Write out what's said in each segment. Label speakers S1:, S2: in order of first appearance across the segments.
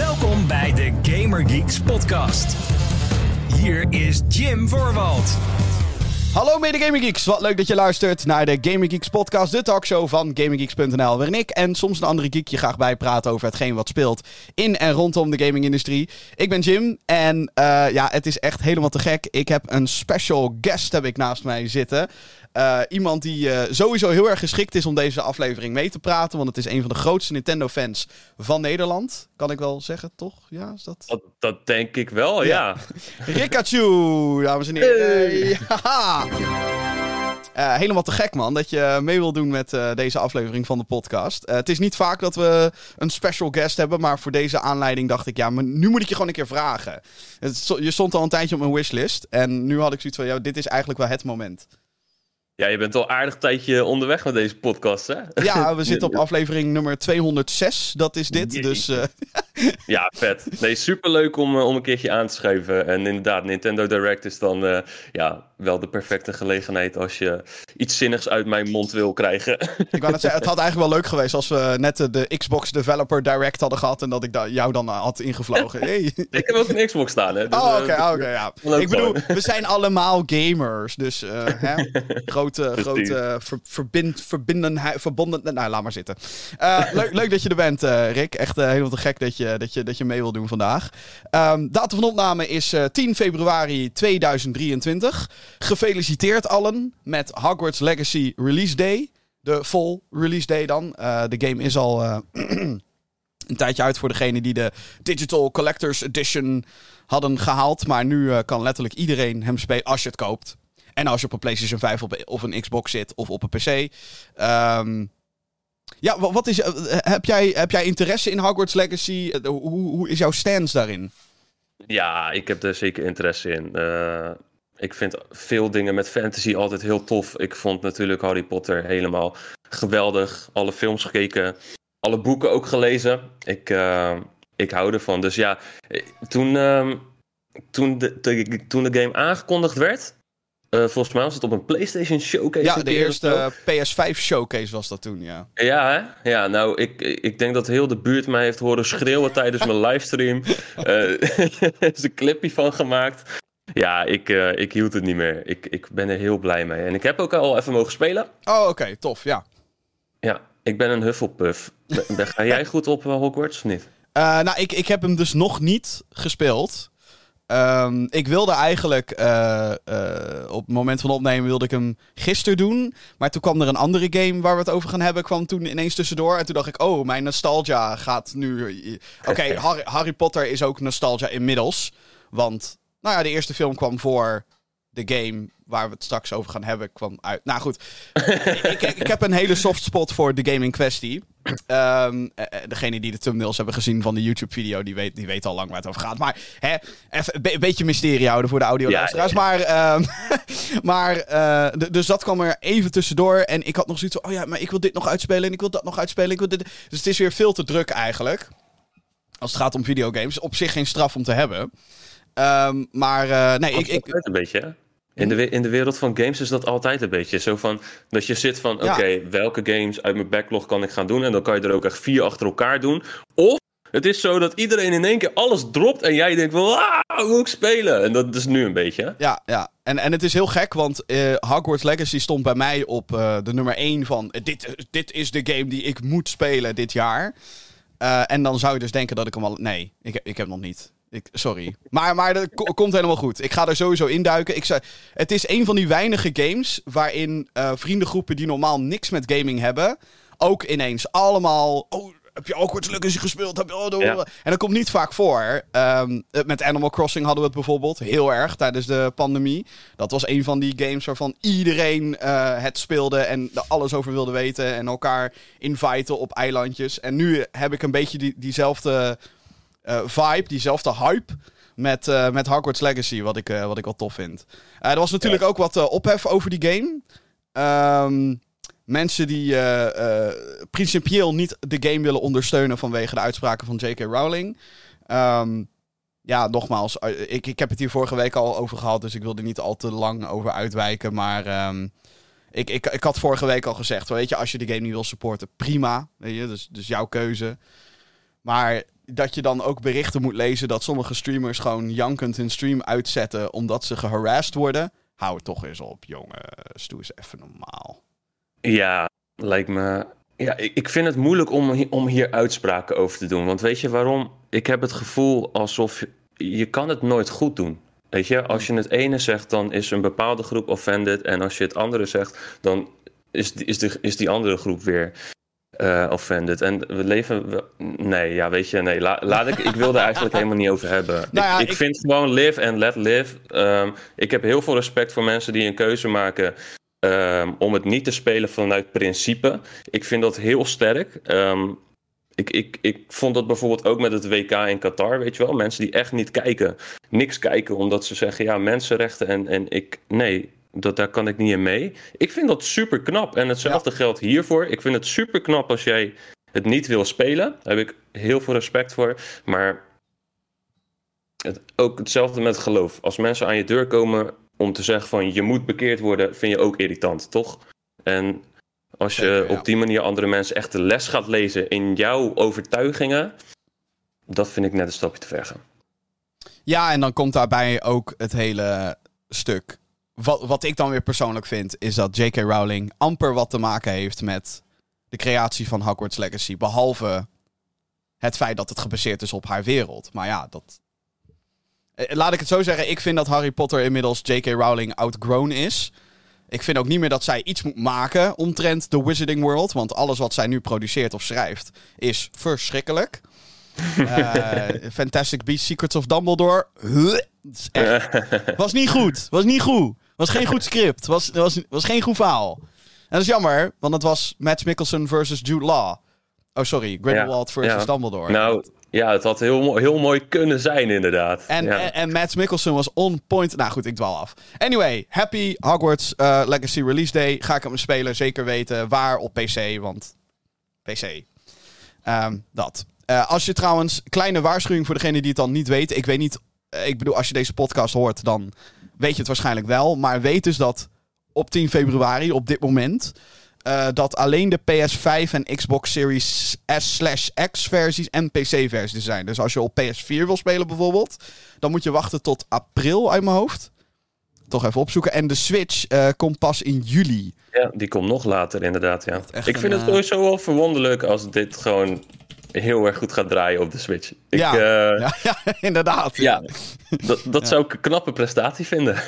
S1: Welkom bij de Gamer Geeks podcast. Hier is Jim Voorwald.
S2: Hallo mede Gaming Geeks, wat leuk dat je luistert naar de Gaming Geeks podcast, de talkshow van GamingGeeks.nl, waarin ik en soms een andere geek je graag bijpraten over hetgeen wat speelt in en rondom de gamingindustrie. Ik ben Jim en uh, ja, het is echt helemaal te gek. Ik heb een special guest heb ik naast mij zitten. Uh, iemand die uh, sowieso heel erg geschikt is om deze aflevering mee te praten. Want het is een van de grootste Nintendo-fans van Nederland. Kan ik wel zeggen, toch? Ja, is dat...
S3: Dat, dat denk ik wel, ja.
S2: ja. Rikachu, dames en heren. Hey. Uh, helemaal te gek, man, dat je mee wil doen met uh, deze aflevering van de podcast. Uh, het is niet vaak dat we een special guest hebben, maar voor deze aanleiding dacht ik, ja, maar nu moet ik je gewoon een keer vragen. Het, je stond al een tijdje op mijn wishlist en nu had ik zoiets van, ja, dit is eigenlijk wel het moment.
S3: Ja, je bent al aardig tijdje onderweg met deze podcast, hè?
S2: Ja, we zitten op aflevering nummer 206. Dat is dit, dus... Uh...
S3: ja, vet. Nee, superleuk om, om een keertje aan te schrijven. En inderdaad, Nintendo Direct is dan uh, ja, wel de perfecte gelegenheid als je iets zinnigs uit mijn mond wil krijgen.
S2: Ik wou net zeggen, het had eigenlijk wel leuk geweest als we net de Xbox Developer Direct hadden gehad en dat ik jou dan had ingevlogen. Hey.
S3: Ik heb ook een Xbox staan, hè.
S2: Dus, oh, oké, okay, oké, okay, ja. Ik bedoel, we zijn allemaal gamers, dus hè? Grote, grote ver, verbind, verbindenheid, verbonden... Nou, laat maar zitten. Uh, leuk, leuk dat je er bent, uh, Rick. Echt helemaal te gek dat je, dat, je, dat je mee wil doen vandaag. Um, datum van opname is 10 februari 2023. Gefeliciteerd allen met Hogwarts Legacy Release Day. De vol release day dan. Uh, de game is al uh, een tijdje uit voor degene die de Digital Collector's Edition hadden gehaald. Maar nu uh, kan letterlijk iedereen hem spelen als je het koopt. En als je op een PlayStation 5 op, of een Xbox zit of op een PC. Um, ja, wat is, heb, jij, heb jij interesse in Hogwarts Legacy? Hoe, hoe is jouw stance daarin?
S3: Ja, ik heb er zeker interesse in. Ik vind veel dingen met fantasy altijd heel tof. Ik vond natuurlijk Harry Potter helemaal geweldig. Alle films gekeken, alle boeken ook gelezen. Ik, ik hou ervan. Dus ja, toen, uh, toen, toen de game aangekondigd werd, uh, volgens mij was het op een PlayStation Showcase.
S2: Ja, de eerste PS5 Showcase was dat toen, ja.
S3: Ja, hè? Ja, nou, ik, ik denk dat heel de buurt mij heeft horen schreeuwen tijdens mijn livestream. Er is een clipje van gemaakt. Ja, ik, uh, ik hield het niet meer. Ik, ik ben er heel blij mee. En ik heb ook al even mogen spelen.
S2: Oh, oké, okay, tof, ja.
S3: Ja, ik ben een Hufflepuff. Ga jij goed op uh, Hogwarts of niet?
S2: Uh, nou, ik, ik heb hem dus nog niet gespeeld. Um, ik wilde eigenlijk, op het moment van opnemen wilde ik hem gisteren doen. Maar toen kwam er een andere game waar we het over gaan hebben, kwam toen ineens tussendoor. En toen dacht ik, oh, mijn nostalgia gaat nu... Oké, okay, Harry, Harry Potter is ook nostalgia inmiddels. Want nou ja, de eerste film kwam voor de game waar we het straks over gaan hebben, kwam uit. Nou goed, ik, ik, heb een hele soft spot voor de game in kwestie. Um, degene die de thumbnails hebben gezien van de YouTube-video, die weet, die weet al lang waar het over gaat. Maar hè, even een beetje mysterie houden voor de audio-luisteraars. Ja. Maar, um, maar uh, dus dat kwam er even tussendoor. En ik had nog zoiets van, oh ja, maar ik wil dit nog uitspelen en ik wil dat nog uitspelen. Ik wil dit... Dus het is weer veel te druk eigenlijk. Als het gaat om videogames. Op zich geen straf om te hebben. Um, maar uh, nee, ik... ik...
S3: een beetje, in de, in de wereld van games is dat altijd een beetje zo van dat je zit van: oké, okay, welke games uit mijn backlog kan ik gaan doen? En dan kan je er ook echt vier achter elkaar doen. Of het is zo dat iedereen in één keer alles dropt en jij denkt: van, ah, moet ik spelen? En dat is nu een beetje.
S2: Ja, ja. En, en het is heel gek, want uh, Hogwarts Legacy stond bij mij op uh, de nummer 1 van: dit, dit is de game die ik moet spelen dit jaar. Uh, en dan zou je dus denken dat ik hem al. Nee, ik, ik heb nog niet. Ik, sorry. Maar, maar dat komt helemaal goed. Ik ga er sowieso induiken. Ik zei, het is een van die weinige games waarin uh, vriendengroepen die normaal niks met gaming hebben, ook ineens allemaal. Oh, heb je ook wat Legacy gespeeld? Heb je, oh, ja. En dat komt niet vaak voor. Um, met Animal Crossing hadden we het bijvoorbeeld heel erg tijdens de pandemie. Dat was een van die games waarvan iedereen uh, het speelde en er alles over wilde weten. En elkaar inviten op eilandjes. En nu heb ik een beetje die, diezelfde uh, vibe, diezelfde hype. Met, uh, met Hogwarts Legacy, wat ik, uh, wat ik wel tof vind. er was natuurlijk ja. ook wat ophef over die game. Um, mensen die principieel niet de game willen ondersteunen vanwege de uitspraken van J.K. Rowling. Um, ja, nogmaals, ik, ik heb het hier vorige week al over gehad, dus ik wil er niet al te lang over uitwijken. Maar um, ik, ik, ik had vorige week al gezegd, weet je, als je de game niet wil supporten, prima. Weet je, dus, dus jouw keuze. Maar dat je dan ook berichten moet lezen dat sommige streamers gewoon jankend hun stream uitzetten omdat ze geharasst worden. Hou het toch eens op, jongens. Doe eens even normaal.
S3: Ja, lijkt me. Ja, ik, ik vind het moeilijk om, om hier uitspraken over te doen. Want weet je waarom? Ik heb het gevoel alsof je, je kan het nooit goed doen. Weet je, als je het ene zegt, dan is een bepaalde groep offended. En als je het andere zegt, dan is die, is de, is die andere groep weer eh, offended. En we leven. we- nee, ja, weet je, nee. La, laat ik, ik wil er eigenlijk helemaal niet over hebben.
S2: Nou ja,
S3: ik, ik,
S2: ik-
S3: vind gewoon live and let live. Ehm, ik heb heel veel respect voor mensen die een keuze maken. Ehm, om het niet te spelen vanuit principe. Ik vind dat heel sterk. Ehm, ik, ik, ik vond dat bijvoorbeeld ook met het WK in Qatar, weet je wel. Mensen die echt niet kijken. Niks kijken omdat ze zeggen, ja, mensenrechten en, en ik... Nee, dat, daar kan ik niet in mee. Ik vind dat super knap. En hetzelfde geldt hiervoor. Ik vind het super knap als jij het niet wil spelen. Daar heb ik heel veel respect voor. Maar het, ook hetzelfde met geloof. Als mensen aan je deur komen om te zeggen van je moet bekeerd worden, vind je ook irritant, toch? En als je
S2: Zeker, ja.
S3: op die manier andere mensen echt de les gaat lezen in jouw overtuigingen, dat vind ik net een stapje te ver gaan.
S2: Ja, en dan komt daarbij ook het hele stuk. Wat, wat ik dan weer persoonlijk vind, is dat J.K. Rowling amper wat te maken heeft met de creatie van Hogwarts Legacy. Behalve het feit dat het gebaseerd is op haar wereld. Maar ja, dat. Eh, Laat ik het zo zeggen, ik vind dat Harry Potter inmiddels J.K. Rowling outgrown is. Ik vind ook niet meer dat zij iets moet maken omtrent de Wizarding World. Want alles wat zij nu produceert of schrijft is verschrikkelijk. Eh, Fantastic Beasts, Secrets of Dumbledore. Huh, echt- was niet goed. Was niet goed. Was geen goed script. Was, was, was geen goed verhaal. En dat is jammer, want het was Matt Mickelson versus Jude Law. Oh, sorry. Grindelwald versus
S3: ja.
S2: Dumbledore.
S3: Nou, ja, het had heel, heel mooi kunnen zijn, inderdaad.
S2: En,
S3: ja.
S2: en, en Matt Mickelson was on point. Nou goed, ik dwaal af. Anyway, happy Hogwarts eh, Legacy Release Day. Ga ik hem spelen, zeker weten. Waar op PC, want PC. Ehm, dat. Eh, als je trouwens, kleine waarschuwing voor degene die het dan niet weten. Ik weet niet, eh, ik bedoel, als je deze podcast hoort, dan weet je het waarschijnlijk wel. Maar weet dus dat op 10 februari, op dit moment, eh, dat alleen de PS5 en Xbox Series S slash X versies en PC versies zijn. Dus als je op PS4 wil spelen bijvoorbeeld, dan moet je wachten tot april uit mijn hoofd. Toch even opzoeken. En de Switch eh, komt pas in juli.
S3: Ja, die komt nog later, inderdaad. Ja.
S2: echt
S3: Ik
S2: een,
S3: vind het
S2: eh,
S3: sowieso wel verwonderlijk als dit gewoon heel erg goed gaat draaien op de Switch. Ik,
S2: ja,
S3: eh,
S2: ja, ja, inderdaad.
S3: ja, dat, dat zou ik een knappe prestatie vinden.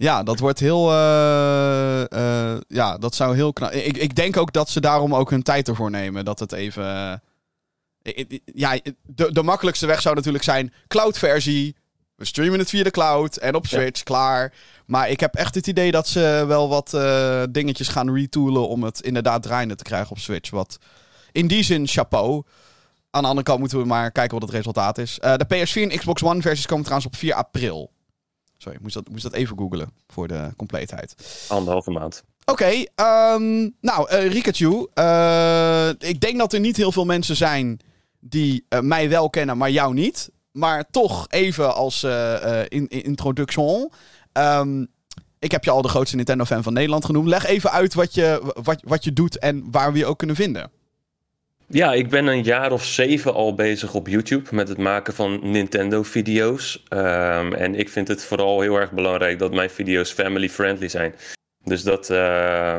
S2: Ja, dat wordt heel. eh, ja, dat zou heel knap. Ik, ik denk ook dat ze daarom ook hun tijd ervoor nemen. Dat het even. ja, de, de makkelijkste weg zou natuurlijk zijn: cloud-versie. We streamen het via de cloud en op Switch, klaar. Maar ik heb echt het idee dat ze wel wat eh, dingetjes gaan retoolen om het inderdaad draaiende te krijgen op Switch. Wat in die zin chapeau. Aan de andere kant moeten we maar kijken wat het resultaat is. Eh, de PS4 en Xbox One versies komen trouwens op 4 april. Sorry, ik moest dat, moest dat even googlen voor de compleetheid.
S3: Anderhalve maand.
S2: Oké, ehm, nou, eh Rikachu. ik denk dat er niet heel veel mensen zijn die mij wel kennen, maar jou niet. Maar toch even als eh, eh, in, in- introduction. Ehm, ik heb je al de grootste Nintendo-fan van Nederland genoemd. Leg even uit wat je, wat, wat je doet en waar we je ook kunnen vinden.
S3: Ja, ik ben een jaar of zeven al bezig op YouTube met het maken van Nintendo-video's. Ehm, en ik vind het vooral heel erg belangrijk dat mijn video's family-friendly zijn. Dus dat eh,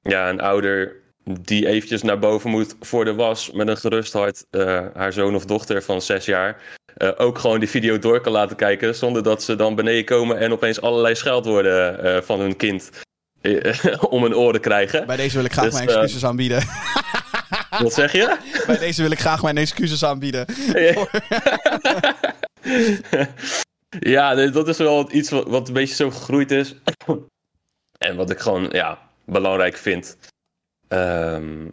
S3: ja, een ouder die eventjes naar boven moet voor de was met een gerust hart eh, haar zoon of dochter van zes jaar eh, ook gewoon die video door kan laten kijken zonder dat ze dan beneden komen en opeens allerlei scheldwoorden eh, van hun kind om hun oren krijgen.
S2: Bij deze wil ik graag
S3: Dus,
S2: mijn excuses aanbieden.
S3: Wat zeg je?
S2: Bij deze wil ik graag mijn excuses aanbieden.
S3: ja, dat is wel iets wat, wat een beetje zo gegroeid is. en wat ik gewoon ja, belangrijk vind. Ehm,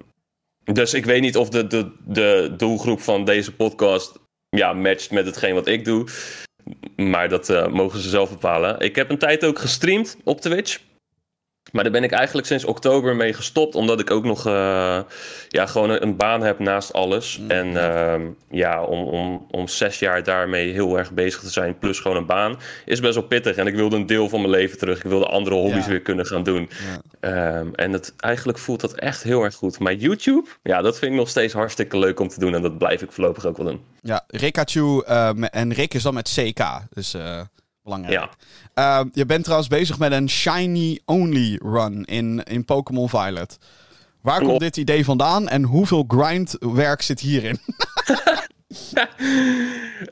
S3: dus ik weet niet of de, de, de doelgroep van deze podcast ja, matcht met hetgeen wat ik doe. Maar dat eh, mogen ze zelf bepalen. Ik heb een tijd ook gestreamd op Twitch. Maar daar ben ik eigenlijk sinds oktober mee gestopt, omdat ik ook nog uh, ja, gewoon een, baan heb naast alles.
S2: Mm,
S3: en uh, ja, om, om, om zes jaar daarmee heel erg bezig te zijn, plus gewoon een baan, is best wel pittig. En ik wilde een deel van mijn leven terug. Ik wilde andere hobby's
S2: Ja.
S3: weer kunnen gaan doen.
S2: Ja.
S3: Ehm, en het, eigenlijk voelt dat echt heel erg goed. Maar YouTube, ja, dat vind ik nog steeds hartstikke leuk om te doen. En dat blijf ik voorlopig ook wel doen.
S2: Ja, Rikachu eh, me- en Rick is dan met CK. Dus eh, belangrijk.
S3: Ja.
S2: Eh, je bent trouwens bezig met een shiny only run in, in Pokémon Violet. Waar komt dit idee vandaan en hoeveel grindwerk zit hierin?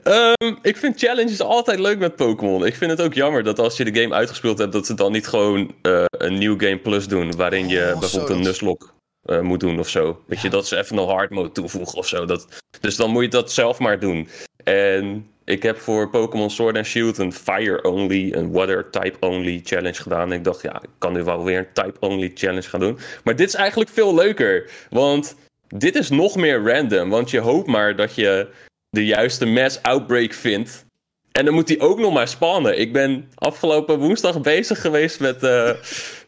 S3: Ehm, ik vind challenges altijd leuk met Pokémon. Ik vind het ook jammer dat als je de game uitgespeeld hebt, dat ze dan niet gewoon eh, een nieuw game plus doen. Waarin je
S2: Oh,
S3: bijvoorbeeld een Nuzlocke eh, moet doen of zo. Weet je, dat ze even een hard mode toevoegen of zo. Dat, dus dan moet je dat zelf maar doen. En ik heb voor Pokémon Sword and Shield een Fire Only, een Water Type Only challenge gedaan. En ik dacht, ja, ik kan nu wel weer een Type Only challenge gaan doen. Maar dit is eigenlijk veel leuker. Want dit is nog meer random. Want je hoopt maar dat je de juiste mass outbreak vindt. En dan moet die ook nog maar spannen. Ik ben afgelopen woensdag bezig geweest met eh,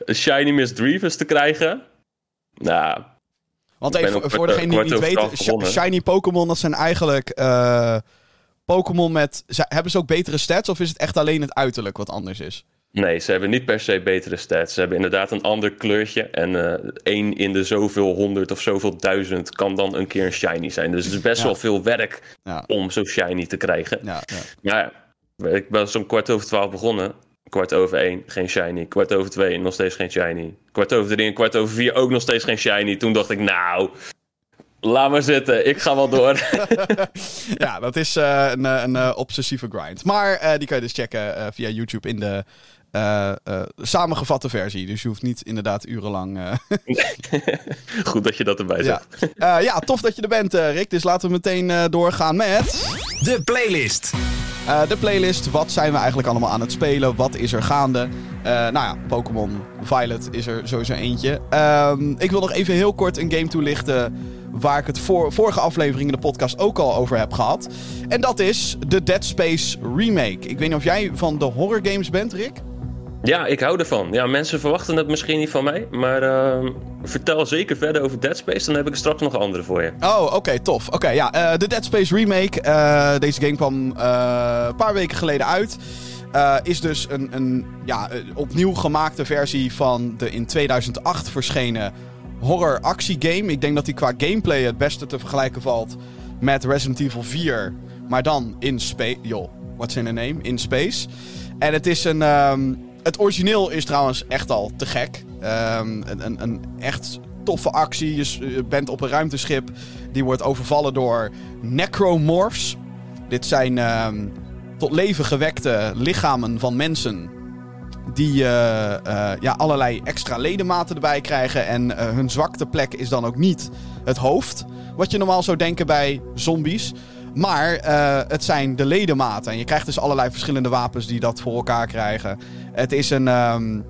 S3: Shiny Miss te krijgen. Nou,
S2: Want even voor
S3: kwart-
S2: degene die niet weten, shiny Pokémon, dat zijn eigenlijk eh, Pokémon met... Hebben ze ook betere stats of is het echt alleen het uiterlijk wat anders is?
S3: nee, ze hebben niet per se betere stats. Ze hebben inderdaad een ander kleurtje. En eh één in de zoveel honderd of zoveel duizend kan dan een keer een shiny zijn. Dus het is best
S2: Ja.
S3: wel veel werk
S2: Ja,
S3: om zo shiny te krijgen.
S2: ja, ja.
S3: Maar ja, ik ben zo'n kwart over twaalf begonnen. Kwart over één, geen shiny. Kwart over twee, nog steeds geen shiny. Kwart over drie en kwart over vier, ook nog steeds geen shiny. Toen dacht ik, nou, laat maar zitten. Ik ga wel door.
S2: ja, dat is eh, een, eh, een eh, obsessieve grind. Maar eh, die kan je dus checken eh, via YouTube in de eh, eh, samengevatte versie. Dus je hoeft niet inderdaad urenlang... eh,
S3: Goed dat je dat erbij
S2: ja.
S3: zegt.
S2: Eh, ja, tof dat je er bent, eh, Rick. Dus laten we meteen eh, doorgaan met...
S1: De playlist.
S2: Eh, de playlist. Wat zijn we eigenlijk allemaal aan het spelen? Wat is er gaande? Eh, nou ja, Pokémon Violet is er sowieso eentje. Ehm, ik wil nog even heel kort een game toelichten. Waar ik het voor, vorige aflevering in de podcast ook al over heb gehad. En dat is de Dead Space Remake. Ik weet niet of jij van de horror games bent, Rick?
S3: Ja, ik hou ervan. Ja, mensen verwachten het misschien niet van mij. Maar ehm, vertel zeker verder over Dead Space. Dan heb ik straks nog andere voor je.
S2: Oh, oké, tof. Oké, ja, eh, de Dead Space Remake. eh, deze game kwam eh, een paar weken geleden uit. Is dus een, een ja, opnieuw gemaakte versie van de in 2008 verschenen horror actiegame. Ik denk dat die qua gameplay het beste te vergelijken valt met Resident Evil 4. Maar dan in space. Joh, what's in the name? In space. En het is een. ehm, het origineel is trouwens echt al te gek. Ehm, een, een, een echt toffe actie. Je bent op een ruimteschip. Die wordt overvallen door necromorphs. Dit zijn ehm, tot leven gewekte lichamen van mensen. Die eh, eh, ja, allerlei extra ledematen erbij krijgen. En eh, hun zwakteplek is dan ook niet het hoofd. Wat je normaal zou denken bij zombies. Maar het zijn de ledematen. En je krijgt dus allerlei verschillende wapens die dat voor elkaar krijgen. Het is een. ehm,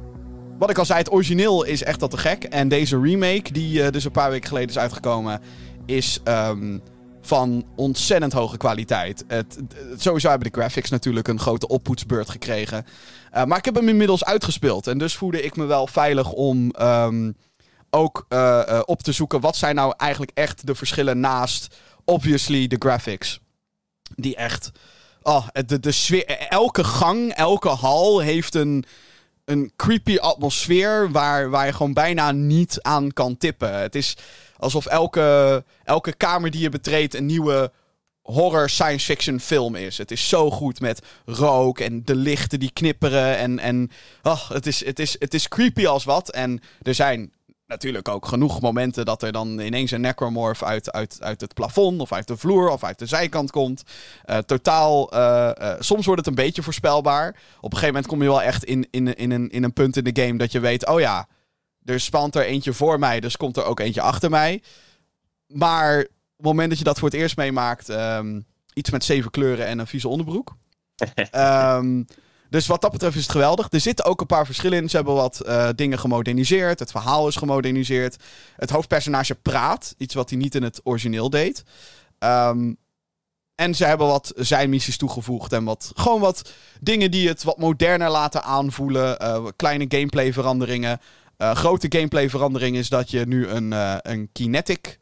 S2: wat ik al zei, het origineel is echt al te gek. En deze remake, die dus een paar weken geleden is uitgekomen, is ehm, van ontzettend hoge kwaliteit. Het, het- sowieso hebben de graphics natuurlijk een grote oppoetsbeurt gekregen. Eh, maar ik heb hem inmiddels uitgespeeld. En dus voelde ik me wel veilig om ehm, ook eh, eh, op te zoeken wat zijn nou eigenlijk echt de verschillen naast, obviously, de graphics. Die echt. Oh, de, de sfeer. Elke gang, elke hal heeft een een creepy atmosfeer waar, waar je gewoon bijna niet aan kan tippen. Het is alsof elke, elke kamer die je betreedt een nieuwe horror science fiction film is. Het is zo goed met rook en de lichten die knipperen. En, en oh, het, is, het, is, het is creepy als wat. En er zijn natuurlijk ook genoeg momenten dat er dan ineens een necromorph uit, uit, uit het plafond of uit de vloer of uit de zijkant komt. Eh, totaal, eh, eh, soms wordt het een beetje voorspelbaar. Op een gegeven moment kom je wel echt in, in, in, een, in een punt in de game dat je weet, oh ja, er spant er eentje voor mij, dus komt er ook eentje achter mij. Maar op het moment dat je dat voor het eerst meemaakt, ehm, iets met zeven kleuren en een vieze onderbroek. Ehm, dus wat dat betreft is het geweldig. Er zitten ook een paar verschillen in. Ze hebben wat eh, dingen gemoderniseerd. Het verhaal is gemoderniseerd. Het hoofdpersonage praat. Iets wat hij niet in het origineel deed. Ehm, en ze hebben wat zijmissies toegevoegd. En wat, gewoon wat dingen die het wat moderner laten aanvoelen. eh, kleine gameplay veranderingen. Uh, grote gameplay verandering is dat je nu een, uh, een kinetic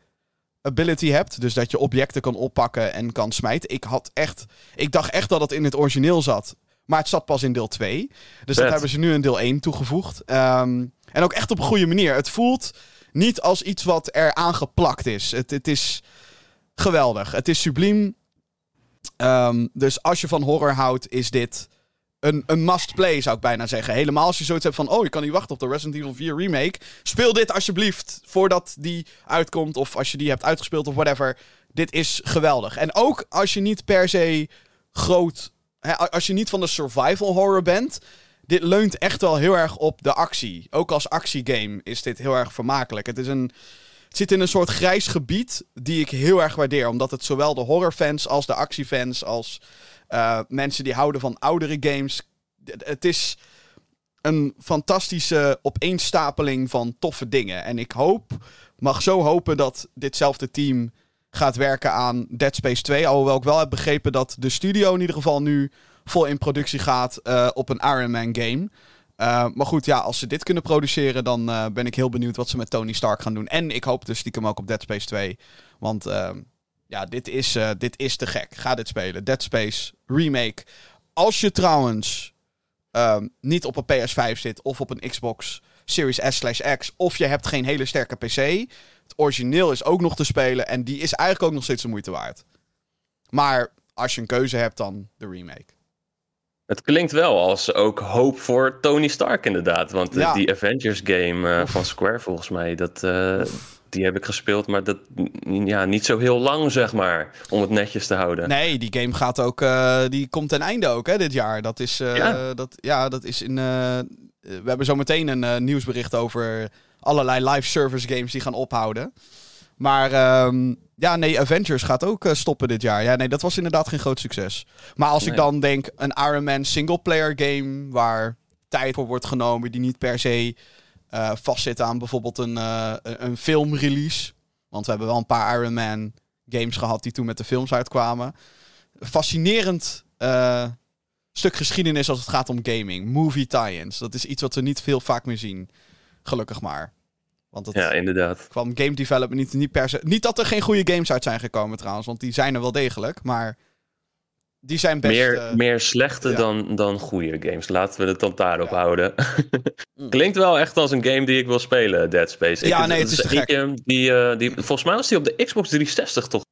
S2: ability hebt. Dus dat je objecten kan oppakken en kan smijten. Ik had echt. Ik dacht echt dat het in het origineel zat. Maar het zat pas in deel 2. Dus dat hebben ze nu in deel 1 toegevoegd. Um, en ook echt op een goede manier. Het voelt niet als iets wat er aangeplakt is. Het, het is geweldig. Het is subliem. Um, dus als je van horror houdt, is dit een, een must-play, zou ik bijna zeggen. Helemaal als je zoiets hebt van... oh, je kan niet wachten op de Resident Evil 4 remake. Speel dit alsjeblieft voordat die uitkomt... of als je die hebt uitgespeeld of whatever. Dit is geweldig. En ook als je niet per se groot... Hè, als je niet van de survival horror bent... dit leunt echt wel heel erg op de actie. Ook als actiegame is dit heel erg vermakelijk. Het is een... Het zit in een soort grijs gebied die ik heel erg waardeer. Omdat het zowel de horrorfans als de actiefans als uh, mensen die houden van oudere games. Het is een fantastische opeenstapeling van toffe dingen. En ik hoop, mag zo hopen dat ditzelfde team gaat werken aan Dead Space 2. Alhoewel ik wel heb begrepen dat de studio in ieder geval nu vol in productie gaat uh, op een Iron Man game. Uh, maar goed, ja, als ze dit kunnen produceren, dan ben ik heel benieuwd wat ze met Tony Stark gaan doen. En ik hoop dus stiekem ook op Dead Space 2. Want ja, dit is, uh, dit is te gek. Ga dit spelen. Dead Space Remake. Als je trouwens um, niet op een PS5 zit of op een Xbox Series S slash X... of je hebt geen hele sterke PC... het origineel is ook nog te spelen... en die is eigenlijk ook nog steeds de moeite waard. Maar als je een keuze hebt, dan de remake.
S3: Het klinkt wel als ook hoop voor Tony Stark inderdaad. Want ja. die Avengers game uh, van Square volgens mij... dat... Uh, die heb ik gespeeld, maar dat, ja, niet zo heel lang, zeg maar, om het netjes te houden.
S2: Nee, die game gaat ook, uh, die komt ten einde ook, hè, dit jaar. Dat is, uh, ja. Dat, ja, dat is in, uh, we hebben zo meteen een nieuwsbericht over allerlei live service games die gaan ophouden. Maar um, ja, nee, Avengers gaat ook stoppen dit jaar. Ja, nee, dat was inderdaad geen groot succes. Maar als nee. ik dan denk, een Iron Man single player game waar tijd voor wordt genomen, die niet per se uh, vastzitten aan bijvoorbeeld een, uh, een filmrelease. Want we hebben wel een paar Iron Man games gehad die toen met de films uitkwamen. Fascinerend uh, stuk geschiedenis als het gaat om gaming. Movie tie-ins. Dat is iets wat we niet veel vaak meer zien. Gelukkig maar. Want het
S3: ja, inderdaad.
S2: kwam game development niet, niet per se... Niet dat er geen goede games uit zijn gekomen trouwens. Want die zijn er wel degelijk. Maar die zijn best...
S3: Meer, uh, meer slechte ja. dan, dan goede games. Laten we het dan daarop ja. houden. Klinkt wel echt als een game die ik wil spelen, Dead Space.
S2: Ja,
S3: ik,
S2: nee, het is,
S3: die, uh, die... Volgens mij was die op de Xbox 360 toch?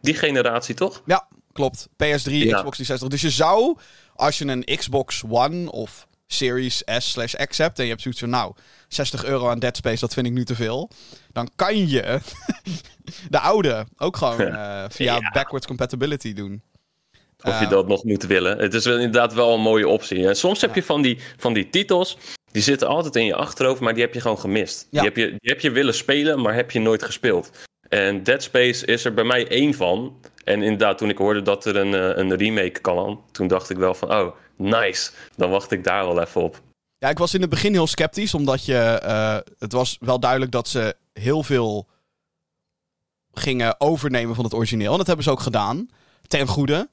S3: Die generatie, toch?
S2: Ja, klopt. PS3, ja. Xbox 360. Dus je zou, als je een Xbox One of Series S slash X hebt... en je hebt zoiets van, nou, 60 euro aan Dead Space, dat vind ik nu te veel. Dan kan je de oude ook gewoon uh, via backwards compatibility doen.
S3: Of je dat nog moet willen. Het is inderdaad wel een mooie optie. En soms heb je van die, van die titels, die zitten altijd in je achterhoofd, maar die heb je gewoon gemist. Die, heb je, die heb je willen spelen, maar heb je nooit gespeeld. En Dead Space is er bij mij één van. En inderdaad, toen ik hoorde dat er een, een remake kan, toen dacht ik wel van, oh, nice. Dan wacht ik daar wel even op.
S2: Ja, ik was in het begin heel sceptisch, omdat je, uh, het was wel duidelijk dat ze heel veel gingen overnemen van het origineel. En dat hebben ze ook gedaan, ten goede.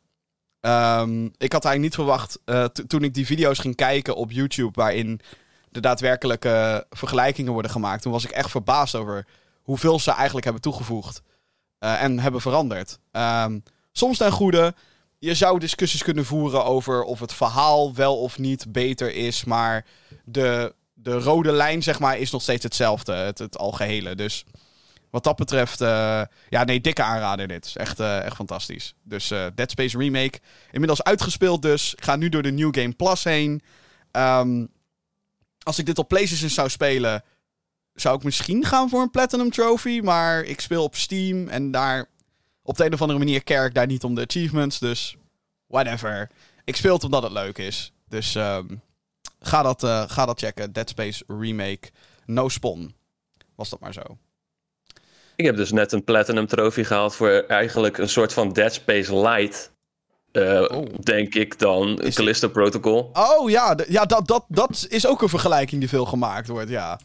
S2: Um, ik had eigenlijk niet verwacht, uh, toen ik die video's ging kijken op YouTube, waarin de daadwerkelijke vergelijkingen worden gemaakt, toen was ik echt verbaasd over hoeveel ze eigenlijk hebben toegevoegd uh, en hebben veranderd. Um, soms ten goede, je zou discussies kunnen voeren over of het verhaal wel of niet beter is, maar de, de rode lijn, zeg maar, is nog steeds hetzelfde, het, het algehele. Dus wat dat betreft, uh, ja, nee, dikke aanrader dit. Is echt, uh, echt fantastisch. Dus uh, Dead Space Remake, inmiddels uitgespeeld dus. Ga nu door de New Game Plus heen. Um, als ik dit op PlayStation zou spelen, zou ik misschien gaan voor een Platinum Trophy. Maar ik speel op Steam en daar, op de een of andere manier, ik daar niet om de achievements. Dus, whatever. Ik speel het omdat het leuk is. Dus um, ga, dat, ga dat checken. Dead Space Remake. No Spawn. Was dat maar zo.
S3: Ik heb dus net een Platinum Trophy gehaald voor eigenlijk een soort van Dead Space Light. Uh, oh. Denk ik dan. Is Callisto die... Protocol.
S2: Oh ja, ja dat, dat, dat is ook een vergelijking die veel gemaakt wordt, ja.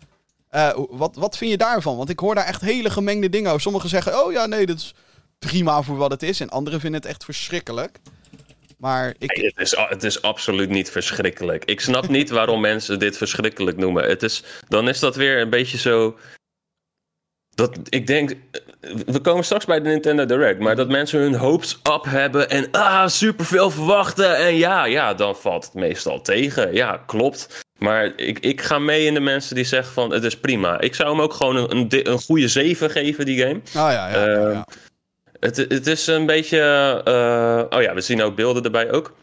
S2: Uh, wat, wat vind je daarvan? Want ik hoor daar echt hele gemengde dingen over. Sommigen zeggen, oh ja, nee, dat is prima voor wat het is. En anderen vinden het echt verschrikkelijk. Maar ik...
S3: het, is, het is absoluut niet verschrikkelijk. Ik snap niet waarom mensen dit verschrikkelijk noemen. Het is, dan is dat weer een beetje zo. Dat, ik denk, we komen straks bij de Nintendo Direct, maar dat mensen hun hopes up hebben en ah, superveel verwachten. En ja, ja, dan valt het meestal tegen. Ja, klopt. Maar ik, ik ga mee in de mensen die zeggen van het is prima. Ik zou hem ook gewoon een, een, een goede 7 geven, die game.
S2: Oh ja, ja. ja, ja.
S3: Ehm, het, het is een beetje. Uh, oh ja, we zien ook beelden erbij ook.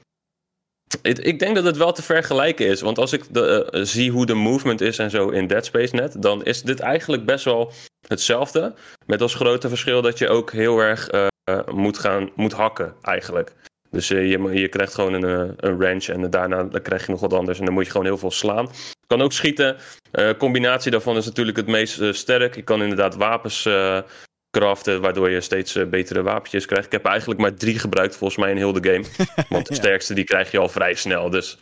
S3: Ik, ik, denk dat het wel te vergelijken is. Want als ik de, uh, zie hoe de movement is en zo in Dead Space net, dan is dit eigenlijk best wel hetzelfde. Met als grote verschil dat je ook heel erg uh, moet gaan moet hakken, eigenlijk. Dus je, je krijgt gewoon een, een range en daarna dan krijg je nog wat anders. En dan moet je gewoon heel veel slaan. Kan ook schieten. combinatie daarvan is natuurlijk het meest sterk. Je kan inderdaad wapens craften, waardoor je steeds uh, betere wapentjes krijgt. Ik heb eigenlijk maar drie gebruikt volgens mij in heel de game. Want de sterkste die krijg je al vrij snel. Dus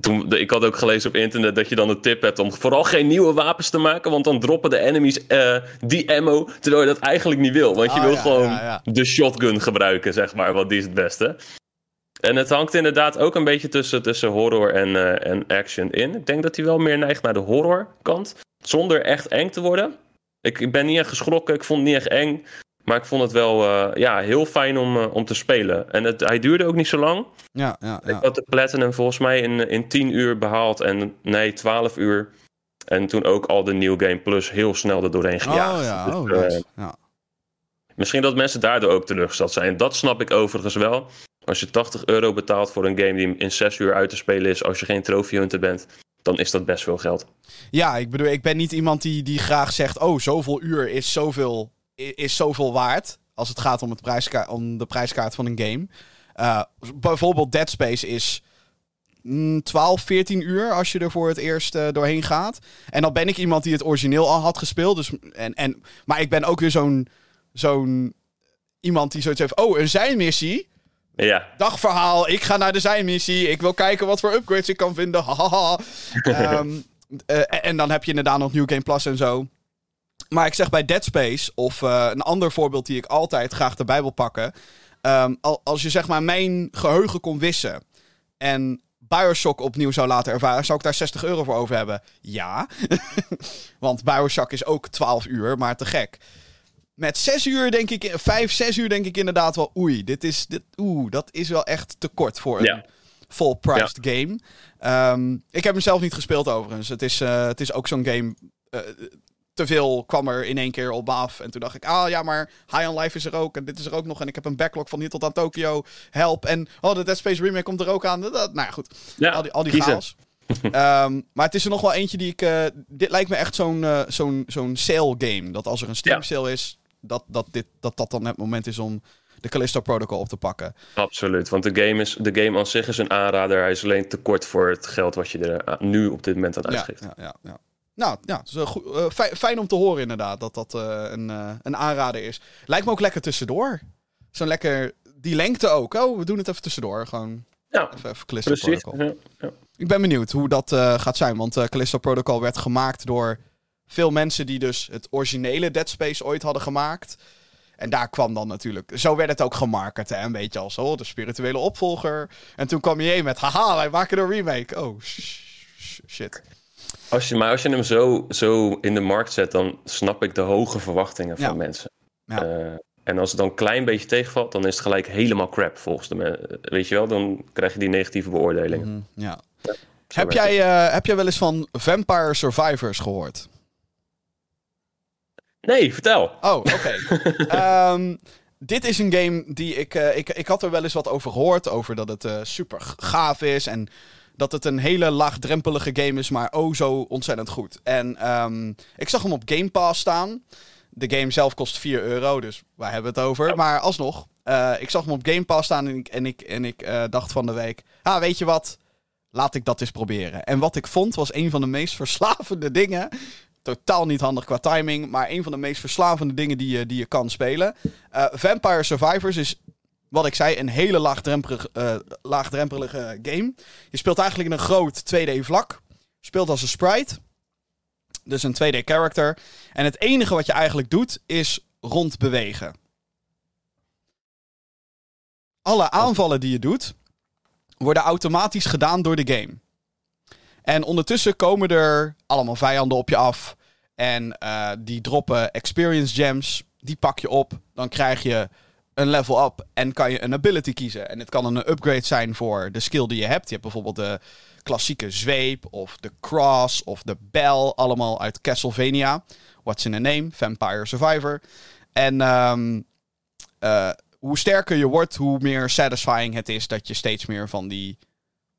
S3: toen, de, ik had ook gelezen op internet dat je dan een tip hebt om vooral geen nieuwe wapens te maken. Want dan droppen de enemies uh, die ammo, terwijl je dat eigenlijk niet wil. Want je
S2: Oh,
S3: wil
S2: ja,
S3: gewoon
S2: ja, ja.
S3: de shotgun gebruiken, zeg maar. Want die is het beste. En het hangt inderdaad ook een beetje tussen, tussen horror en, eh, en action in. Ik denk dat hij wel meer neigt naar de horror kant. Zonder echt eng te worden. Ik, ik ben niet echt geschrokken, ik vond het niet echt eng. Maar ik vond het wel eh, ja, heel fijn om, uh, om te spelen. En het, hij duurde ook niet zo lang.
S2: Ja, ja, ja.
S3: Ik had de Platinum volgens mij in, in 10 uur behaald. En nee, 12 uur. En toen ook al de New Game Plus heel snel er doorheen gejaagd.
S2: Oh ja,
S3: Dus,
S2: oh,
S3: eh,
S2: ja.
S3: Misschien dat mensen daardoor ook teleurgesteld zijn. Dat snap ik overigens wel. Als je 80 euro betaalt voor een game die in 6 uur uit te spelen is. Als je geen trophy hunter bent. Dan is dat best veel geld.
S2: Ja, ik bedoel, ik ben niet iemand die, die graag zegt... oh, zoveel uur is zoveel, is zoveel waard... als het gaat om, het prijska om de prijskaart van een game. Eh, bijvoorbeeld Dead Space is mm, 12, 14 uur... als je er voor het eerst eh, doorheen gaat. En dan ben ik iemand die het origineel al had gespeeld. Dus, en, en, maar ik ben ook weer zo'n zo'n iemand die zoiets heeft... oh, een zijnmissie...
S3: Ja,
S2: dagverhaal. Ik ga naar de zijnmissie. Ik wil kijken wat voor upgrades ik kan vinden. Hahaha. Ehm, eh, en dan heb je inderdaad nog New Game Plus en zo. Maar ik zeg bij Dead Space, of eh, een ander voorbeeld die ik altijd graag erbij wil pakken. Ehm, al- als je zeg maar mijn geheugen kon wissen en Bioshock opnieuw zou laten ervaren, zou ik daar 60 euro voor over hebben? Ja. Want Bioshock is ook 12 uur, maar te gek. Met 6 uur denk ik, 5, 6 uur denk ik inderdaad wel, oei, dit is, dit, oeh, dat is wel echt te kort voor een
S3: Ja.
S2: full-priced game. Ehm, ik heb hem zelf niet gespeeld overigens. Het is, eh, het is ook zo'n game. eh, te veel kwam er in één keer op af. En toen dacht ik, ah ja, maar High on Life is er ook. En dit is er ook nog. En ik heb een backlog van hier tot aan Tokyo. Help. En oh, de Dead Space remake komt er ook aan. Dat, nou ja, goed.
S3: ja
S2: al die, al die chaos. Ehm, maar het is er nog wel eentje die ik... eh, dit lijkt me echt zo'n eh, zo'n zo'n sale game. Dat als er een Steam
S3: Ja.
S2: sale is, dat dat, dit, dat dat dan het moment is om de Callisto Protocol op te pakken.
S3: Absoluut, want de game, is, de game aan zich is een aanrader. Hij is alleen te kort voor het geld wat je er aan- nu op dit moment aan uitgeeft.
S2: ja, ja, ja. Nou, ja, eh, goed, eh, fijn, fijn om te horen inderdaad dat dat eh, een, een aanrader is. Lijkt me ook lekker tussendoor. Zo'n lekker, die lengte ook. Oh, we doen het even tussendoor. Gewoon
S3: Ja,
S2: even, even Callisto
S3: precies.
S2: Protocol.
S3: Ja, ja.
S2: Ik ben benieuwd hoe dat gaat zijn. Want Callisto Protocol werd gemaakt door veel mensen die dus het originele Dead Space ooit hadden gemaakt. En daar kwam dan natuurlijk... Zo werd het ook gemarket, hè. Een beetje als oh, de spirituele opvolger. En toen kwam je met... Haha, wij maken een remake. Oh, sh- sh- shit.
S3: Als je, maar als je hem zo, zo in de markt zet, dan snap ik de hoge verwachtingen van
S2: Ja.
S3: mensen.
S2: Ja.
S3: Eh, en als het dan een klein beetje tegenvalt, dan is het gelijk helemaal crap volgens de mensen. Weet je wel, dan krijg je die negatieve beoordelingen.
S2: Mhm, ja. Heb jij, eh, heb jij wel eens van Vampire Survivors gehoord?
S3: Nee, vertel.
S2: Oh, oké. Ehm, dit is een game die ik, eh, ik... Ik had er wel eens wat over gehoord. Over dat het super gaaf is. En dat het een hele laagdrempelige game is. Maar oh zo ontzettend goed. En ehm, ik zag hem op Game Pass staan. De game zelf kost 4 euro. Dus waar hebben we het over? Maar alsnog. eh, ik zag hem op Game Pass staan. En ik, en ik, en ik eh, dacht van de week... Ah, weet je wat? Laat ik dat eens proberen. En wat ik vond was een van de meest verslavende dingen totaal niet handig qua timing. Maar een van de meest verslavende dingen die je, die je kan spelen. Eh, Vampire Survivors is, wat ik zei, een hele eh, laagdrempelige game. Je speelt eigenlijk in een groot 2D-vlak. Speelt als een sprite. Dus een 2D-character. En het enige wat je eigenlijk doet, is rondbewegen. Alle aanvallen die je doet, worden automatisch gedaan door de game. En ondertussen komen er allemaal vijanden op je af. En uh, die droppen experience gems. Die pak je op. Dan krijg je een level up en kan je een ability kiezen. En het kan een upgrade zijn voor de skill die je hebt. Je hebt bijvoorbeeld de klassieke zweep of de cross of de bell. Allemaal uit Castlevania. What's in a name? Vampire Survivor. En um, uh, hoe sterker je wordt, hoe meer satisfying het is dat je steeds meer van die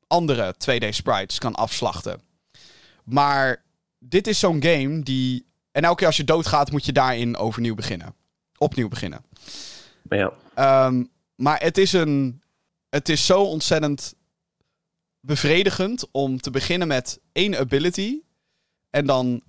S2: andere 2D sprites kan afslachten. Maar dit is zo'n game die. En elke keer als je doodgaat, moet je daarin overnieuw beginnen. Opnieuw beginnen.
S3: Ja.
S2: Um, maar het is een. Het is zo ontzettend bevredigend om te beginnen met één ability. En dan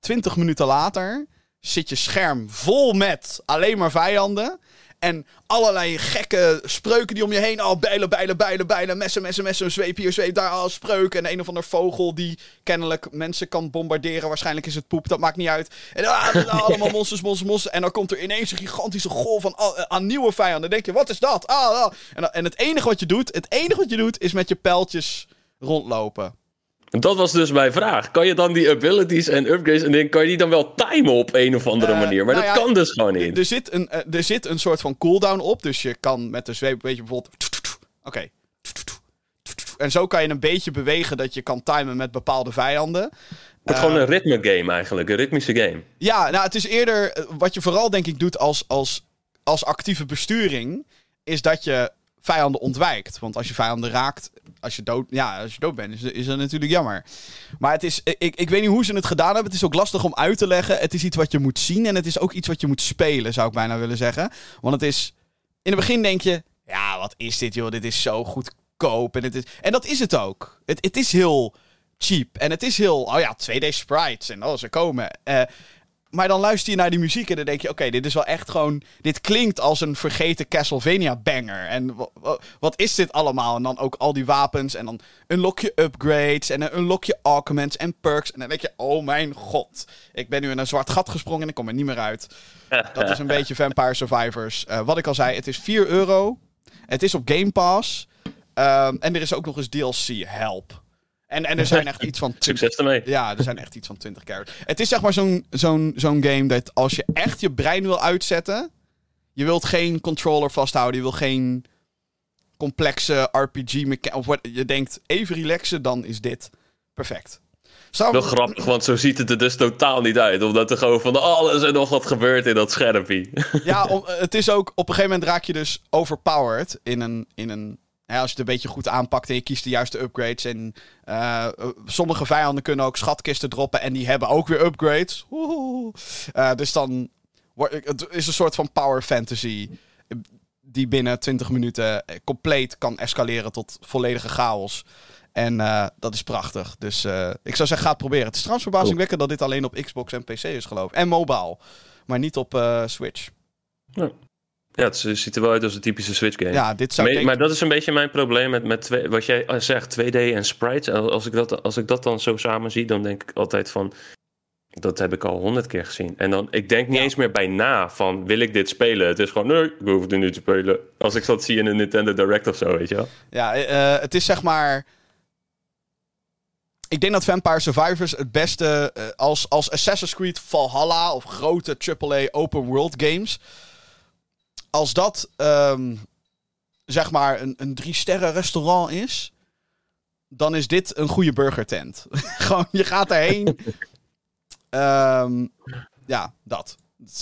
S2: 20 minuten later zit je scherm vol met alleen maar vijanden. En allerlei gekke spreuken die om je heen. Al oh, bijlen, bijlen, bijlen, bijlen. Messen, messen, messen. Zweep hier, zweep daar. Al spreuken. En een of ander vogel die kennelijk mensen kan bombarderen. Waarschijnlijk is het poep. Dat maakt niet uit. En ah, allemaal monsters, monsters, monsters. En dan komt er ineens een gigantische golf van, uh, aan nieuwe vijanden. Dan denk je, wat is dat? Ah, ah. En, en het enige wat je doet, het enige wat je doet, is met je pijltjes rondlopen.
S3: Dat was dus mijn vraag. Kan je dan die abilities en upgrades en dingen, kan je die dan wel timen op een of andere uh, manier? Maar nou dat ja, kan dus gewoon niet.
S2: Er zit, een, er zit een soort van cooldown op. Dus je kan met de zweep, weet je bijvoorbeeld. Oké. Okay. En zo kan je een beetje bewegen dat je kan timen met bepaalde vijanden.
S3: Het is uh, gewoon een ritme game eigenlijk, een ritmische game.
S2: Ja, nou het is eerder, wat je vooral denk ik doet als, als, als actieve besturing, is dat je vijanden ontwijkt. Want als je vijanden raakt, als je dood, ja, als je dood bent, is, is dat natuurlijk jammer. Maar het is, ik, ik weet niet hoe ze het gedaan hebben. Het is ook lastig om uit te leggen. Het is iets wat je moet zien en het is ook iets wat je moet spelen, zou ik bijna willen zeggen. Want het is, in het begin denk je, ja, wat is dit joh, dit is zo goedkoop. En, het is, en dat is het ook. Het, het is heel cheap. En het is heel, oh ja, 2D sprites en oh, ze komen. Uh, maar dan luister je naar die muziek en dan denk je: oké, dit is wel echt gewoon. Dit klinkt als een vergeten Castlevania banger. En wat is dit allemaal? En dan ook al die wapens. En dan unlock je upgrades. En dan unlock je augments en perks. En dan denk je: oh mijn god. Ik ben nu in een zwart gat gesprongen en ik kom er niet meer uit. Dat is een beetje Vampire Survivors. Uh, wat ik al zei, het is 4 euro. Het is op Game Pass. Um, en er is ook nog eens DLC Help. En, en er zijn echt iets van...
S3: Succes ermee.
S2: Ja, er zijn echt iets van 20 characters. Het is zeg maar zo'n zo'n zo'n game dat als je echt je brein wil uitzetten... Je wilt geen controller vasthouden. Je wil geen complexe RPG... Of wat, je denkt even relaxen, dan is dit perfect.
S3: Zou... Wel grappig, want zo ziet het er dus totaal niet uit. Omdat er gewoon van alles en nog wat gebeurt in dat schermpje.
S2: Ja, om, het is ook... Op een gegeven moment raak je dus overpowered in een, in een als je het een beetje goed aanpakt en je kiest de juiste upgrades. En uh, sommige vijanden kunnen ook schatkisten droppen en die hebben ook weer upgrades. Uh, dus dan het is een soort van power fantasy die binnen 20 minuten compleet kan escaleren tot volledige chaos. En dat is prachtig. Dus ik zou zeggen, ga het proberen. Het is trouwens verbazingwekkend dat dit alleen op Xbox en PC is, geloof ik. En mobile. Maar niet op Switch.
S3: Ja, het ziet er wel uit als een typische Switch game.
S2: Ja, dit zou
S3: maar, maar dat is een beetje mijn probleem met, met twee, wat jij zegt, 2D en sprites. Als ik, dat, als ik dat dan zo samen zie, dan denk ik altijd van... Dat heb ik al honderd keer gezien. En dan, ik denk niet eens meer bij na van, wil ik dit spelen? Het is gewoon, nee, ik hoef het nu te spelen. Als ik dat zie in een Nintendo Direct of zo, weet je wel.
S2: Ja, uh, het is zeg maar... Ik denk dat Vampire Survivors het beste uh, als, als Assassin's Creed Valhalla of grote AAA open world games als dat um, zeg maar een, een drie sterren restaurant is, dan is dit een goede burgertent. Gewoon, je gaat erheen. um, ja, dat.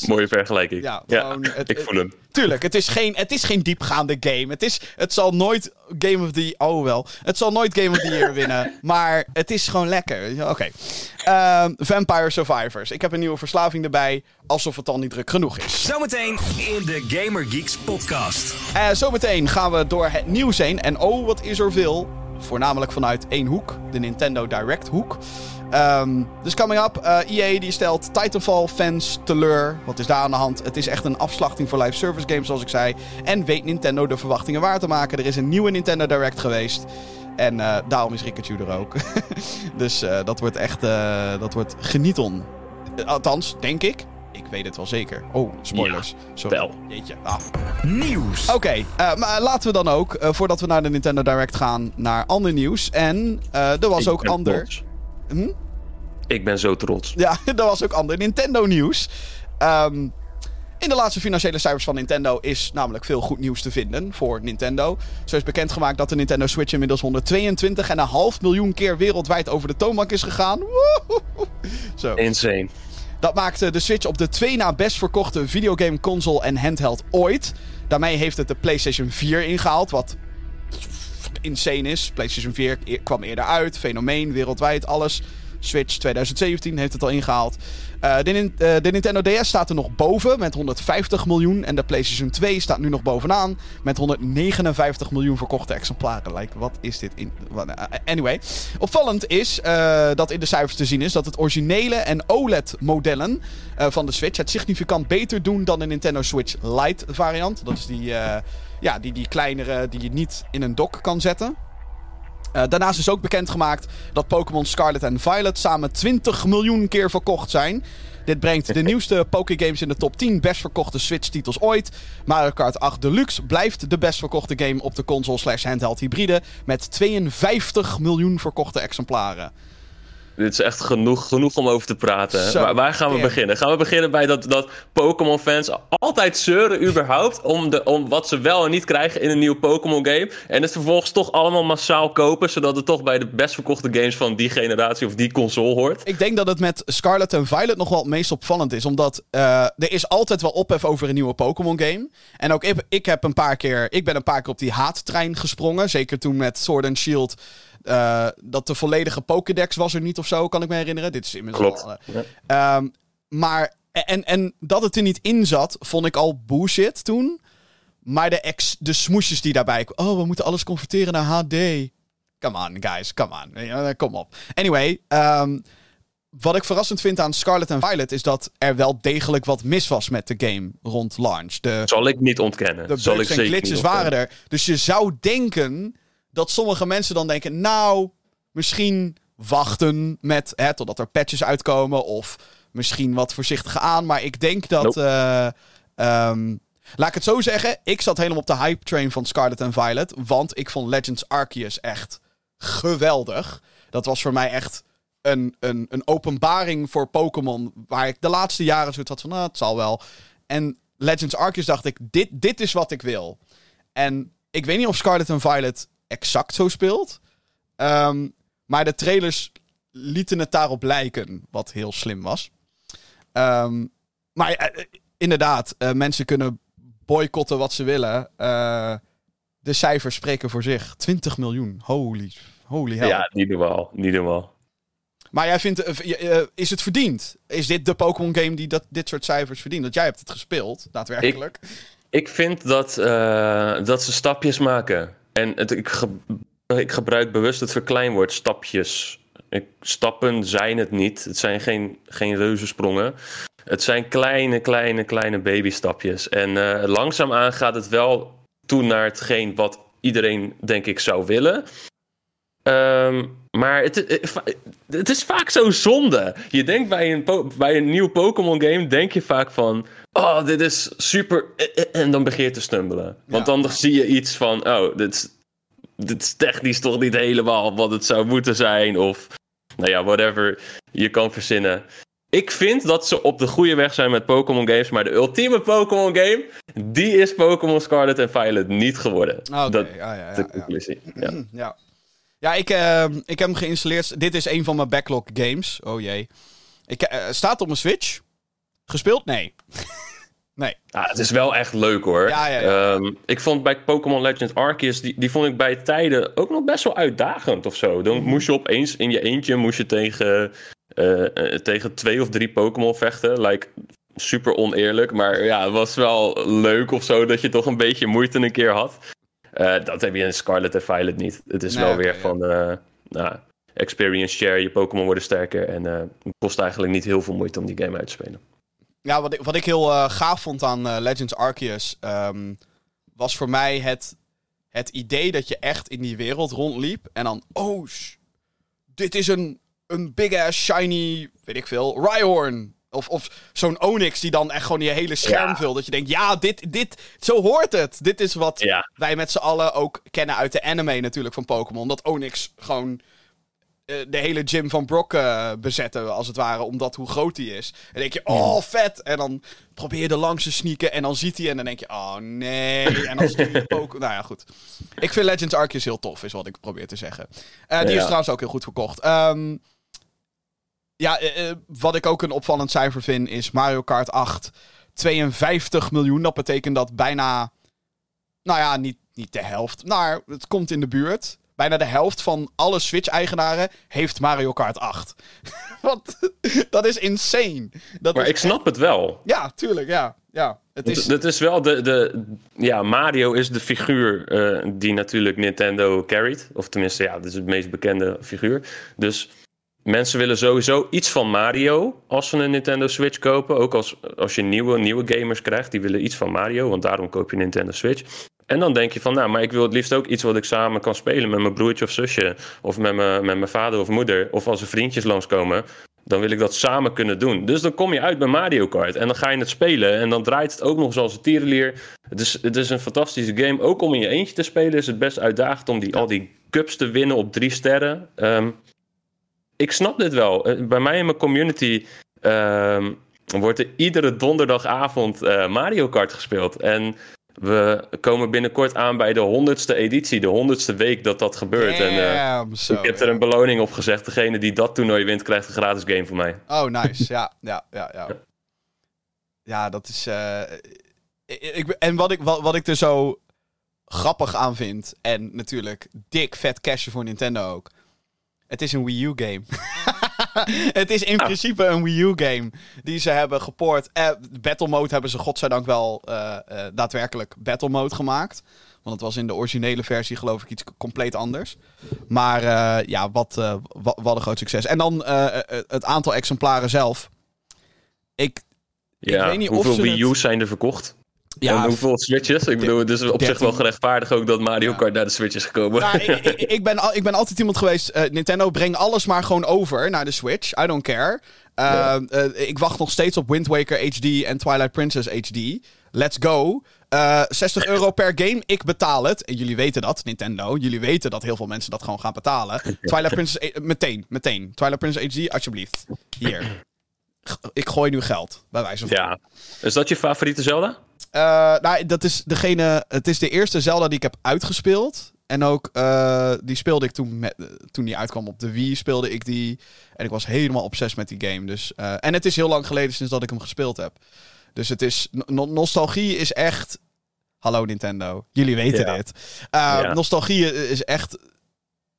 S3: Mooie vergelijking. Ja, gewoon, het, ik voel hem.
S2: Tuurlijk, het is, geen, het is geen diepgaande game. Het, is, het zal nooit Game of the... Oh wel. Het zal nooit Game of the Year winnen. Maar het is gewoon lekker. Oké. Okay. Uh, Vampire Survivors. Ik heb een nieuwe verslaving erbij. Alsof het al niet druk genoeg is.
S1: Zometeen in de Gamer Geeks podcast.
S2: Uh, zometeen gaan we door het nieuws heen. En oh, wat is er veel. Voornamelijk vanuit één hoek. De Nintendo Direct hoek. Um, dus coming up, uh, eh, EA die stelt Titanfall-fans teleur. Wat is daar aan de hand? Het is echt een afslachting voor live service games, zoals ik zei. En weet Nintendo de verwachtingen waar te maken. Er is een nieuwe Nintendo Direct geweest. En uh, daarom is Rikachu er ook. dus uh, dat wordt echt dat wordt genieton. Althans, denk ik. Ik weet het wel zeker. Oh, spoilers. Sorry.
S3: Tel.
S2: Jeetje. Ah.
S1: Nieuws.
S2: Oké, eh, maar laten we dan ook, eh, voordat we naar de Nintendo Direct gaan, naar ander nieuws. En eh, er was
S3: Ik
S2: ook ander... Hm?
S3: Ik ben zo trots.
S2: Ja, er was ook ander Nintendo nieuws. Ehm, in de laatste financiële cijfers van Nintendo is namelijk veel goed nieuws te vinden voor Nintendo. Zo is bekendgemaakt dat de Nintendo Switch inmiddels 122,5 miljoen keer wereldwijd over de toonbank is gegaan. Woehoe. Zo.
S3: Insane.
S2: Dat maakte de Switch op de twee na best verkochte videogame console en handheld ooit. Daarmee heeft het de PlayStation 4 ingehaald, wat insane is. PlayStation 4 e- kwam eerder uit, fenomeen, wereldwijd, alles. Switch 2017 heeft het al ingehaald. Eh, eh, de Nintendo DS staat er nog boven met 150 miljoen. En de PlayStation 2 staat nu nog bovenaan met 159 miljoen verkochte exemplaren. Like, wat is dit? In, eh, anyway. Opvallend is dat in de cijfers te zien is dat het originele en OLED-modellen van de Switch het significant beter doen dan de Nintendo Switch Lite variant. Dat is die, ja, die, die kleinere die je niet in een dock kan zetten. Eh, daarnaast is ook bekendgemaakt dat Pokémon Scarlet en Violet samen 20 miljoen keer verkocht zijn. Dit brengt de nieuwste Pokégames in de top 10 best verkochte Switch-titels ooit. Mario Kart 8 Deluxe blijft de best verkochte game op de console slash handheld hybride. Met 52 miljoen verkochte exemplaren.
S3: Dit is echt genoeg, genoeg om over te praten.
S2: Zo,
S3: waar, waar gaan we
S2: damn.
S3: beginnen? Gaan we beginnen bij dat, dat Pokémon-fans altijd zeuren überhaupt om, de, om wat ze wel en niet krijgen in een nieuwe Pokémon-game. En het vervolgens toch allemaal massaal kopen, zodat het toch bij de best verkochte games van die generatie of die console hoort.
S2: Ik denk dat het met Scarlet en Violet nog wel het meest opvallend is. Omdat eh, er is altijd wel ophef over een nieuwe Pokémon game. En ook ik, ik, heb een paar keer, ik ben een paar keer op die haattrein gesprongen. Zeker toen met Sword and Shield. Eh, dat de volledige Pokédex was er niet of zo, kan ik me herinneren. Dit is inmiddels
S3: Klopt.
S2: al, eh,
S3: Ja.
S2: Ehm, maar, en, en dat het er niet in zat, vond ik al bullshit toen. Maar de, ex, de smoesjes die daarbij... Oh, we moeten alles converteren naar HD. Come on, guys, come on. Ja, Kom op. Anyway, ehm, wat ik verrassend vind aan Scarlet en Violet... is dat er wel degelijk wat mis was met de game rond launch. De,
S3: Zal ik niet ontkennen.
S2: de
S3: Zal ik
S2: en glitches waren er. Dus je zou denken dat sommige mensen dan denken... Nou, misschien wachten met... Hè, totdat er patches uitkomen. Of misschien wat voorzichtiger aan. Maar ik denk dat...
S3: Nope.
S2: eh, ehm, laat ik het zo zeggen. Ik zat helemaal op de hype train van Scarlet en Violet. Want ik vond Legends Arceus echt geweldig. Dat was voor mij echt een, een, een openbaring voor Pokémon. Waar ik de laatste jaren zoiets had van... Nou, het zal wel. En Legends Arceus dacht ik... Dit, dit is wat ik wil. En ik weet niet of Scarlet en Violet exact zo speelt. Ehm, maar de trailers lieten het daarop lijken. Wat heel slim was. Ehm, maar eh, inderdaad, eh, mensen kunnen boycotten wat ze willen. Eh, de cijfers spreken voor zich. 20 miljoen. Holy, holy hell.
S3: Ja, niet normaal. Niet normaal.
S2: Maar jij vindt, eh, eh, is het verdiend? Is dit de Pokémon game die dat, dit soort cijfers verdient? Want jij hebt het gespeeld, daadwerkelijk.
S3: Ik vind dat, eh, dat ze stapjes maken. En het, ik, ik gebruik bewust het verkleinwoord stapjes. Ik, stappen zijn het niet. Het zijn geen, geen reuzensprongen. Het zijn kleine, kleine, kleine babystapjes. En eh, langzaamaan gaat het wel toe naar hetgeen wat iedereen, denk ik, zou willen. Ehm, maar het, het, het is vaak zo zonde. Je denkt bij een, bij een nieuw Pokémon game, denk je vaak van... Oh, dit is super... eh, eh, En dan begin je te stumbelen. Want
S2: Ja.
S3: dan zie je iets van... Oh, dit is, dit is technisch toch niet helemaal wat het zou moeten zijn. Of, nou ja, whatever je kan verzinnen. Ik vind dat ze op de goede weg zijn met Pokémon games. Maar de ultieme Pokémon game, die is Pokémon Scarlet en Violet niet geworden.
S2: Oké,
S3: dat
S2: ja, ja,
S3: is de
S2: ja, ja.
S3: conclusie. Ja.
S2: Ja, ja ik, eh, ik heb hem geïnstalleerd. Dit is een van mijn backlog games. Oh jee. Ik, eh, staat op mijn Switch. Gespeeld? Nee. nee.
S3: Ah, het is wel echt leuk hoor.
S2: Ja, ja, ja.
S3: Ehm, ik vond bij Pokémon Legends Arceus, die, die vond ik bij tijden ook nog best wel uitdagend of zo.
S2: Mhm.
S3: Dan moest je opeens in je eentje moest je tegen, eh, eh, tegen twee of drie Pokémon vechten. Like, super oneerlijk, maar ja, het was wel leuk of zo dat je toch een beetje moeite een keer had. Eh, dat heb je in Scarlet en Violet niet. Het is
S2: Nee,
S3: wel weer van, nou, experience share, je Pokémon worden sterker en het kost eigenlijk niet heel veel moeite om die game uit te spelen.
S2: Ja, wat ik, wat ik heel eh, gaaf vond aan eh, Legends Arceus... ehm, was voor mij het, het idee dat je echt in die wereld rondliep... en dan, oh, sh- dit is een, een big-ass, shiny, weet ik veel, Rhyhorn. Of, of zo'n Onyx die dan echt gewoon je hele scherm
S3: Ja.
S2: vult. Dat je denkt, ja, dit, dit, zo hoort het. Dit is wat
S3: Ja.
S2: wij met z'n allen ook kennen uit de anime natuurlijk van Pokémon. Dat Onyx gewoon de hele gym van Brock eh, bezetten, als het ware, omdat hoe groot hij is. En dan denk je, oh, vet! En dan probeer je er langs te sneaken en dan ziet hij en dan denk je, oh nee. En dan is die Pokémon... Nou ja, goed. Ik vind Legends Arceus heel tof, is wat ik probeer te zeggen. Eh, die is trouwens ook heel goed verkocht. Ehm, ja, eh, eh, wat ik ook een opvallend cijfer vind, is Mario Kart 8. 52 miljoen, dat betekent dat bijna... Nou ja, niet, niet de helft, maar het komt in de buurt. Bijna de helft van alle Switch-eigenaren heeft Mario Kart 8. Want dat is insane. Dat
S3: Maar
S2: is
S3: ik snap het wel.
S2: Ja, tuurlijk, ja. ja. Het is...
S3: Het is wel de, de. Ja, Mario is de figuur eh, die natuurlijk Nintendo carried. Of tenminste, ja, dat is het meest bekende figuur. Dus mensen willen sowieso iets van Mario als ze een Nintendo Switch kopen. Ook als, als je nieuwe, nieuwe gamers krijgt, die willen iets van Mario. Want daarom koop je een Nintendo Switch. En dan denk je van, nou, maar ik wil het liefst ook iets wat ik samen kan spelen met mijn broertje of zusje. Of met mijn, met mijn vader of moeder. Of als er vriendjes langskomen. Dan wil ik dat samen kunnen doen. Dus dan kom je uit bij Mario Kart. En dan ga je het spelen. En dan draait het ook nog zoals een tierenlier. Het is, het is een fantastische game. Ook om in je eentje te spelen is het best uitdagend om die, al die cups te winnen op drie sterren. Ehm, ik snap dit wel. Eh, Bij mij in mijn community ehm, wordt er iedere donderdagavond eh, Mario Kart gespeeld. En we komen binnenkort aan bij de honderdste editie, de honderdste week dat dat gebeurt. En, eh,
S2: Damn, zo.
S3: ik heb er een beloning op gezegd. Degene die dat toernooi wint, krijgt een gratis game van mij.
S2: Oh, nice. Ja, ja, ja, ja. Ja, dat is... eh, ik, en wat ik, wat, wat ik er zo grappig aan vind... En natuurlijk dik vet cashje voor Nintendo ook. Het is een Wii U game. het is in principe een Wii U game die ze hebben gepoord. Eh, Battle Mode hebben ze godzijdank wel eh, eh, daadwerkelijk Battle Mode gemaakt. Want het was in de originele versie geloof ik iets compleet anders. Maar ja, wat, wat, wat een groot succes. En dan het aantal exemplaren zelf. Ik,
S3: Ja,
S2: weet niet
S3: hoeveel Wii
S2: het-
S3: U's zijn er verkocht?
S2: Ja,
S3: en hoeveel Switches? Ik bedoel, het is op zich
S2: 13.
S3: wel gerechtvaardigd ook dat Mario
S2: Ja.
S3: Kart naar de Switch is gekomen.
S2: Nou, ik, ik, ik ben, al- ik ben altijd iemand geweest. eh, Nintendo, breng alles maar gewoon over naar de Switch. I don't care. Eh, eh, ik wacht nog steeds op Wind Waker HD en Twilight Princess HD. Let's go. Eh 60 euro per game, ik betaal het. En jullie weten dat, Nintendo. Jullie weten dat heel veel mensen dat gewoon gaan betalen. Twilight Princess, meteen, meteen. Twilight Princess HD, alsjeblieft. Hier. Ik gooi nu geld, bij wijze van.
S3: ja. Is dat je favoriete Zelda?
S2: Eh, nou, dat is degene. Het is de eerste Zelda die ik heb uitgespeeld. En ook eh, die speelde ik toen, met, toen die uitkwam op de Wii, speelde ik die. En ik was helemaal obsessief met die game. Dus, eh, en het is heel lang geleden sinds dat ik hem gespeeld heb. Dus het is. no- nostalgie is echt. Hallo Nintendo. Jullie weten
S3: Ja.
S2: dit.
S3: Ja.
S2: Nostalgie is echt.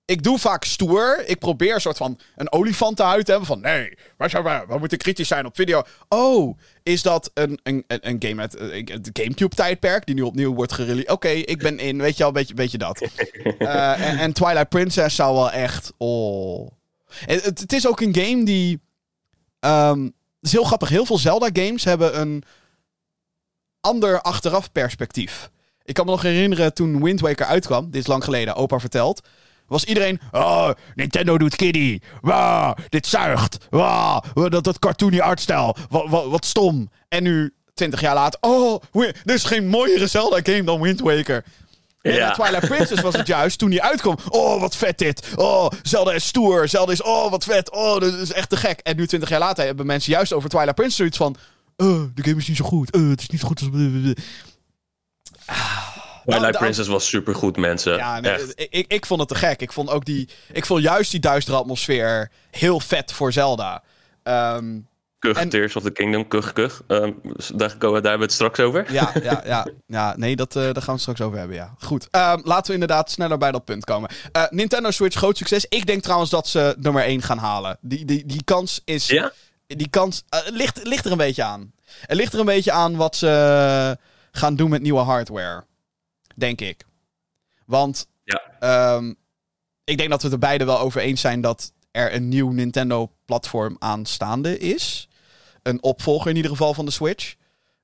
S2: Ik doe vaak stoer. Ik probeer een soort van een olifantenhuid te hebben. Van nee, we? Moeten kritisch zijn op video. Oh, is dat een, een, een game uit eh, het Gamecube-tijdperk die nu opnieuw wordt gereleased? Oké, ik ben in. Weet je al, beetje, beetje dat. Eh, en, en Twilight Princess zou wel echt. Oh. En Het, het is ook een game die. ehm, het is heel grappig. Heel veel Zelda-games hebben een ander achteraf perspectief. Ik kan me nog herinneren toen Wind Waker uitkwam. Dit is lang geleden, opa verteld. Was iedereen. Oh, Nintendo doet kiddie. Wauw, dit zuigt. Wauw, dat, dat cartoony artstijl. Wat, wat, wat stom. En nu, 20 jaar later. Oh, er is geen mooiere Zelda-game dan Wind Waker. En
S3: Ja.
S2: Twilight Princess was het juist toen die uitkwam. Oh, wat vet dit. Oh, Zelda is stoer. Zelda is, oh, wat vet. Oh, dat is echt te gek. En nu, 20 jaar later, hebben mensen juist over Twilight Princess zoiets van. Oh, de game is niet zo goed. Oh, het is niet zo goed als.
S3: Twilight
S2: de-
S3: Princess was supergoed, mensen.
S2: Ja, nee,
S3: Echt.
S2: ik, ik, ik vond het te gek. Ik vond ook die. Ik vond juist die duistere atmosfeer heel vet voor Zelda. Ehm,
S3: Kug,
S2: en-
S3: Tears of the Kingdom, kug, kug. Ehm, daar, komen- daar hebben we het straks over.
S2: ja, ja, ja, ja. Nee, dat, eh, daar gaan we het straks over hebben, ja. Goed. Ehm, laten we inderdaad sneller bij dat punt komen. Eh, Nintendo Switch, groot succes. Ik denk trouwens dat ze nummer 1 gaan halen. Die, die, die kans is.
S3: Ja?
S2: Die kans eh, ligt, ligt er een beetje aan. Het ligt er een beetje aan wat ze gaan doen met nieuwe hardware. Denk ik. Want
S3: Ja.
S2: ehm, ik denk dat we het er beide wel over eens zijn dat er een nieuw Nintendo-platform aanstaande is. Een opvolger in ieder geval van de Switch.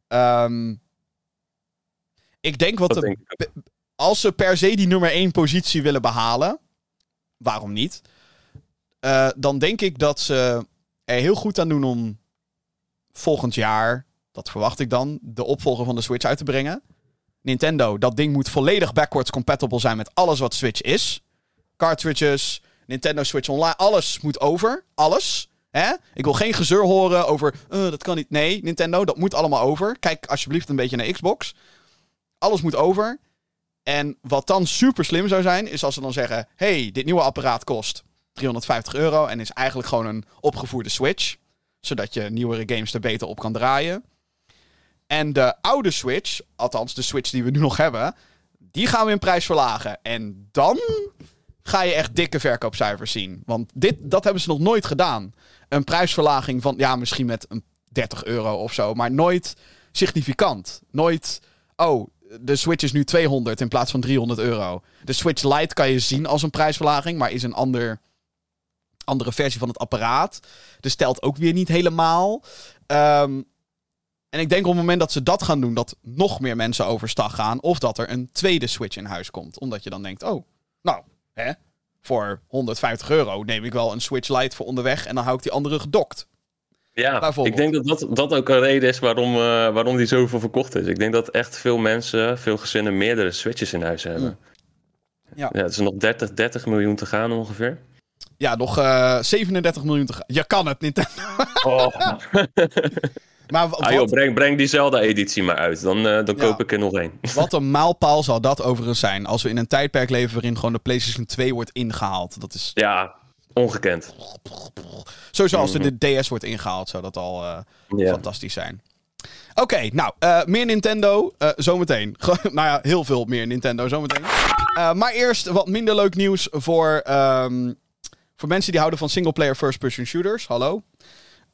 S2: Ehm, ik denk wat
S3: Dat
S2: de,
S3: denk
S2: als ze per se die nummer 1 positie willen behalen, waarom niet? Eh, dan denk ik dat ze er heel goed aan doen om volgend jaar, dat verwacht ik dan, de opvolger van de Switch uit te brengen. Nintendo, dat ding moet volledig backwards compatible zijn met alles wat Switch is. Cartridges, Nintendo Switch Online, alles moet over. Alles. Hè? Ik wil geen gezeur horen over, uh, dat kan niet. Nee, Nintendo, dat moet allemaal over. Kijk alsjeblieft een beetje naar Xbox. Alles moet over. En wat dan super slim zou zijn, is als ze dan zeggen: hey, dit nieuwe apparaat kost 350 euro en is eigenlijk gewoon een opgevoerde Switch. Zodat je nieuwere games er beter op kan draaien. En de oude Switch, althans de Switch die we nu nog hebben, die gaan we in prijs verlagen. En dan ga je echt dikke verkoopcijfers zien. Want dit, dat hebben ze nog nooit gedaan. Een prijsverlaging van, ja, misschien met een 30 euro of zo, maar nooit significant. Nooit, oh, de Switch is nu 200 in plaats van 300 euro. De Switch Lite kan je zien als een prijsverlaging, maar is een ander, andere versie van het apparaat. Dus stelt ook weer niet helemaal. Um, en ik denk op het moment dat ze dat gaan doen, dat nog meer mensen overstag gaan. Of dat er een tweede Switch in huis komt. Omdat je dan denkt, oh, nou, hè, voor 150 euro neem ik wel een Switch Lite voor onderweg. En dan hou ik die andere gedokt.
S3: Ja, ik denk dat, dat dat ook een reden is waarom, uh, waarom die zoveel verkocht is. Ik denk dat echt veel mensen, veel gezinnen, meerdere Switches in huis hebben. Ja. ja het is nog 30, 30 miljoen te gaan ongeveer.
S2: Ja, nog uh, eh, 37 miljoen te gaan. Je kan het, Nintendo. Oh.
S3: Maar ah, joh, breng, breng diezelfde editie maar uit. Dan, uh, dan koop ik er nog één.
S2: Wat een maalpaal zal dat overigens zijn. Als we in een tijdperk leven waarin gewoon de PlayStation 2 wordt ingehaald. Dat is...
S3: Ja, ongekend.
S2: Sowieso als er de DS wordt ingehaald, zou dat al uh, fantastisch zijn. Oké, nou, uh, meer Nintendo zometeen. nou ja, heel veel meer Nintendo zometeen. maar eerst wat minder leuk nieuws voor, um, voor mensen die houden van single-player first-person shooters. Hallo.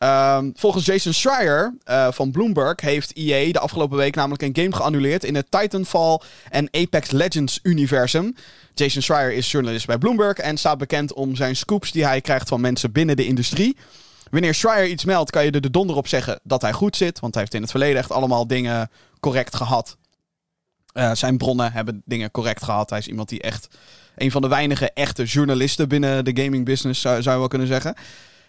S2: Um, volgens Jason Schreier uh, van Bloomberg heeft EA de afgelopen week namelijk een game geannuleerd in het Titanfall en Apex Legends universum. Jason Schreier is journalist bij Bloomberg en staat bekend om zijn scoops die hij krijgt van mensen binnen de industrie. Wanneer Schreier iets meldt, kan je er de donder op zeggen dat hij goed zit, want hij heeft in het verleden echt allemaal dingen correct gehad. Uh, zijn bronnen hebben dingen correct gehad. Hij is iemand die echt een van de weinige echte journalisten binnen de gaming business zou, zou je wel kunnen zeggen.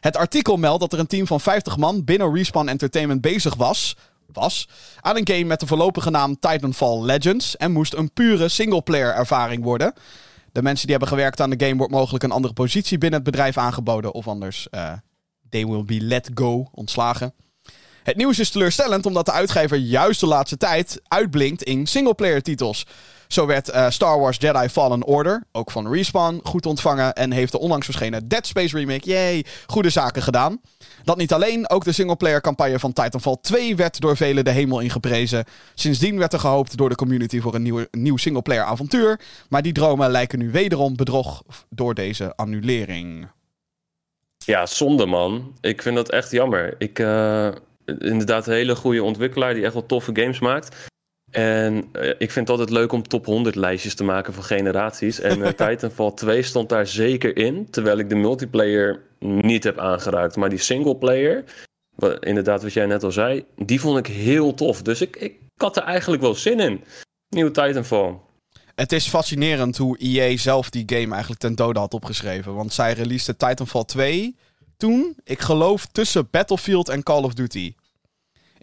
S2: Het artikel meldt dat er een team van 50 man binnen Respawn Entertainment bezig was, was aan een game met de voorlopige naam Titanfall Legends en moest een pure singleplayer ervaring worden. De mensen die hebben gewerkt aan de game wordt mogelijk een andere positie binnen het bedrijf aangeboden of anders uh, they will be let go, ontslagen. Het nieuws is teleurstellend omdat de uitgever juist de laatste tijd uitblinkt in singleplayer titels. Zo werd uh, Star Wars Jedi Fallen Order, ook van Respawn, goed ontvangen. En heeft de onlangs verschenen Dead Space remake, yay, goede zaken gedaan. Dat niet alleen, ook de singleplayer campagne van Titanfall 2 werd door velen de hemel ingeprezen. Sindsdien werd er gehoopt door de community voor een nieuw, nieuw singleplayer avontuur. Maar die dromen lijken nu wederom bedrog door deze annulering.
S3: Ja, zonde man. Ik vind dat echt jammer. Ik, uh, inderdaad een hele goede ontwikkelaar die echt wel toffe games maakt. En uh, ik vind het altijd leuk om top 100 lijstjes te maken van generaties. En uh, Titanfall 2 stond daar zeker in. Terwijl ik de multiplayer niet heb aangeraakt. Maar die singleplayer, wat, inderdaad wat jij net al zei, die vond ik heel tof. Dus ik, ik had er eigenlijk wel zin in. Nieuwe Titanfall.
S2: Het is fascinerend hoe EA zelf die game eigenlijk ten dode had opgeschreven. Want zij releasede Titanfall 2 toen, ik geloof, tussen Battlefield en Call of Duty.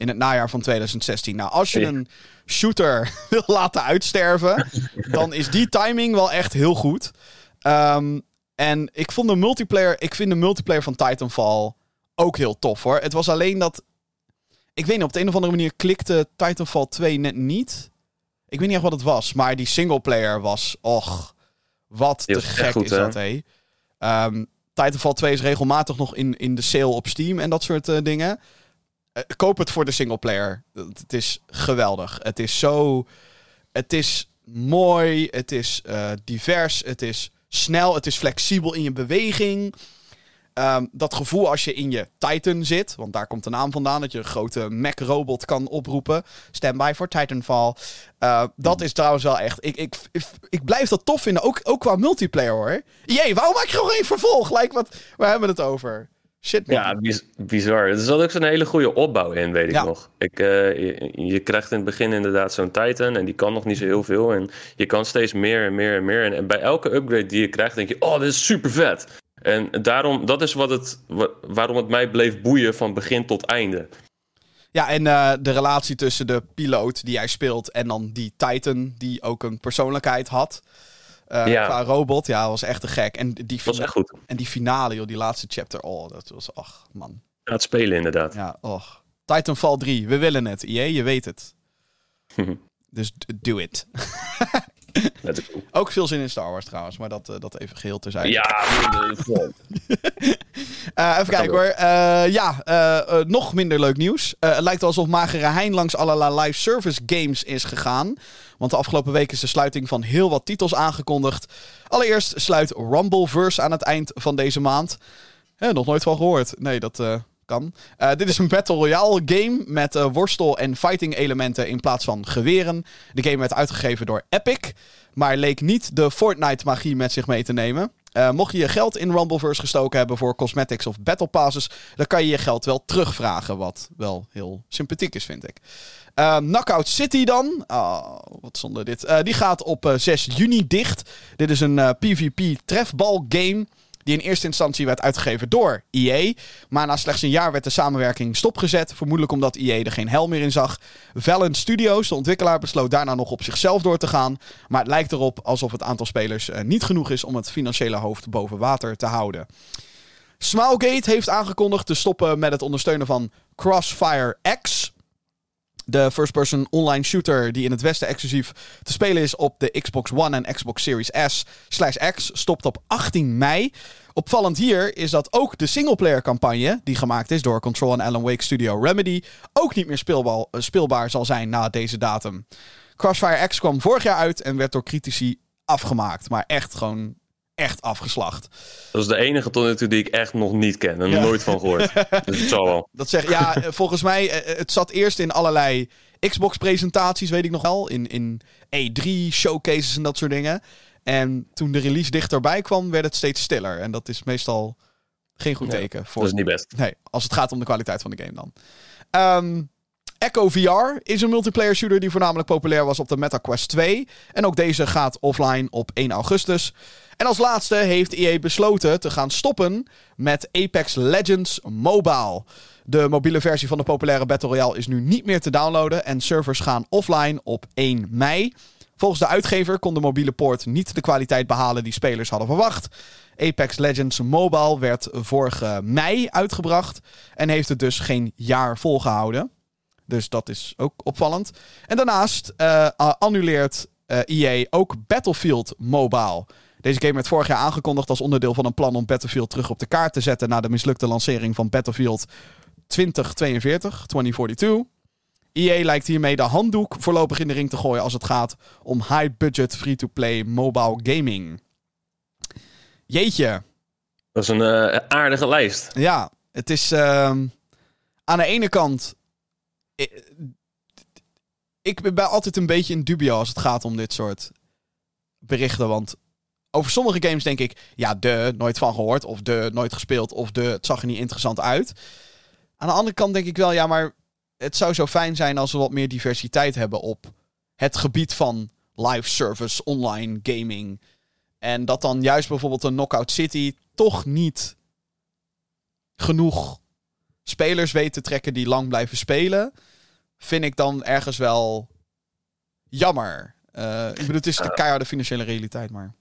S2: In het najaar van 2016. Nou, als je een shooter wil laten uitsterven, dan is die timing wel echt heel goed. Um, en ik vond de multiplayer, ik vind de multiplayer van Titanfall ook heel tof hoor. Het was alleen dat, ik weet niet, op de een of andere manier klikte Titanfall 2 net niet. Ik weet niet echt wat het was, maar die singleplayer was, och, wat te gek is dat hé. Um, Titanfall 2 is regelmatig nog in, in de sale op Steam en dat soort uh, dingen. Uh, koop het voor de singleplayer. Het is geweldig. Het is zo. Het is mooi. Het is uh, divers. Het is snel. Het is flexibel in je beweging. Um, dat gevoel als je in je Titan zit, want daar komt de naam vandaan, dat je een grote Mac-robot kan oproepen. Standby voor Titanfall. Uh, dat is trouwens wel echt. Ik, ik, ik, ik, blijf dat tof vinden, ook, ook qua multiplayer hoor. Jee, waarom maak je gewoon geen vervolg? Like, wat, waar hebben we het over? Shit, man.
S3: Ja, bizar. Er zat ook zo'n hele goede opbouw in, weet ik nog. Ik, uh, je, je, krijgt in het begin inderdaad zo'n Titan en die kan nog niet zo heel veel. En je kan steeds meer en meer en meer. En, en bij elke upgrade die je krijgt, denk je: oh, dit is super vet. En daarom, dat is wat het, waarom het mij bleef boeien van begin tot einde.
S2: Ja, en uh, de relatie tussen de piloot die jij speelt en dan die Titan die ook een persoonlijkheid had. Uh, ja. Qua robot, ja, was echt te gek. En die,
S3: was echt goed.
S2: En die finale, joh, die laatste chapter, oh, dat was, ach, man.
S3: Ja, het spelen inderdaad.
S2: Ja, och. Titanfall 3, we willen het. Jee, je weet het. dus do it. Ook veel zin in Star Wars trouwens, maar dat, uh, dat even geheel terzijde.
S3: Ja, uh,
S2: even kijken hoor. Uh, ja, nog minder leuk nieuws. het lijkt alsof Magere Hein langs allerlei live service games is gegaan. Want de afgelopen week is de sluiting van heel wat titels aangekondigd. Allereerst sluit Rumbleverse aan het eind van deze maand. nog nooit van gehoord. Nee, dat kan. Uh, dit is een Battle Royale game met uh, worstel- en fighting elementen in plaats van geweren. De game werd uitgegeven door Epic, maar leek niet de Fortnite magie met zich mee te nemen. Uh, mocht je je geld in Rumbleverse gestoken hebben voor cosmetics of battle passes, dan kan je je geld wel terugvragen, wat wel heel sympathiek is, vind ik. Knockout City dan. Oh, wat zonde dit. die gaat op 6 juni dicht. Dit is een PvP trefbal game die in eerste instantie werd uitgegeven door EA. Maar na slechts een jaar werd de samenwerking stopgezet. Vermoedelijk omdat EA er geen hel meer in zag. Valen Studios, de ontwikkelaar, besloot daarna nog op zichzelf door te gaan. Maar het lijkt erop alsof het aantal spelers uh, niet genoeg is om het financiële hoofd boven water te houden. Smilegate heeft aangekondigd te stoppen met het ondersteunen van Crossfire X. De first-person online shooter die in het Westen exclusief te spelen is op de Xbox One en Xbox Series S slash X stopt op 18 mei. Opvallend hier is dat ook de singleplayer campagne, die gemaakt is door Control en Alan Wake Studio Remedy, ook niet meer speelbaar, eh, speelbaar zal zijn na deze datum. Crossfire X kwam vorig jaar uit en werd door critici afgemaakt. Maar echt gewoon echt afgeslacht.
S3: Dat is de enige tot nu toe die ik echt nog niet ken en nooit van gehoord. dus het zal wel.
S2: Dat zeg ja, eh, volgens mij, eh, het zat eerst in allerlei Xbox-presentaties, weet ik nog wel. In, in E3, showcases en dat soort dingen. En toen de release dichterbij kwam, werd het steeds stiller. En dat is meestal geen goed teken. voor...
S3: Dat is niet best.
S2: Nee, als het gaat om de kwaliteit van de game dan. Um, Echo VR is een multiplayer shooter die voornamelijk populair was op de MetaQuest 2. En ook deze gaat offline op 1 augustus. En als laatste heeft EA besloten te gaan stoppen met Apex Legends Mobile. De mobiele versie van de populaire Battle Royale is nu niet meer te downloaden en servers gaan offline op 1 mei. Volgens de uitgever kon de mobiele poort niet de kwaliteit behalen die spelers hadden verwacht. Apex Legends Mobile werd vorige mei uitgebracht en heeft het dus geen jaar volgehouden. Dus dat is ook opvallend. En daarnaast uh, annuleert uh, eh, EA ook Battlefield Mobile. Deze game werd vorig jaar aangekondigd als onderdeel van een plan om Battlefield terug op de kaart te zetten na de mislukte lancering van Battlefield 2042, 2042. EA lijkt hiermee de handdoek voorlopig in de ring te gooien als het gaat om high-budget free-to-play mobile gaming. Jeetje.
S3: Dat is een uh, aardige lijst.
S2: Ja, het is uh, aan de ene kant ik, ben altijd een beetje in dubio als het gaat om dit soort berichten. Want over sommige games denk ik, ja, de, nooit van gehoord. Of de, nooit gespeeld. Of de, het zag er niet interessant uit. Aan de andere kant denk ik wel, ja, maar het zou zo fijn zijn als we wat meer diversiteit hebben op het gebied van live service, online gaming. En dat dan juist bijvoorbeeld een Knockout City toch niet genoeg spelers weet te trekken die lang blijven spelen, vind ik dan ergens wel jammer. Uh, ik bedoel, het is de keiharde financiële realiteit, maar...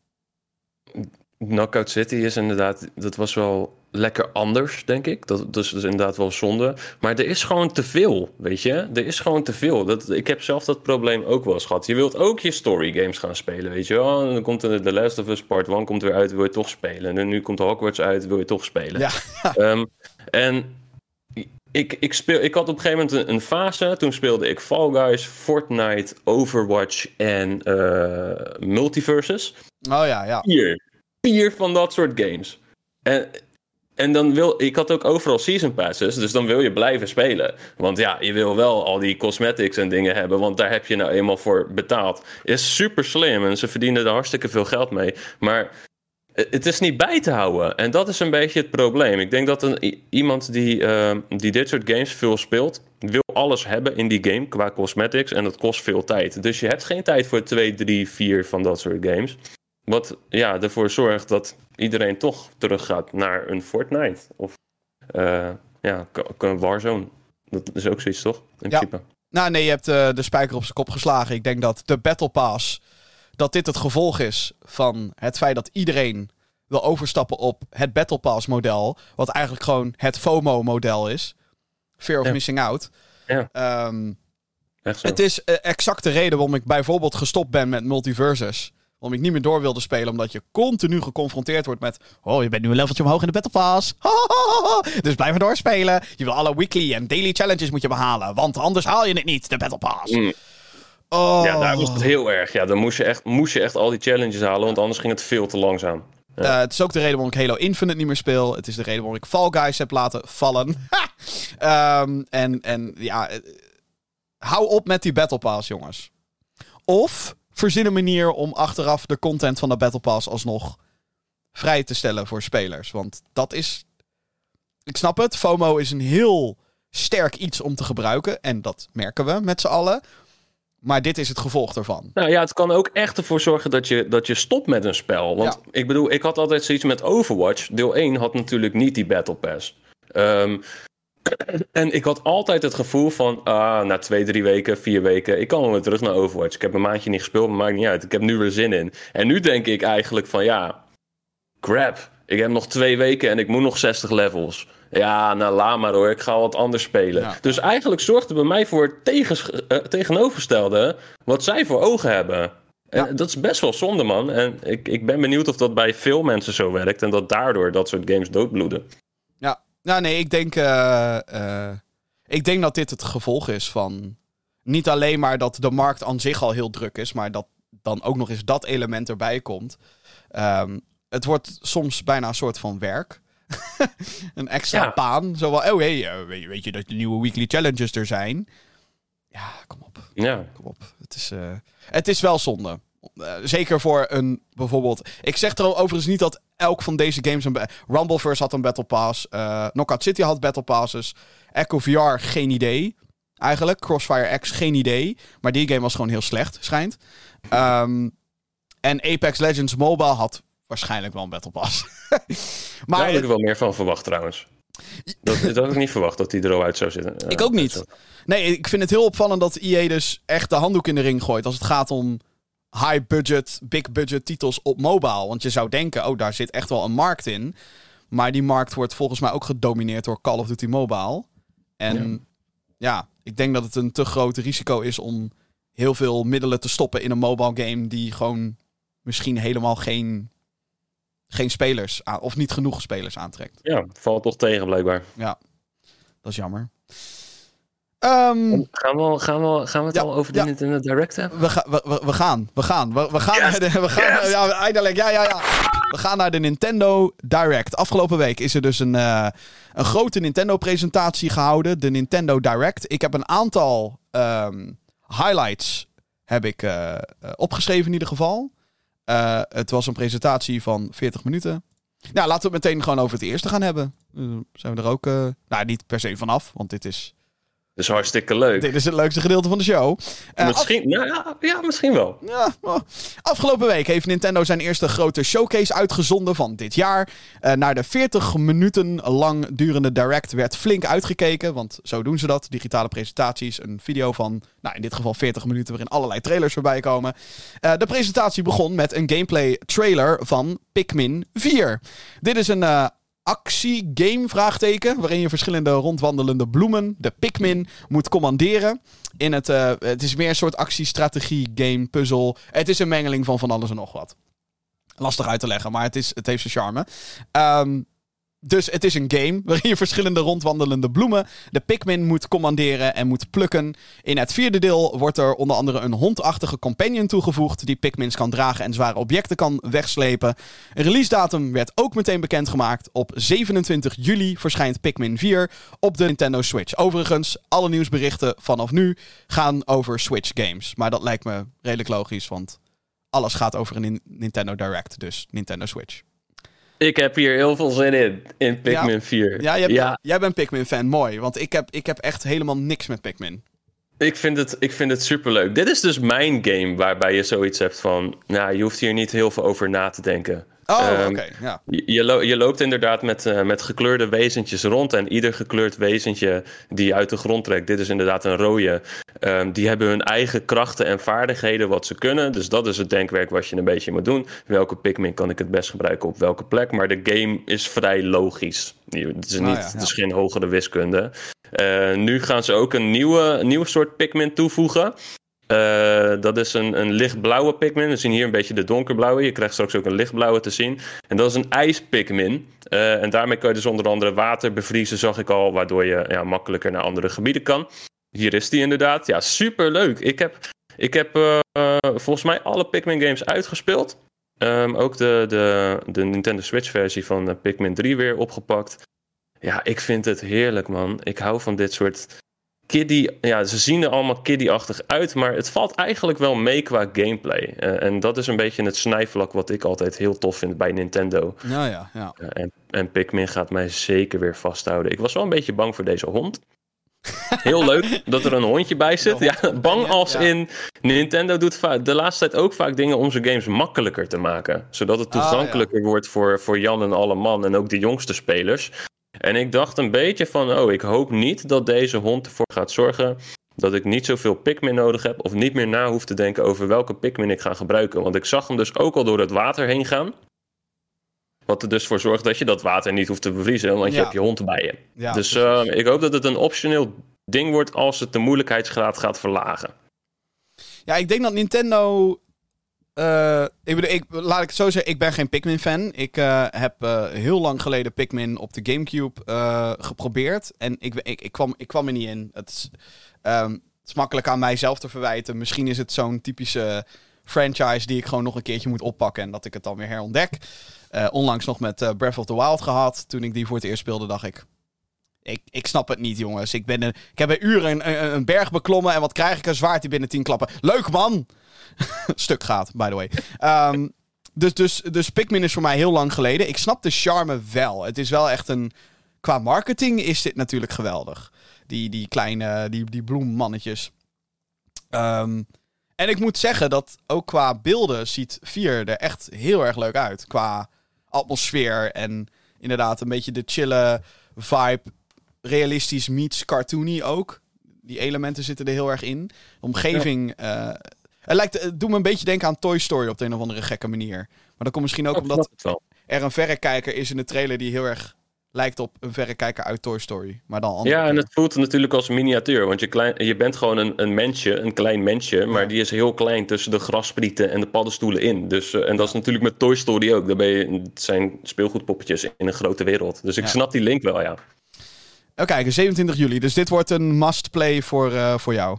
S3: Knockout City is inderdaad, dat was wel lekker anders, denk ik. Dat, dus, dus inderdaad wel zonde. Maar er is gewoon te veel, weet je. Er is gewoon te veel. Dat, ik heb zelf dat probleem ook wel eens gehad. Je wilt ook je story games gaan spelen, weet je wel. En dan komt The Last of Us Part 1 komt weer uit, wil je toch spelen. En nu komt Hogwarts uit, wil je toch spelen. Ja. Um, en ik, ik, speel, ik had op een gegeven moment een, fase. Toen speelde ik Fall Guys, Fortnite, Overwatch en uh, Multiverses.
S2: Oh ja, ja.
S3: Vier. Vier van dat soort games. En, en dan wil ik had ook overal season passes, dus dan wil je blijven spelen. Want ja, je wil wel al die cosmetics en dingen hebben, want daar heb je nou eenmaal voor betaald. Is super slim en ze verdienen er hartstikke veel geld mee. Maar het is niet bij te houden. En dat is een beetje het probleem. Ik denk dat een, iemand die, uh, die dit soort games veel speelt, wil alles hebben in die game qua cosmetics. En dat kost veel tijd. Dus je hebt geen tijd voor 2, 3, 4 van dat soort games. Wat ja, ervoor zorgt dat iedereen toch teruggaat naar een Fortnite. Of uh, ja, een Warzone. Dat is ook zoiets, toch? In
S2: Ja.
S3: principe.
S2: Nou, nee, je hebt eh, de spijker op zijn kop geslagen. Ik denk dat de Battle Pass, dat dit het gevolg is van het feit dat iedereen wil overstappen op het Battle Pass model. Wat eigenlijk gewoon het FOMO model is. Fear of
S3: Ja.
S2: Missing Out.
S3: Ja.
S2: Ehm, het is eh, exact de reden waarom ik bijvoorbeeld gestopt ben met multiverses. Waarom ik niet meer door wilde spelen, omdat je continu geconfronteerd wordt met... Oh, je bent nu een leveltje omhoog in de Battle Pass. dus blijf maar doorspelen. Je wil alle weekly en daily challenges moet je behalen. Want anders haal je het niet, de Battle Pass.
S3: Mm.
S2: Oh.
S3: Ja, daar was het heel erg. Ja, dan moest je, echt, moest je echt al die challenges halen, want anders ging het veel te langzaam.
S2: Eh, het is ook de reden waarom ik Halo Infinite niet meer speel. Het is de reden waarom ik Fall Guys heb laten vallen. Ehm, en, en ja, eh, hou op met die Battle Pass, jongens. Of verzin een manier om achteraf de content van de Battle Pass alsnog vrij te stellen voor spelers. Want dat is. Ik snap het. FOMO is een heel sterk iets om te gebruiken. En dat merken we met z'n allen. Maar dit is het gevolg daarvan.
S3: Nou ja, het kan ook echt ervoor zorgen dat je, dat je stopt met een spel. Want
S2: Ja.
S3: ik bedoel, ik had altijd zoiets met Overwatch. Deel 1 had natuurlijk niet die Battle Pass. Ehm, en ik had altijd het gevoel van, ah, na twee, drie weken, vier weken, ik kan wel weer terug naar Overwatch. Ik heb een maandje niet gespeeld, maar maakt niet uit. Ik heb nu weer zin in. En nu denk ik eigenlijk van, ja, crap. Ik heb nog twee weken en ik moet nog 60 levels. Ja, nou laat maar hoor, ik ga wat anders spelen.
S2: Ja.
S3: Dus eigenlijk zorgt het bij mij voor het eh, tegenovergestelde wat zij voor ogen hebben. En dat is best wel zonde, man. En ik, ik ben benieuwd of dat bij veel mensen zo werkt en dat daardoor dat soort games doodbloeden.
S2: Ja, nou nee, ik denk, eh, eh, ik denk dat dit het gevolg is van niet alleen maar dat de markt aan zich al heel druk is, maar dat dan ook nog eens dat element erbij komt. Ehm, het wordt soms bijna een soort van werk. een extra
S3: Ja.
S2: baan. Zo van, oh hey, eh, weet, je, dat de nieuwe weekly challenges er zijn? Ja, kom op.
S3: Ja,
S2: Kom op. Het is, eh, het is wel zonde. Eh, zeker voor een bijvoorbeeld. Ik zeg er overigens niet dat elk van deze games een. Rumbleverse had een Battle Pass. Knockout City had Battle Passes. Echo VR, geen idee. Eigenlijk. Crossfire X, geen idee. Maar die game was gewoon heel slecht, schijnt. Ehm, en Apex Legends Mobile had waarschijnlijk wel een Battle Pass. maar
S3: daar had ik wel meer van verwacht trouwens. Dat, dat had ik niet verwacht dat die er al uit zou zitten.
S2: Ik ook niet. Nee, ik vind het heel opvallend dat EA dus echt de handdoek in de ring gooit als het gaat om high budget, big budget titels op mobile. Want je zou denken, oh, daar zit echt wel een markt in. Maar die markt wordt volgens mij ook gedomineerd door Call of Duty Mobile. En ja, ik denk dat het een te groot risico is om heel veel middelen te stoppen in een mobile game die gewoon misschien helemaal geen, geen spelers aan, of niet genoeg spelers aantrekt.
S3: Ja, valt toch tegen blijkbaar.
S2: Dat is jammer. Ehm,
S3: Gaan we, al- gaan we, gaan we het
S2: Ja,
S3: al over
S2: ja.
S3: de Nintendo Direct hebben?
S2: We, ga- we, we, gaan, we gaan, we, we gaan
S3: Yes,
S2: naar de, we gaan,
S3: yes.
S2: ja, eindelijk, ja, ja, ja. We gaan naar de Nintendo Direct. Afgelopen week is er dus een, eh, een grote Nintendo-presentatie gehouden, de Nintendo Direct. Ik heb een aantal ehm, highlights heb ik, eh, eh, opgeschreven in ieder geval. Eh, het was een presentatie van 40 minuten. Nou, laten we het meteen gewoon over het eerste gaan hebben. Eh, zijn we er ook, eh, nou, niet per se vanaf, want dit is,
S3: Is hartstikke leuk.
S2: dit is het leukste gedeelte van de show. Eh,
S3: misschien, nou ja, ja, misschien wel.
S2: ja, oh. afgelopen week heeft Nintendo zijn eerste grote showcase uitgezonden van dit jaar. Eh, naar de 40 minuten lang durende direct werd flink uitgekeken. Want zo doen ze dat. Digitale presentaties. Een video van, nou in dit geval 40 minuten waarin allerlei trailers voorbij komen. Eh, de presentatie begon met een gameplay trailer van Pikmin 4. Dit is een actiegame, vraagteken, waarin je verschillende rondwandelende bloemen, de Pikmin, moet commanderen. In het, eh, het is meer een soort actiestrategie, game, puzzel. Het is een mengeling van van alles en nog wat. Lastig uit te leggen, maar het, is, het heeft zijn charme. Ehm, dus het is een game waarin je verschillende rondwandelende bloemen de Pikmin moet commanderen en moet plukken. In het vierde deel wordt er onder andere een hondachtige companion toegevoegd die Pikmins kan dragen en zware objecten kan wegslepen. Een release datum werd ook meteen bekendgemaakt. Op 27 juli verschijnt Pikmin 4 op de Nintendo Switch. Overigens, alle nieuwsberichten vanaf nu gaan over Switch games. Maar dat lijkt me redelijk logisch, want alles gaat over een Nin- Nintendo Direct, dus Nintendo Switch.
S3: Ik heb hier heel veel zin in, in Pikmin 4.
S2: Ja, jij,
S3: ja
S2: jij bent Pikmin-fan, mooi. Want ik heb, ik heb echt helemaal niks met Pikmin.
S3: ik, vind het, ik vind het superleuk. Dit is dus mijn game waarbij je zoiets hebt van... Nou, je hoeft hier niet heel veel over na te denken.
S2: Oh,
S3: Ehm,
S2: oké. Ja.
S3: Je, je, lo- je loopt inderdaad met, eh, met gekleurde wezentjes rond. En ieder gekleurd wezentje die je uit de grond trekt, dit is inderdaad een rode. ehm, die hebben hun eigen krachten en vaardigheden wat ze kunnen. Dus dat is het denkwerk wat je een beetje moet doen. Welke Pikmin kan ik het best gebruiken op welke plek? Maar de game is vrij logisch. Het is,
S2: Nou
S3: niet,
S2: ja,
S3: het
S2: ja.
S3: is geen hogere wiskunde. Eh, nu gaan ze ook een nieuwe, nieuw soort Pikmin toevoegen. Eh, dat is een, een lichtblauwe Pikmin. We zien hier een beetje de donkerblauwe. Je krijgt straks ook een lichtblauwe te zien. En dat is een ijspikmin. Eh en daarmee kun je dus onder andere water bevriezen, zag ik al. Waardoor je ja, makkelijker naar andere gebieden kan. Hier is die inderdaad. Ja, superleuk. Ik heb, ik heb eh, volgens mij alle Pikmin games uitgespeeld. Ehm, ook de, de, de Nintendo Switch versie van Pikmin 3 weer opgepakt. Ja, ik vind het heerlijk, man. Ik hou van dit soort kiddie... Ja, ze zien er allemaal kiddie-achtig uit, maar het valt eigenlijk wel mee qua gameplay. Eh, en dat is een beetje het snijvlak wat ik altijd heel tof vind bij Nintendo.
S2: Nou ja, ja.
S3: En, en Pikmin gaat mij zeker weer vasthouden. Ik was wel een beetje bang voor deze hond. Heel leuk dat er een hondje bij zit. Ja, bang als in Nintendo doet de laatste tijd ook vaak dingen om zijn games makkelijker te maken. Zodat het
S2: Ah, ja.
S3: toegankelijker wordt voor, voor Jan en alle man en ook de jongste spelers. En ik dacht een beetje van, oh, ik hoop niet dat deze hond ervoor gaat zorgen dat ik niet zoveel Pikmin nodig heb of niet meer na hoef te denken over welke Pikmin ik ga gebruiken. Want ik zag hem dus ook al door het water heen gaan. Wat er dus voor zorgt dat je dat water niet hoeft te bevriezen, want je hebt je hond bij je.
S2: ja
S3: dus
S2: precies.
S3: eh, ik hoop dat het een optioneel ding wordt als het de moeilijkheidsgraad gaat verlagen.
S2: Ja, ik denk dat Nintendo. Eh, ik bedoel, ik, laat ik het zo zeggen, ik ben geen Pikmin-fan. Ik eh, heb eh, heel lang geleden Pikmin op de Gamecube geprobeerd. En ik, ik, kwam, ik kwam er niet in. Het is, ehm, het is makkelijk aan mijzelf te verwijten. Misschien is het zo'n typische franchise die ik gewoon nog een keertje moet oppakken. En dat ik het dan weer herontdek. Onlangs nog met Breath of the Wild gehad. Toen ik die voor het eerst speelde, dacht ik. Ik, ik snap het niet, jongens. Ik, ben een, ik heb een uur een, een, berg beklommen. En wat krijg ik? Een zwaard binnen tien klappen. Leuk, man! Stuk gaat, by the way. Ehm, dus, dus, dus Pikmin is voor mij heel lang geleden. Ik snap de charme wel. Het is wel echt een... Qua marketing is dit natuurlijk geweldig. Die, die kleine die, die bloemmannetjes. Ehm, en ik moet zeggen dat ook qua beelden ziet 4 er echt heel erg leuk uit. Qua atmosfeer en inderdaad een beetje de chille vibe. Realistisch meets cartoony ook. Die elementen zitten er heel erg in. De omgeving... eh, het, lijkt, het doet me een beetje denken aan Toy Story op de een of andere gekke manier. Maar dat komt misschien ook omdat er een verrekijker is in de trailer die heel erg lijkt op een verrekijker uit Toy Story. Maar dan anders.
S3: Ja, en het voelt natuurlijk als miniatuur. Want je, klein, je bent gewoon een, een mensje, een klein mensje. Maar
S2: Ja.
S3: die is heel klein tussen de grassprieten en de paddenstoelen in. Dus, eh, en dat is natuurlijk met Toy Story ook. Daar ben je, het zijn speelgoedpoppetjes in een grote wereld. Dus ik
S2: Ja.
S3: snap die link wel, ja.
S2: Even kijken, 27 juli. Dus dit wordt een must-play voor, eh, voor jou.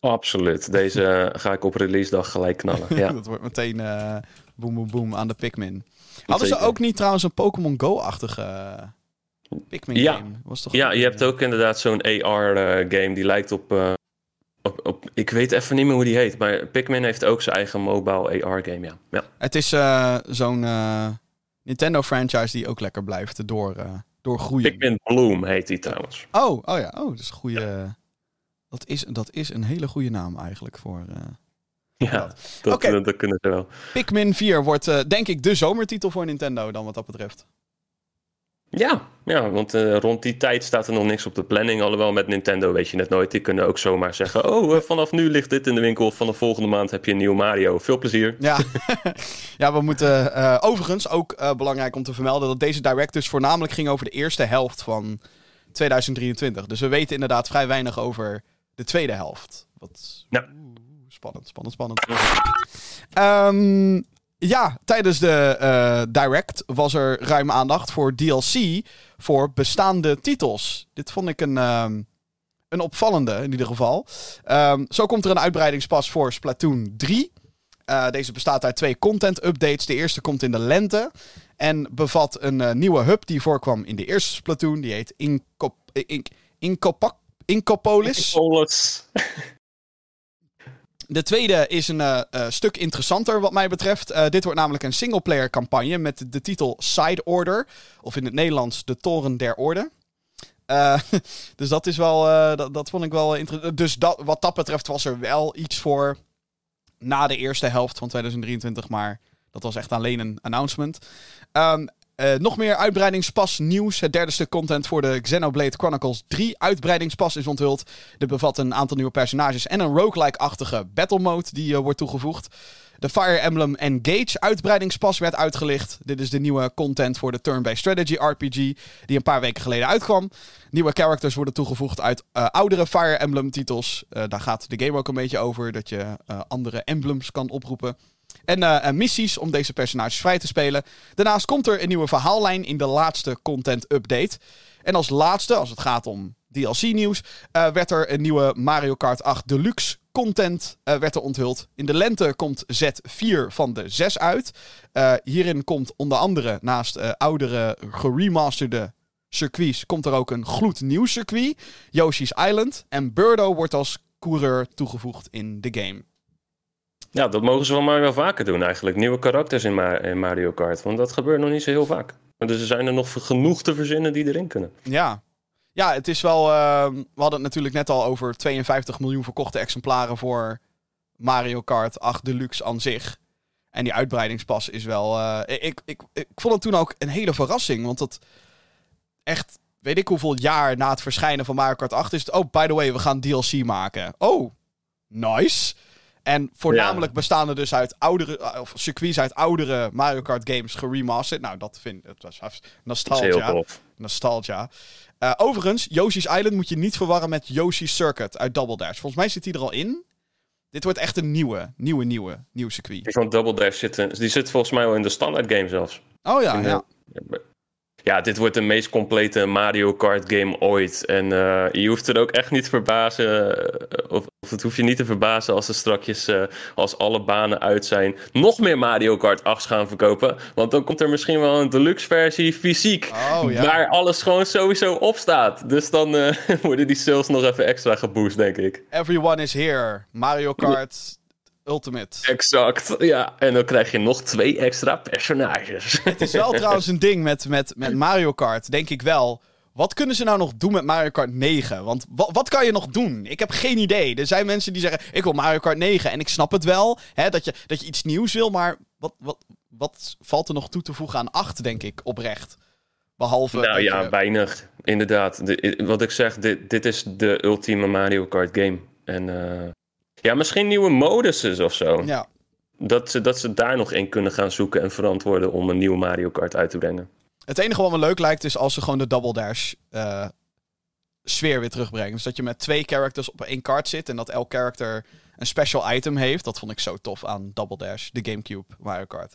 S3: Absoluut. Deze eh, ga ik op release dag gelijk knallen. Ja.
S2: dat wordt meteen eh boem boem aan de Pikmin. Hadden ze ook niet trouwens een Pokémon Go-achtige eh, Pikmin
S3: Ja.
S2: game? Was toch
S3: Ja, je hebt ook inderdaad zo'n AR-game die lijkt op, op, op... Ik weet even niet meer hoe die heet. Maar Pikmin heeft ook zijn eigen mobile AR-game, ja. ja.
S2: Het is zo'n Nintendo-franchise die ook lekker blijft door, doorgroeien.
S3: Pikmin Bloom heet die trouwens.
S2: Oh, oh ja. Oh, dat is een goede... Dat is, dat is een hele goede naam eigenlijk voor... eh,
S3: Ja, dat, dat, dat kunnen ze wel.
S2: Pikmin 4 wordt eh, denk ik de zomertitel voor Nintendo dan wat dat betreft.
S3: Ja, ja want eh, rond die tijd staat er nog niks op de planning. Alhoewel met Nintendo weet je net nooit. Die kunnen ook zomaar zeggen... Oh, eh, vanaf nu ligt dit in de winkel. Vanaf volgende maand heb je een nieuw Mario. Veel plezier.
S2: Ja, ja we moeten eh, overigens ook belangrijk om te vermelden dat deze direct dus voornamelijk ging over de eerste helft van 2023. Dus we weten inderdaad vrij weinig over de tweede helft. Wat. Oeh, spannend, spannend, spannend. Ehm, ja, tijdens de eh, direct was er ruim aandacht voor DLC voor bestaande titels. Dit vond ik een, ehm, een opvallende in ieder geval. Ehm, zo komt er een uitbreidingspas voor Splatoon 3. Eh, deze bestaat uit twee content updates. De eerste komt in de lente. En bevat een eh, nieuwe hub die voorkwam in de eerste Splatoon. Die heet Incop In Incopak- Incopolis. De tweede is een eh, eh, stuk interessanter wat mij betreft. Eh, dit wordt namelijk een singleplayer campagne met de titel Side Order. Of in het Nederlands De Toren der Orde. Dus dat is wel, dat, dat vond ik wel interessant. Dus dat, wat dat betreft was er wel iets voor na de eerste helft van 2023. Maar Dat was echt alleen een announcement. Um, uh, nog meer uitbreidingspas nieuws. Het derde stuk content voor de Xenoblade Chronicles 3 uitbreidingspas is onthuld. Dit bevat een aantal nieuwe personages en een roguelike-achtige battle mode die uh, wordt toegevoegd. De Fire Emblem Engage uitbreidingspas werd uitgelicht. Dit is de nieuwe content voor de turn-based strategy RPG die een paar weken geleden uitkwam. Nieuwe characters worden toegevoegd uit uh, oudere Fire Emblem titels. daar gaat de game ook een beetje over, dat je andere emblems kan oproepen. En missies om deze personages vrij te spelen. Daarnaast komt er een nieuwe verhaallijn in de laatste content update. En als laatste, als het gaat om DLC-nieuws, eh, werd er een nieuwe Mario Kart 8 Deluxe content uh, werd er onthuld. In de lente komt Z4 van de 6 uit. Hierin komt onder andere naast oudere geremasterde circuits, komt er ook een gloednieuw circuit, Yoshi's Island. En Birdo wordt als coureur toegevoegd in de game.
S3: Ja, dat mogen ze wel maar wel vaker doen eigenlijk. Nieuwe karakters in, Mario Kart. Want dat gebeurt nog niet zo heel vaak. Dus er zijn er nog genoeg te verzinnen die erin kunnen.
S2: Ja, ja het is wel... Uh, we hadden het natuurlijk net al over 52 miljoen verkochte exemplaren voor Mario Kart 8 Deluxe aan zich. En die uitbreidingspas is wel... Uh, ik, ik, ik, vond het toen ook een hele verrassing. Want dat echt... Weet ik hoeveel jaar na het verschijnen van Mario Kart 8 is het... Oh, by the way, we gaan DLC maken. Oh, nice. En voornamelijk bestaan er dus uit oudere, eh, of circuits uit oudere Mario Kart games geremasterd. Nou, dat vind ik, dat was nostalgia. Nostalgia. Uh, overigens, Yoshi's Island moet je niet verwarren met Yoshi's Circuit uit Double Dash. Volgens mij zit die er al in. Dit wordt echt een nieuwe, nieuwe, nieuwe, nieuw circuit.
S3: Die van Double Dash zit, die zit volgens mij al in de standaard game zelfs.
S2: Oh ja, ja.
S3: Ja, dit wordt de meest complete Mario Kart game ooit. En uh, je hoeft er ook echt niet te verbazen, eh, of, of, het hoef je niet te verbazen als er strakjes, uh, als alle banen uit zijn, nog meer Mario Kart 8 gaan verkopen. Want dan komt er misschien wel een deluxe versie fysiek, oh, ja. waar alles gewoon sowieso op staat. Dus dan worden die sales nog even extra geboost, denk ik.
S2: Everyone is here. Mario Kart Ultimate.
S3: Exact, ja. En dan krijg je nog twee extra personages.
S2: Het is wel trouwens een ding met, met, met Mario Kart, denk ik wel. Wat kunnen ze nou nog doen met Mario Kart 9? Want wat, wat kan je nog doen? Ik heb geen idee. Er zijn mensen die zeggen: Ik wil Mario Kart 9. En ik snap het wel, hè, dat, je, dat je iets nieuws wil. Maar wat, wat, wat valt er nog toe te voegen aan 8, denk ik, oprecht? Behalve.
S3: Nou ja, weinig. Inderdaad. wat ik zeg, dit, dit is de ultieme Mario Kart game. En uh, ja, misschien nieuwe moduses of zo.
S2: Ja.
S3: Dat ze, dat ze daar nog in kunnen gaan zoeken en verantwoorden om een nieuwe Mario Kart uit te brengen.
S2: Het enige wat me leuk lijkt is als ze gewoon de Double Dash uh, sfeer weer terugbrengen. Dus dat je met twee characters op één kart zit en dat elk character een special item heeft. Dat vond ik zo tof aan Double Dash, de Gamecube Mario Kart.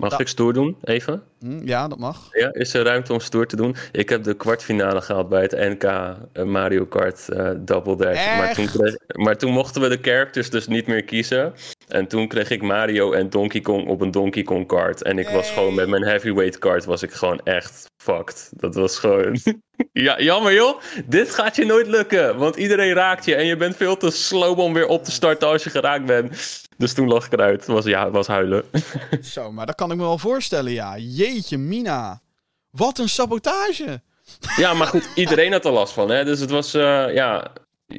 S3: Mag ik stoer doen, even?
S2: Hm, ja, dat mag.
S3: Ja, is er ruimte om stoer te doen? Ik heb de kwartfinale gehaald bij het NK eh, Mario Kart uh, Double Dash. Maar toen, maar toen mochten we de characters dus niet meer kiezen. En toen kreeg ik Mario en Donkey Kong op een Donkey Kong kart. En ik was gewoon met mijn heavyweight kart was ik gewoon echt fucked. Dat was gewoon... ja, jammer joh. Dit gaat je nooit lukken. Want iedereen raakt je. En je bent veel te slow om weer op te starten als je geraakt bent. Dus toen lag ik eruit. Was, ja, was huilen.
S2: Zo, maar dat kan ik me wel voorstellen, ja. Jeetje, Mina. Wat een sabotage.
S3: ja, maar goed, iedereen had er last van. Hè? Dus het was, uh, ja,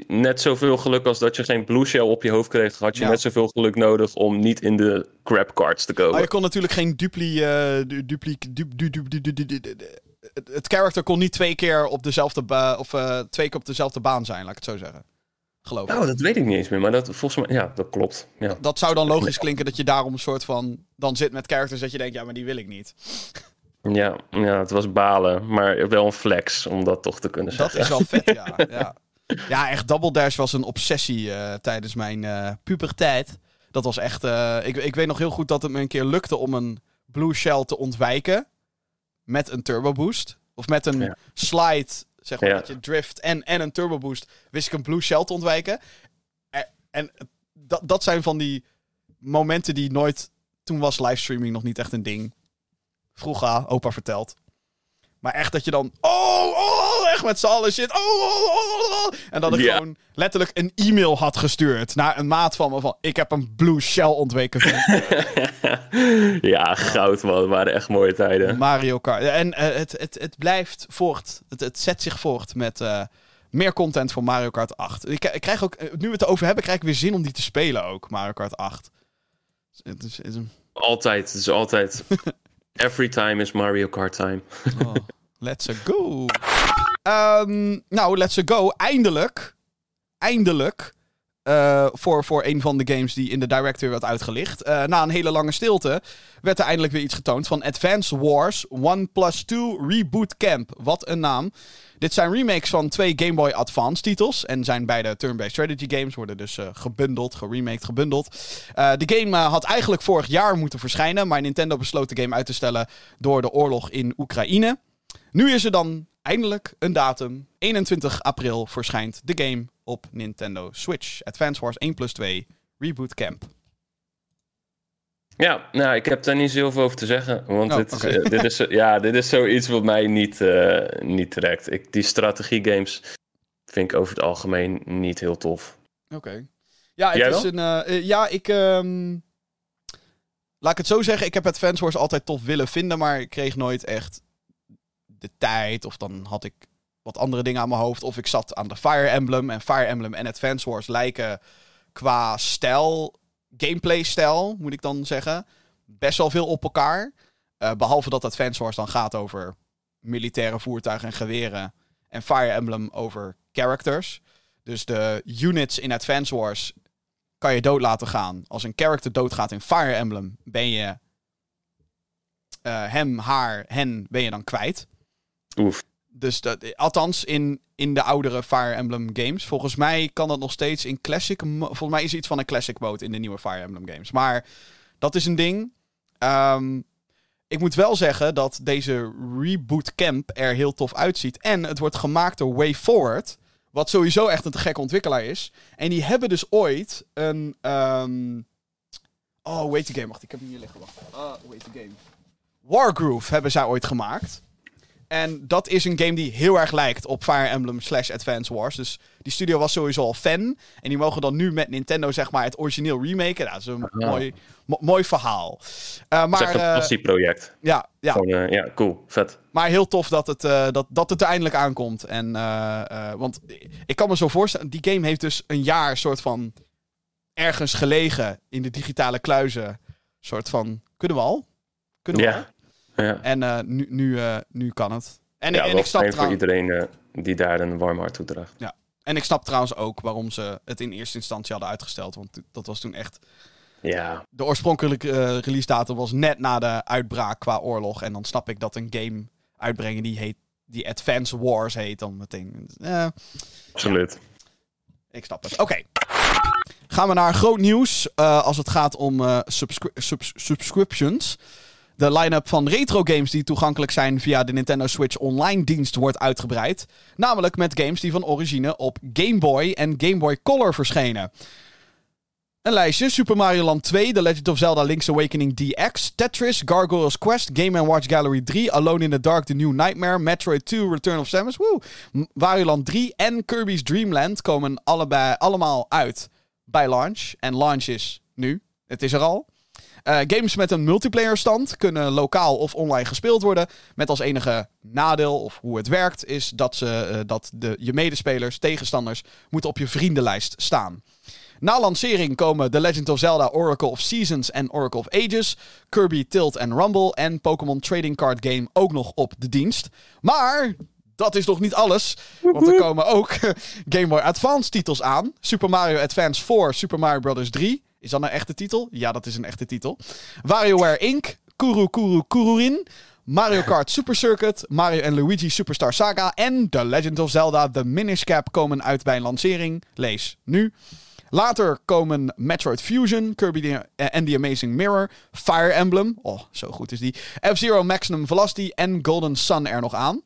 S3: net zoveel geluk als dat je geen blue shell op je hoofd kreeg, had je net zoveel geluk nodig om niet in de crap cards te komen.
S2: Maar je kon natuurlijk geen dupli, uh, dupli, het character kon niet twee keer op dezelfde of uh, twee keer op dezelfde baan zijn, laat ik het zo zeggen. Geloof
S3: ik. Nou, dat weet ik niet eens meer, maar dat volgens mij, ja, dat klopt. Ja.
S2: Dat, zou dan logisch klinken dat je daarom een soort van dan zit met characters dat je denkt, ja, maar die wil ik niet.
S3: Ja, ja, het was balen, maar wel een flex om dat toch te kunnen zeggen.
S2: Dat is wel vet, ja. ja. Ja, echt Double Dash was een obsessie uh, tijdens mijn uh, puberteit. Dat was echt... Uh, ik, ik weet nog heel goed dat het me een keer lukte om een Blue Shell te ontwijken. Met een turbo boost. Of met een ja. slide, zeg maar, ja. dat je drift en, en een turbo boost. Wist ik een Blue Shell te ontwijken. En, en dat, dat zijn van die momenten die nooit... Toen was livestreaming nog niet echt een ding. Vroeger, opa verteld. Maar echt dat je dan... Oh, oh, echt met z'n allen shit. Oh, oh, oh, oh, En dat ik gewoon letterlijk een e-mail had gestuurd naar een maat van me van... Ik heb een Blue Shell ontweken.
S3: ja, goud man. Het waren echt mooie tijden.
S2: Mario Kart. En uh, het, het, het blijft voort. Het, het zet zich voort met... Uh, meer content voor Mario Kart 8. Ik, ik, krijg ook, nu we het erover hebben, krijg ik weer zin om die te spelen ook, Mario Kart 8. Het is, het is een
S3: Altijd. Het is altijd... Every time is Mario Kart time.
S2: Oh, let's go. Ehm, nou, let's go. Eindelijk. Eindelijk. Eh, voor, voor een van de games die in de director werd uitgelicht. Eh, na een hele lange stilte werd er eindelijk weer iets getoond van Advance Wars 1 Plus 2 Reboot Camp. Wat een naam. Dit zijn remakes van twee Game Boy Advance titels. En zijn beide turn-based strategy games. Worden dus eh, gebundeld, geremaked, gebundeld. De game had eigenlijk vorig jaar moeten verschijnen. Maar Nintendo besloot de game uit te stellen door de oorlog in Oekraïne. Nu is er dan eindelijk een datum. 21 april verschijnt de game op Nintendo Switch. Advance Wars 1 plus 2 Reboot Camp.
S3: Ja, nou, ik heb daar niet zoveel over te zeggen. Want
S2: Oh,
S3: dit, is, eh, dit, is, eh, ja, dit is zoiets wat mij niet, eh, niet trekt. Ik, die strategiegames vind ik over het algemeen niet heel tof.
S2: Oké. Ja, het is een. ja, ik. ehm, laat ik het zo zeggen. Ik heb Advance Wars altijd tof willen vinden. Maar ik kreeg nooit echt de tijd. Of dan had ik andere dingen aan mijn hoofd. Of ik zat aan de Fire Emblem. En Fire Emblem en Advance Wars lijken qua stijl. Gameplay-stijl, moet ik dan zeggen. Best wel veel op elkaar. Eh, behalve dat Advance Wars dan gaat over militaire voertuigen en geweren. En Fire Emblem over characters. Dus de units in Advance Wars kan je dood laten gaan. Als een character doodgaat in Fire Emblem, ben je eh, hem, haar, hen ben je dan kwijt.
S3: Oef.
S2: Dus dat, althans in, in de oudere Fire Emblem games. Volgens mij kan dat nog steeds in Classic. Volgens mij is er iets van een Classic mode in de nieuwe Fire Emblem games. Maar dat is een ding. Ehm, ik moet wel zeggen dat deze Reboot Camp er heel tof uitziet. En het wordt gemaakt door Way Forward. Wat sowieso echt een te gekke ontwikkelaar is. En die hebben dus ooit een... ehm, Oh, heet die game? Wacht, ik heb hem hier liggen. Wacht. Hoe heet die game? Wargroove hebben zij ooit gemaakt. En dat is een game die heel erg lijkt op Fire Emblem slash Advance Wars. Dus die studio was sowieso al fan. En die mogen dan nu met Nintendo zeg maar het origineel remaken. Nou, dat is een mooi, mo- mooi verhaal. Uh,
S3: Het is echt
S2: maar,
S3: een
S2: eh,
S3: passieproject.
S2: ja, ja,
S3: Gewoon, eh, ja, cool. Vet.
S2: maar heel tof dat het, dat, dat het er eindelijk aankomt. En, want ik kan me zo voorstellen, die game heeft dus een jaar soort van ergens gelegen in de digitale kluizen. Soort van, kunnen we al? Kunnen we al?
S3: Ja. Ja,
S2: En eh, nu, nu, eh, nu kan het. En,
S3: ja
S2: en, ik snap
S3: voor iedereen eh, die daar een warm hart toe draagt.
S2: en ik snap trouwens ook waarom ze het in eerste instantie hadden uitgesteld. Want dat was toen echt...
S3: Ja,
S2: De oorspronkelijke release datum was net na de uitbraak qua oorlog. En dan snap ik dat een game uitbrengen die heet... Die Advance Wars heet dan meteen.
S3: Absoluut.
S2: Ik snap het. Oké. Gaan we naar groot nieuws als het gaat om subscri- subs- subscriptions. De line-up van retro games die toegankelijk zijn via de Nintendo Switch Online dienst wordt uitgebreid. Namelijk met games die van origine op Game Boy en Game Boy Color verschenen. Een lijstje: Super Mario Land 2, The Legend of Zelda Link's Awakening DX, Tetris, Gargoyle's Quest, Game Watch Gallery 3, Alone in the Dark The New Nightmare, Metroid 2 Return of Samus, Wario Land 3 en Kirby's Dream Land komen allebei, allemaal uit bij launch. En launch is nu. Het is er al. Eh, games met een multiplayer stand kunnen lokaal of online gespeeld worden. Met als enige nadeel, of hoe het werkt, is dat, ze, eh, dat de, je medespelers, tegenstanders, moeten op je vriendenlijst staan. Na lancering komen The Legend of Zelda Oracle of Seasons en Oracle of Ages, Kirby Tilt and Rumble en Pokémon Trading Card Game ook nog op de dienst. Maar dat is nog niet alles, want er komen ook Game Boy Advance titels aan. Super Mario Advance 4, Super Mario Bros. 3. Is dat een echte titel? Ja, dat is een echte titel. WarioWare Inc., Kuru Kuru Kururin, Mario Kart Super Circuit, Mario en Luigi Superstar Saga en The Legend of Zelda The Minish Cap komen uit bij een lancering. Lees nu. Later komen Metroid Fusion, Kirby eh, and the Amazing Mirror, Fire Emblem, oh, zo goed is die, F-Zero Maximum Velocity en Golden Sun er nog aan.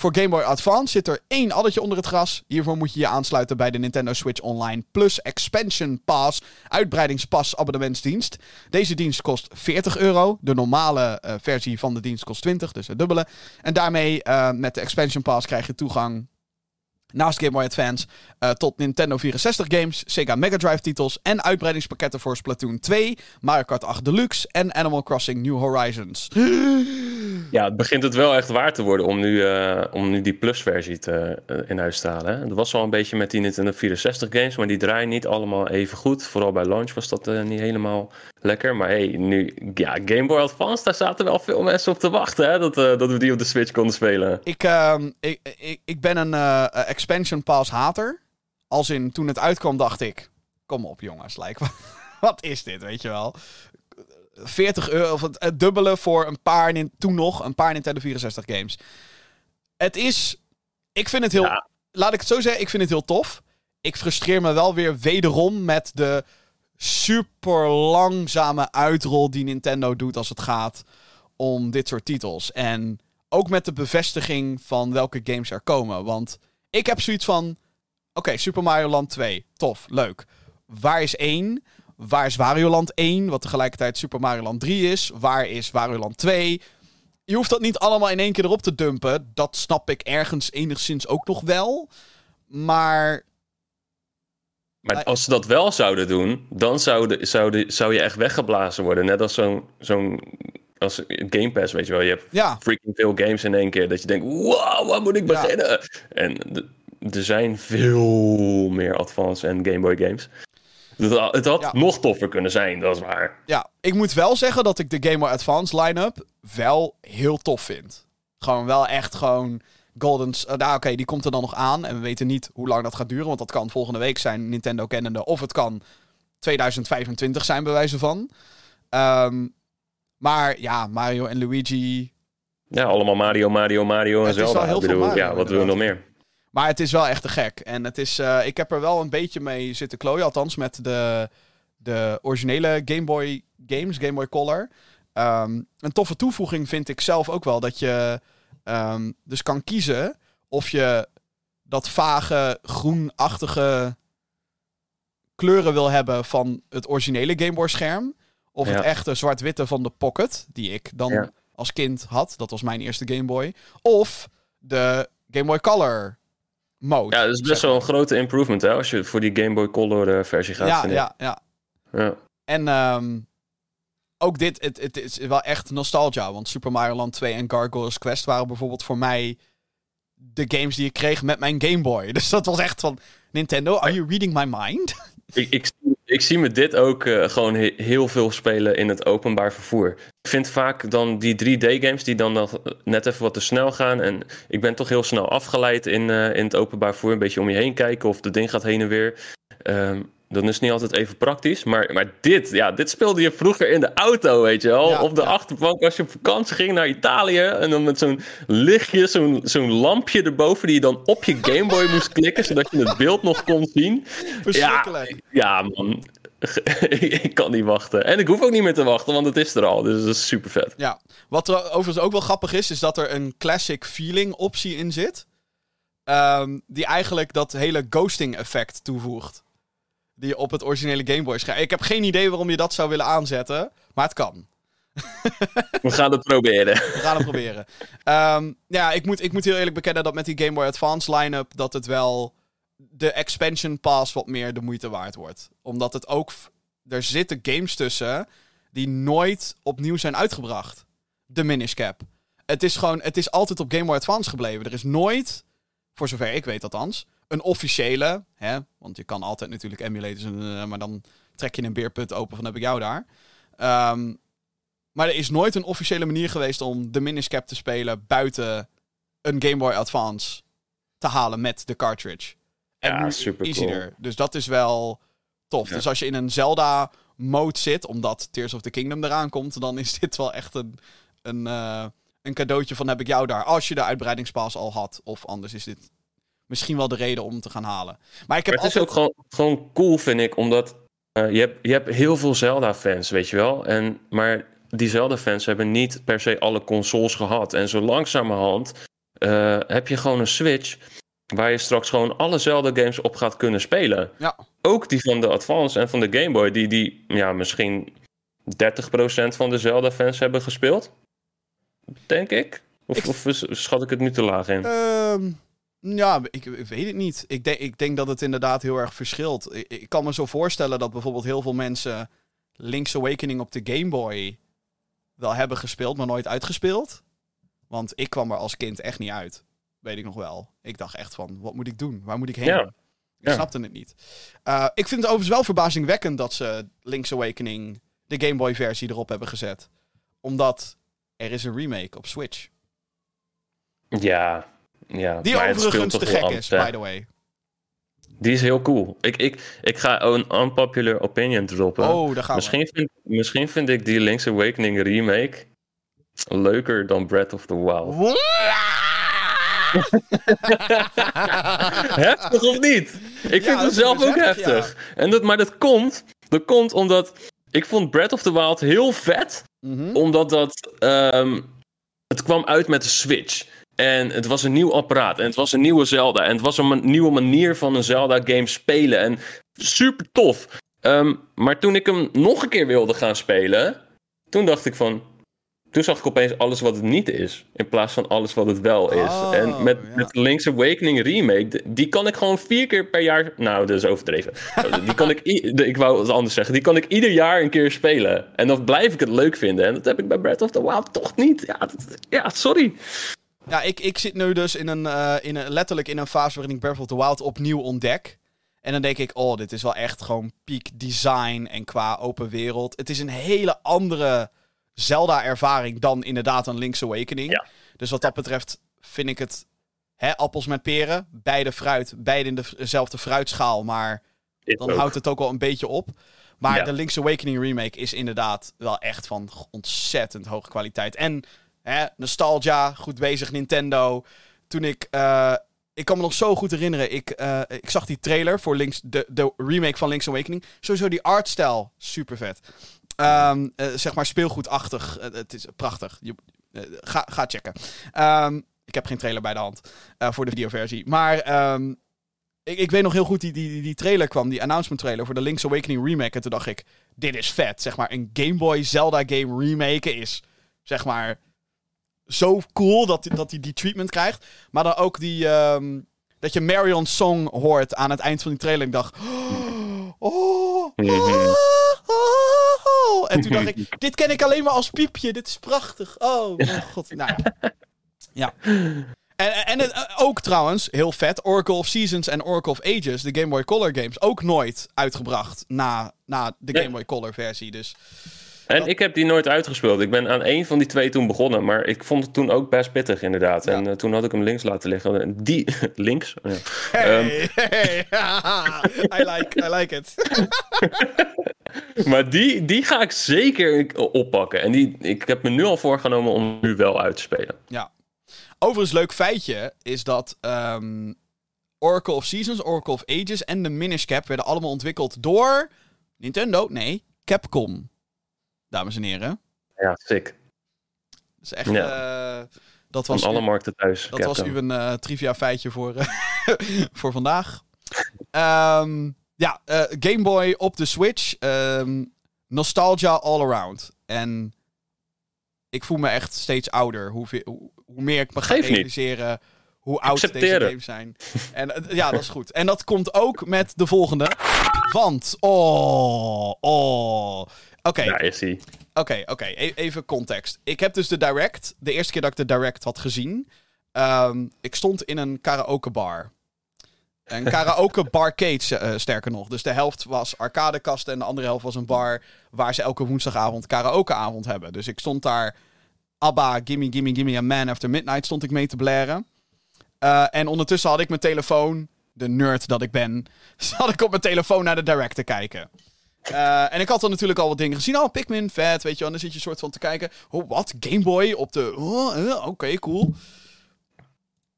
S2: Voor Game Boy Advance zit er één addertje onder het gras. Hiervoor moet je je aansluiten bij de Nintendo Switch Online Plus Expansion Pass uitbreidingspas abonnementsdienst. Deze dienst kost 40 euro. De normale eh, versie van de dienst kost 20, dus het dubbele. En daarmee eh, met de Expansion Pass krijg je toegang Naast Game Boy Advance eh, tot Nintendo 64 games, Sega Mega Drive titels en uitbreidingspakketten voor Splatoon 2, Mario Kart 8 Deluxe en Animal Crossing New Horizons.
S3: Ja, het begint het wel echt waar te worden om nu, eh, om nu die Plus-versie te, eh, in huis te halen. Hè? Dat was al een beetje met die Nintendo 64 games, maar die draaien niet allemaal even goed. Vooral bij launch was dat niet helemaal lekker. Maar hey, nu, ja, Game Boy Advance, daar zaten wel veel mensen op te wachten, hè, dat, dat we die op de Switch konden spelen.
S2: Ik, ehm, ik, ik, ik ben een expansion pass hater. Als in, toen het uitkwam dacht ik, kom op jongens, like, wat is dit, weet je wel. 40 euro, of het, het dubbele voor een paar, toen nog, een paar Nintendo 64 games. Het is, ik vind het heel,
S3: Ja.
S2: laat ik het zo zeggen, ik vind het heel tof. Ik frustreer me wel weer wederom met de super langzame uitrol die Nintendo doet als het gaat om dit soort titels. En ook met de bevestiging van welke games er komen. Want ik heb zoiets van: oké, Super Mario Land 2, tof, leuk. Waar is 1? Waar is Wario Land 1, wat tegelijkertijd Super Mario Land 3 is? Waar is Wario Land 2? Je hoeft dat niet allemaal in één keer erop te dumpen. Dat snap ik ergens enigszins ook nog wel. Maar
S3: Maar als ze dat wel zouden doen, dan zou, de, zou, de, zou je echt weggeblazen worden. Net als zo'n zo'n als Game Pass, weet je wel. Je hebt
S2: ja,
S3: freaking veel games in één keer. Dat je denkt, wow, waar moet ik
S2: Ja.
S3: beginnen? En er zijn veel meer Advance en Game Boy games. Het had, het had
S2: Ja.
S3: nog toffer kunnen zijn, dat is waar.
S2: ja, ik moet wel zeggen dat ik de Game Boy Advance line-up wel heel tof vind. Gewoon wel echt gewoon Golden... eh, nou oké, die komt er dan nog aan. En we weten niet hoe lang dat gaat duren. Want dat kan volgende week zijn, Nintendo kennende. Of het kan 2025 zijn, bij wijze van. Ehm, maar ja, Mario en Luigi...
S3: Ja, allemaal Mario, Mario, Mario en Zelda.
S2: wel heel
S3: bedoel,
S2: Mario,
S3: ja, wat willen we nog meer?
S2: Maar het is wel echt te gek. En het is, eh, ik heb er wel een beetje mee zitten klooien. Althans, met de, de originele Game Boy games, Game Boy Color. Ehm, een toffe toevoeging vind ik zelf ook wel. Dat je ehm, dus kan kiezen of je dat vage groenachtige kleuren wil hebben van het originele Game Boy scherm. Of het echte zwart-witte van de Pocket, die ik dan
S3: Ja.
S2: als kind had. Dat was mijn eerste Game Boy. Of de Game Boy Color mode.
S3: Ja, dat is best wel een grote improvement, hè, als je voor die Game Boy Color eh, versie gaat.
S2: ja,
S3: vind ik.
S2: ja, ja.
S3: ja.
S2: En ehm, ook dit, het, het is wel echt nostalgia. Want Super Mario Land 2 en Gargoyle's Quest waren bijvoorbeeld voor mij de games die ik kreeg met mijn Game Boy. Dus dat was echt van, Nintendo, are you reading my mind?
S3: Ik, ik, ik zie me dit ook eh, gewoon he- heel veel spelen in het openbaar vervoer. Ik vind vaak dan die 3D-games die dan, dan net even wat te snel gaan. En ik ben toch heel snel afgeleid in, eh, in het openbaar vervoer. Een beetje om je heen kijken of het ding gaat heen en weer. Ehm, dan is niet altijd even praktisch. Maar, maar dit, ja, dit speelde je vroeger in de auto, weet je wel.
S2: Ja,
S3: op de
S2: ja.
S3: achterbank als je op vakantie ging naar Italië. En dan met zo'n lichtje, zo'n zo'n lampje erboven die je dan op je Gameboy moest klikken. Zodat je het beeld nog kon zien.
S2: Verschrikkelijk.
S3: Ja, man. ik kan niet wachten. En ik hoef ook niet meer te wachten, want het is er al. Dus dat is super vet.
S2: Ja. Wat er overigens ook wel grappig is, is dat er een classic feeling optie in zit. Ehm, die eigenlijk dat hele ghosting effect toevoegt. Die op het originele Game Boy scherm. Ik heb geen idee waarom je dat zou willen aanzetten. Maar het kan.
S3: We gaan het proberen.
S2: We gaan het proberen. Ehm, ja, ik moet, ik moet heel eerlijk bekennen dat met die Game Boy Advance line-up... dat het wel de expansion pass wat meer de moeite waard wordt. Omdat het ook... Er zitten games tussen die nooit opnieuw zijn uitgebracht. De Minish Cap. Het is gewoon... Het is altijd op Game Boy Advance gebleven. Er is nooit, voor zover ik weet althans... een officiële... Hè, want je kan altijd natuurlijk emulators... en, eh, maar dan trek je een beerput open van heb ik jou daar... Ehm, maar er is nooit een officiële manier geweest om de Minish Cap te spelen buiten een Game Boy Advance te halen met de cartridge. En
S3: Ja, super
S2: hij
S3: cool.
S2: Dus dat is wel tof.
S3: Ja.
S2: Dus als je in een Zelda mode zit, omdat Tears of the Kingdom eraan komt, dan is dit wel echt een, een, eh, een cadeautje van heb ik jou daar. Als je de uitbreidingspas al had. Of anders is dit misschien wel de reden om te gaan halen. Maar ik heb
S3: Maar het
S2: altijd...
S3: is ook gewoon, gewoon cool, vind ik, omdat eh, je, hebt, je hebt heel veel Zelda-fans, weet je wel. En, maar die Zelda-fans hebben niet per se alle consoles gehad. En zo langzamerhand eh, heb je gewoon een Switch waar je straks gewoon alle Zelda-games op gaat kunnen spelen.
S2: Ja.
S3: Ook die van de Advance en van de Game Boy, die, die ja, misschien 30% van de Zelda-fans hebben gespeeld. Denk ik. Of,
S2: Ik-
S3: of is- schat ik het nu te laag in?
S2: Ehm, ja, ik, ik weet het niet. Ik, denk ik denk dat het inderdaad heel erg verschilt. Ik, ik kan me zo voorstellen dat bijvoorbeeld heel veel mensen Link's Awakening op de Game Boy wel hebben gespeeld, maar nooit uitgespeeld. Want ik kwam er als kind echt niet uit. Weet ik nog wel. Ik dacht echt van, wat moet ik doen? Waar moet ik heen?
S3: Ja.
S2: Ik
S3: Ja.
S2: snapte het niet. Eh, ik vind het overigens wel verbazingwekkend dat ze Link's Awakening de Game Boy versie erop hebben gezet. Omdat er is een remake op Switch.
S3: Ja, ja.
S2: Die overigens te gek is, by the way.
S3: Die is heel cool. Ik, ik, ik ga een unpopular opinion droppen.
S2: Oh, daar gaan
S3: misschien, vind, misschien vind ik die Link's Awakening remake leuker dan Breath of the Wild. heftig of niet? Ik
S2: Ja,
S3: vind het zelf ook
S2: heftig,
S3: heftig. En dat, maar dat komt, dat komt omdat ik vond Breath of the Wild heel vet.
S2: Mhm.
S3: Omdat dat, ehm, het kwam uit met de Switch. En het was een nieuw apparaat. En het was een nieuwe Zelda. En het was een nieuwe manier van een Zelda-game spelen. En super tof. Ehm, maar toen ik hem nog een keer wilde gaan spelen. Toen dacht ik van. Toen zag ik opeens alles wat het niet is. In plaats van alles wat het wel is.
S2: Oh,
S3: en met,
S2: ja.
S3: met Link's Awakening Remake. Die kan ik gewoon vier keer per jaar. Nou, dat is overdreven. die kan ik. Ik wou het anders zeggen. Die kan ik ieder jaar een keer spelen. En dan blijf ik het leuk vinden. En dat heb ik bij Breath of the Wild toch niet. Ja, dat- ja sorry.
S2: Ja, ik, ik zit nu dus in een, eh, in een, letterlijk in een fase waarin ik Breath of the Wild opnieuw ontdek. En dan denk ik, oh, dit is wel echt gewoon peak design en qua open wereld. Het is een hele andere Zelda-ervaring dan inderdaad een Link's Awakening.
S3: Ja.
S2: Dus wat dat betreft vind ik het hè, appels met peren. Beide fruit, beide in dezelfde fruitschaal, maar
S3: Dit
S2: dan
S3: ook.
S2: houdt het ook wel een beetje op. Maar
S3: Ja.
S2: de Link's Awakening remake is inderdaad wel echt van ontzettend hoge kwaliteit. En hè, nostalgia, goed bezig Nintendo. Toen ik... eh, ik kan me nog zo goed herinneren. Ik, eh, ik zag die trailer voor Link's, de, de remake van Link's Awakening. Sowieso die artstijl, super vet. Ehm, eh, zeg maar speelgoedachtig. Het is prachtig. Je, ga, ga checken. Ehm, ik heb geen trailer bij de hand voor de videoversie. Maar ehm, ik, ik weet nog heel goed, die, die, die- die trailer kwam, die announcement trailer voor de Link's Awakening remake. En toen dacht ik, dit is vet. Zeg maar, een Game Boy Zelda game remake is, zeg maar, zo cool dat, dat hij die treatment krijgt. Maar dan ook die, ehm, dat je Marion's song hoort aan het eind van die trailer. Ik dacht, oh,
S3: Mhm.
S2: oh, oh. En toen dacht ik, dit ken ik alleen maar als piepje. Dit is prachtig. Oh, mijn god. Nou ja. ja. En, en het, eh, ook trouwens, heel vet, Oracle of Seasons en Oracle of Ages, de Game Boy Color games, ook nooit uitgebracht na, na de. Game Boy Color versie. Dus
S3: En ik heb die nooit uitgespeeld. Ik ben aan één van die twee toen begonnen. Maar ik vond het toen ook best pittig, inderdaad. En eh, toen had ik hem links laten liggen. En Die, links? Ja. Ehm,
S2: hey, hey, I like, I like it.
S3: maar die, die ga ik zeker oppakken. En die, ik heb me nu al voorgenomen om nu wel uit te spelen.
S2: Ja. Overigens, leuk feitje is dat ehm, Oracle of Seasons, Oracle of Ages en de Minish Cap werden allemaal ontwikkeld door Nintendo. Nee, Capcom. Dames en heren.
S3: Ja, sick.
S2: Dat is echt.
S3: Ja.
S2: eh, dat
S3: Van
S2: was
S3: alle
S2: u-
S3: markten thuis.
S2: Dat was
S3: Capcom.
S2: u een eh, trivia feitje voor, eh, voor vandaag. Ehm, ja, Game Boy op de Switch. ehm, nostalgia all around. En ik voel me echt steeds ouder. Hoe, hoe, hoe meer ik me ga
S3: niet.
S2: realiseren hoe oud deze games zijn. En ja, dat is goed. En dat komt ook met de volgende. Want, oh, oh. Oké,
S3: Daar is hij.
S2: Oké, oké. E- even context. Ik heb dus de Direct, de eerste keer dat ik de Direct had gezien, ehm, ik stond in een karaokebar. Een karaoke barcade, eh, sterker nog. Dus de helft was arcadekasten en de andere helft was een bar waar ze elke woensdagavond karaokeavond hebben. Dus ik stond daar, ABBA, Gimme Gimme Gimme a Man After Midnight stond ik mee te blaren. Eh, en ondertussen had ik mijn telefoon, de nerd dat ik ben, zat ik op mijn telefoon naar de Direct te kijken. Eh, en ik had dan natuurlijk al wat dingen gezien. Oh, Pikmin, vet, weet je wel. En dan zit je soort van te kijken. Oh, wat? Game Boy op de... oh, eh, Oké, cool.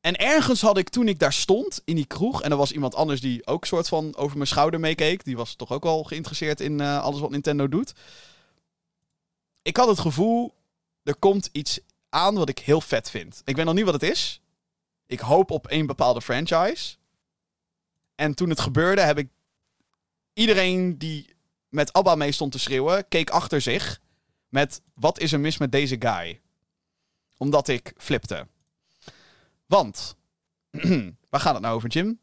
S2: En ergens had ik, toen ik daar stond, in die kroeg... en er was iemand anders die ook soort van over mijn schouder meekeek. Die was toch ook wel geïnteresseerd in eh, alles wat Nintendo doet. Ik had het gevoel, er komt iets aan wat ik heel vet vind. Ik weet nog niet wat het is. Ik hoop op één bepaalde franchise. En toen het gebeurde, heb ik iedereen die met ABBA mee stond te schreeuwen, keek achter zich met wat is er mis met deze guy? Omdat ik flipte. Want, waar gaat het nou over, Jim?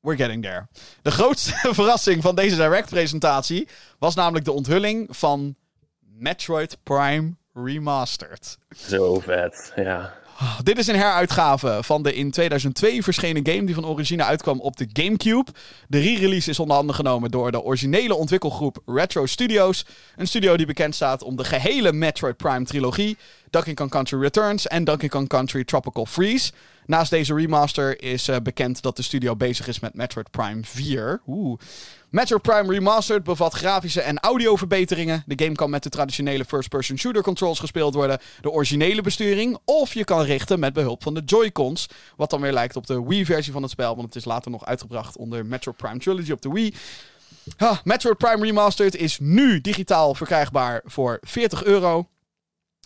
S2: We're getting there. De grootste verrassing van deze Direct-presentatie was namelijk de onthulling van Metroid Prime Remastered.
S3: Zo vet. Ja.
S2: Dit is een heruitgave van de in 2002 verschenen game die van origine uitkwam op de GameCube. De re-release is onder handen genomen door de originele ontwikkelgroep Retro Studios. Een studio die bekend staat om de gehele Metroid Prime trilogie, Donkey Kong Country Returns en Donkey Kong Country Tropical Freeze. Naast deze remaster is uh, bekend dat de studio bezig is met Metroid Prime 4. Oeh. Metroid Prime Remastered bevat grafische en audioverbeteringen. De game kan met de traditionele first-person shooter controls gespeeld worden, de originele besturing, of je kan richten met behulp van de Joy-Cons, wat dan weer lijkt op de Wii-versie van het spel, want het is later nog uitgebracht onder Metroid Prime Trilogy op de Wii. Ha, Metroid Prime Remastered is nu digitaal verkrijgbaar voor 40 euro.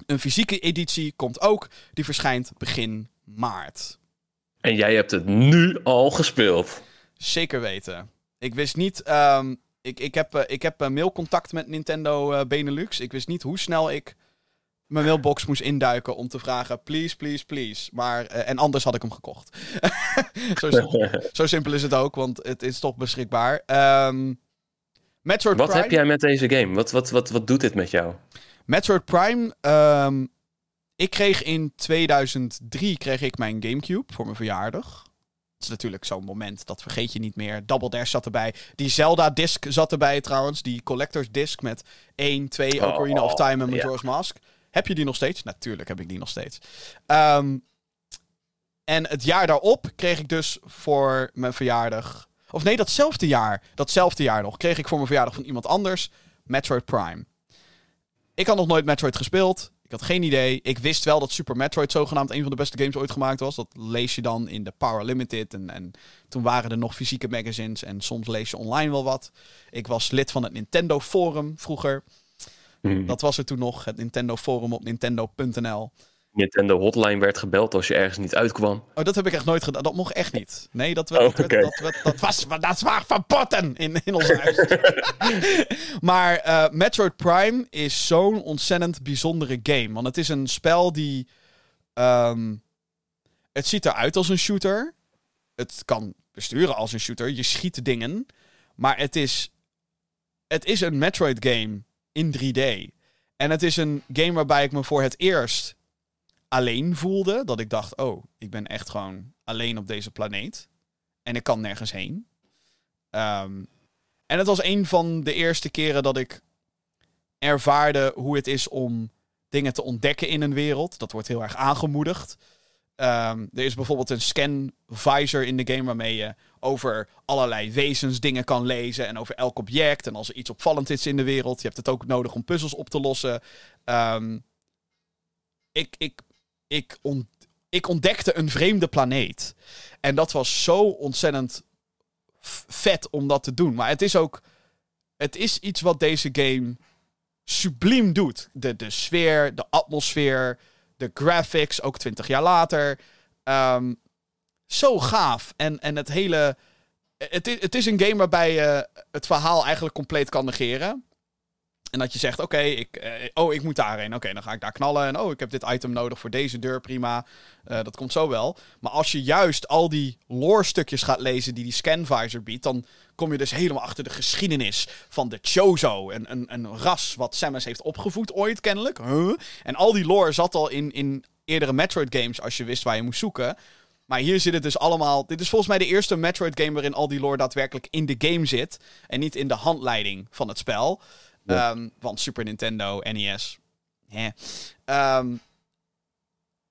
S2: Een fysieke editie komt ook, die verschijnt begin maart.
S3: En jij hebt het nu al gespeeld.
S2: Zeker weten. Ik wist niet. Um, ik, ik heb, uh, ik heb uh, mailcontact met Nintendo uh, Benelux. Ik wist niet hoe snel ik mijn mailbox moest induiken om te vragen: please, please, please. Maar, en anders had ik hem gekocht. zo, simpel, zo, simpel, is het ook, want het is toch beschikbaar. Um,
S3: Metroid wat Prime... heb jij met deze game? Wat, wat, wat, wat doet dit met jou?
S2: Metroid Prime. Um, ik kreeg in 2003 kreeg ik mijn Gamecube voor mijn verjaardag. Dat is natuurlijk zo'n moment, dat vergeet je niet meer. Double Dash zat erbij. Die Zelda-disc zat erbij trouwens. Die Collector's Disc met 1, 2, oh, Ocarina of Time en Majora's yeah. Mask. Heb je die nog steeds? Natuurlijk heb ik die nog steeds. Um, en het jaar daarop kreeg ik dus voor mijn verjaardag... Of nee, datzelfde jaar. Datzelfde jaar nog. Kreeg ik voor mijn verjaardag van iemand anders Metroid Prime. Ik had nog nooit Metroid gespeeld. Ik had geen idee. Ik wist wel dat Super Metroid zogenaamd een van de beste games ooit gemaakt was. Dat lees je dan in de Power Limited. En, en toen waren er nog fysieke magazines. En soms lees je online wel wat. Ik was lid van het Nintendo Forum vroeger. Hmm. Dat was er toen nog. Het Nintendo Forum op nintendo.nl.
S3: Nintendo Hotline werd gebeld als je ergens niet uitkwam.
S2: Oh, dat heb ik echt nooit gedaan. Dat mocht echt niet. Nee, dat, werd, oh, okay. dat, dat, dat, was, dat was verboden in, in ons huis. maar uh, Metroid Prime is zo'n ontzettend bijzondere game. Want het is een spel die... Um, het ziet eruit als een shooter. Het kan besturen als een shooter. Je schiet dingen. Maar het is... Het is een Metroid game in 3D. En het is een game waarbij ik me voor het eerst alleen voelde. Dat ik dacht, oh, ik ben echt gewoon alleen op deze planeet. En ik kan nergens heen. Um, en het was een van de eerste keren dat ik ervaarde hoe het is om dingen te ontdekken in een wereld. Dat wordt heel erg aangemoedigd. Um, er is bijvoorbeeld een scan visor in de game waarmee je over allerlei wezens dingen kan lezen en over elk object. En als er iets opvallend is in de wereld, je hebt het ook nodig om puzzels op te lossen. Um, ik, ik ik, ont ik ontdekte een vreemde planeet. En dat was zo ontzettend vet om dat te doen. Maar het is ook. Het is iets wat deze game subliem doet. De, de sfeer, de atmosfeer, de graphics, ook twintig jaar later. Um, zo gaaf. En, en het hele. Het is, het is een game waarbij je het verhaal eigenlijk compleet kan negeren. En dat je zegt, oké, ik, uh, oh, ik moet daarheen. Oké, dan ga ik daar knallen. En oh, ik heb dit item nodig voor deze deur, prima. Uh, dat komt zo wel. Maar als je juist al die lore stukjes gaat lezen die die scanvisor biedt... dan kom je dus helemaal achter de geschiedenis van de Chozo. Een, een, een ras wat Samus heeft opgevoed ooit, kennelijk. En al die lore zat al in, in eerdere Metroid games als je wist waar je moest zoeken... Maar hier zit het dus allemaal. Dit is volgens mij de eerste Metroid game waarin al die lore daadwerkelijk in de game zit. En niet in de handleiding van het spel. Ja. Um, want Super Nintendo, NES. Hè. Um,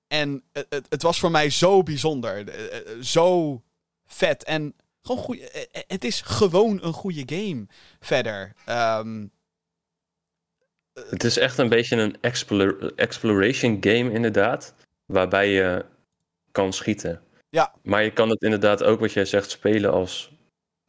S2: en het, het, het, was voor mij zo bijzonder. Eh, eh, zo vet. En gewoon goed. Eh, het is gewoon een goede game verder. Um,
S3: het is echt een beetje een explore, exploration game, inderdaad. Waarbij je kan schieten.
S2: Ja.
S3: Maar je kan het inderdaad ook, wat jij zegt, spelen als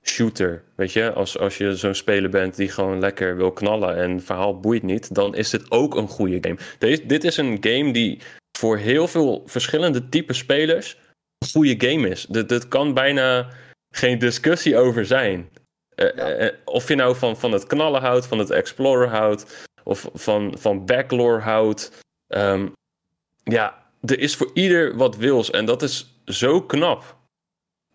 S3: shooter. Weet je, als, als je zo'n speler bent die gewoon lekker wil knallen en verhaal boeit niet, dan is dit ook een goede game. Deze, dit is een game die voor heel veel verschillende type spelers een goede game is. Dit, kan bijna geen discussie over zijn. Uh, of je nou van, van het knallen houdt, van het explorer houdt, of van, van backlore houdt. Um, ja, er is voor ieder wat wils. En dat is zo knap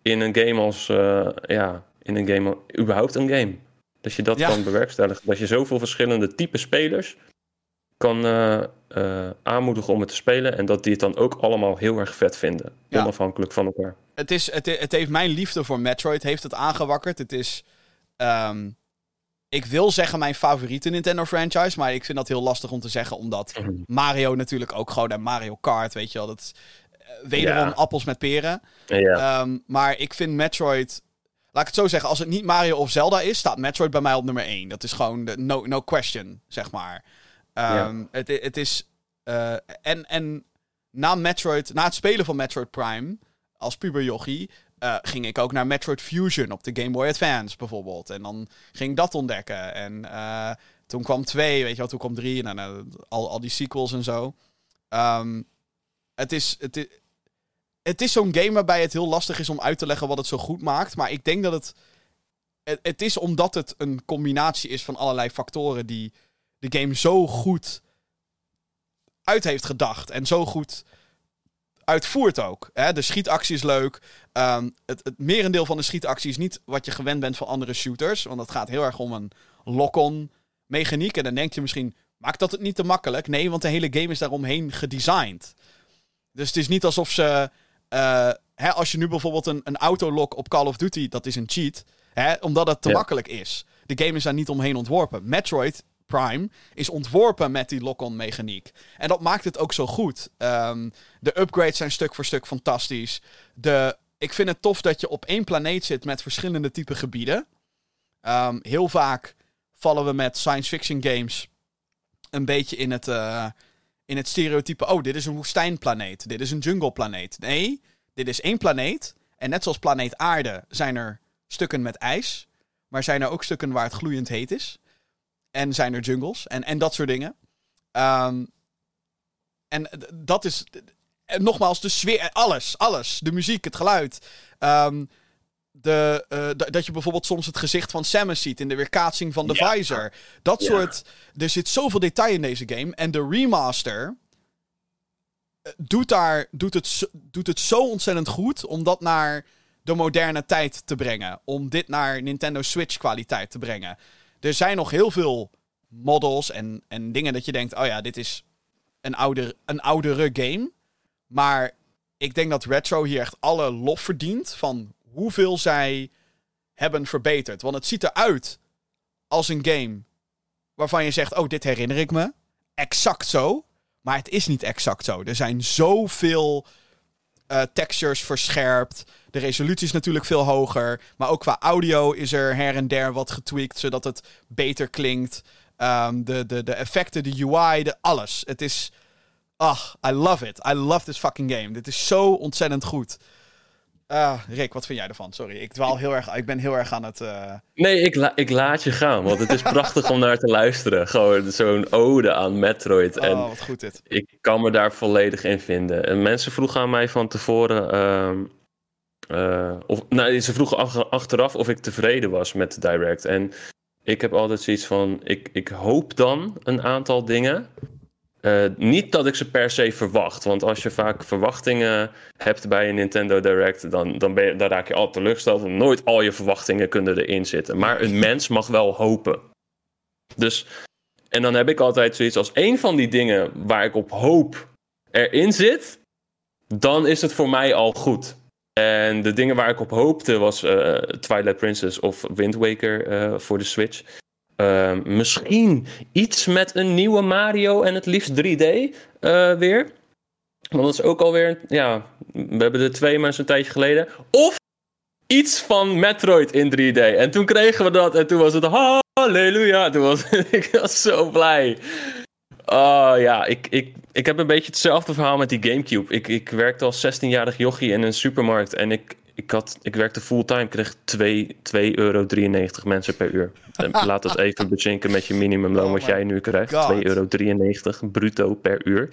S3: in een game als, uh, ja, in een game, überhaupt een game. Dat je dat kan bewerkstelligen. Dat je zoveel verschillende type spelers kan eh, eh, aanmoedigen om het te spelen. En dat die het dan ook allemaal heel erg vet vinden.
S2: Ja.
S3: Onafhankelijk van elkaar.
S2: Het, is, het, het heeft mijn liefde voor Metroid heeft het aangewakkerd. Het is... ehm, ik wil zeggen mijn favoriete Nintendo franchise, maar ik vind dat heel lastig om te zeggen, omdat
S3: Mhm.
S2: Mario natuurlijk ook gewoon en Mario Kart, weet je wel, dat is eh, wederom
S3: Ja.
S2: appels met peren.
S3: Ja,
S2: Ehm, maar ik vind Metroid. Laat ik het zo zeggen, als het niet Mario of Zelda is, staat Metroid bij mij op nummer 1. Dat is gewoon de no, no question, zeg maar. Ehm, het, het is. eh, en, en na Metroid, na het spelen van Metroid Prime als puberjochie, eh ging ik ook naar Metroid Fusion op de Game Boy Advance bijvoorbeeld. En dan ging ik dat ontdekken. En eh, toen kwam 2, weet je wel, toen kwam 3 en dan, al, al die sequels en zo. Ehm, het is. Het is het is zo'n game waarbij het heel lastig is om uit te leggen wat het zo goed maakt. Maar ik denk dat het. Het, is omdat het een combinatie is van allerlei factoren die de game zo goed uit heeft gedacht. En zo goed uitvoert ook. Hè? De schietactie is leuk. Ehm, het, het merendeel van de schietactie is niet wat je gewend bent van andere shooters. Want het gaat heel erg om een lock-on mechaniek. En dan denk je misschien, maakt dat het niet te makkelijk? Nee, want de hele game is daaromheen gedesigned. Dus het is niet alsof ze... eh, hè, als je nu bijvoorbeeld een, een autolock op Call of Duty, dat is een cheat. Hè, omdat het te
S3: Ja.
S2: makkelijk is. De game is daar niet omheen ontworpen. Metroid Prime is ontworpen met die lock-on mechaniek. En dat maakt het ook zo goed. Ehm, de upgrades zijn stuk voor stuk fantastisch. De, ik vind het tof dat je op één planeet zit met verschillende type gebieden. Ehm, heel vaak vallen we met science fiction games een beetje in het, eh, in het stereotype. Oh, dit is een woestijnplaneet. Dit is een jungleplaneet. Nee, dit is één planeet. En net zoals planeet Aarde zijn er stukken met ijs. Maar zijn er ook stukken waar het gloeiend heet is. En zijn er jungles en, en dat soort dingen. Ehm, en dat is. Nogmaals, de sfeer. Alles. Alles. De muziek, het geluid. Ehm, de, eh, dat je bijvoorbeeld soms het gezicht van Samus ziet in de weerkaatsing van de
S3: Ja.
S2: visor. Dat
S3: Ja.
S2: soort. Er zit zoveel detail in deze game. En de remaster. eh, Doet, daar, doet, het, zo- doet het zo ontzettend goed om dat naar de moderne tijd te brengen. Om dit naar Nintendo Switch kwaliteit te brengen. Er zijn nog heel veel models en, en dingen dat je denkt: oh ja, dit is een, ouder, een oudere game. Maar ik denk dat Retro hier echt alle lof verdient van hoeveel zij hebben verbeterd. Want het ziet eruit als een game waarvan je zegt: oh, dit herinner ik me. Exact zo. Maar het is niet exact zo. Er zijn zoveel eh, textures verscherpt. De resolutie is natuurlijk veel hoger. Maar ook qua audio is er her en der wat getweakt, zodat het beter klinkt. Ehm, de, de, de effecten, de UI, de, alles. Het is... Ach, I love it. I love this fucking game. Dit is zo ontzettend goed. Ah, Rick, wat vind jij ervan? Sorry, ik dwaal heel erg... Ik ben heel erg aan het... eh,
S3: Nee, ik, la- ik laat je gaan, want het is prachtig om naar te luisteren. Gewoon zo'n ode aan Metroid. En
S2: Oh, wat goed dit.
S3: ik kan me daar volledig in vinden. En mensen vroegen aan mij van tevoren. ehm, eh, of, nou, ze vroegen ach- achteraf of ik tevreden was met de Direct. En ik heb altijd zoiets van: ik, ik hoop dan een aantal dingen. Eh, niet dat ik ze per se verwacht. Want als je vaak verwachtingen hebt bij een Nintendo Direct, dan, dan, ben je, raak je al teleurgesteld. Want nooit al je verwachtingen kunnen erin zitten. Maar een mens mag wel hopen. Dus, en dan heb ik altijd zoiets als één van die dingen waar ik op hoop erin zit, dan is het voor mij al goed. En de dingen waar ik op hoopte was eh, Twilight Princess of Wind Waker eh, voor de Switch. Ehm, misschien iets met een nieuwe Mario en het liefst 3D eh, weer. Want dat is ook alweer, ja, we hebben er twee maar een tijdje geleden. Of iets van Metroid in 3D. En toen kregen we dat en toen was het halleluja. Toen was ik was zo blij. Oh ja, ik, ik, ik heb een beetje hetzelfde verhaal met die Gamecube. Ik, ik werkte als 16-jarig jochie in een supermarkt en ik, ik, had, ik werkte fulltime, kreeg 2 2,93 euro mensen per uur. Laat dat even bezinken met je minimumloon
S2: Oh
S3: wat jij nu krijgt.
S2: God.
S3: 2,93 euro bruto per uur.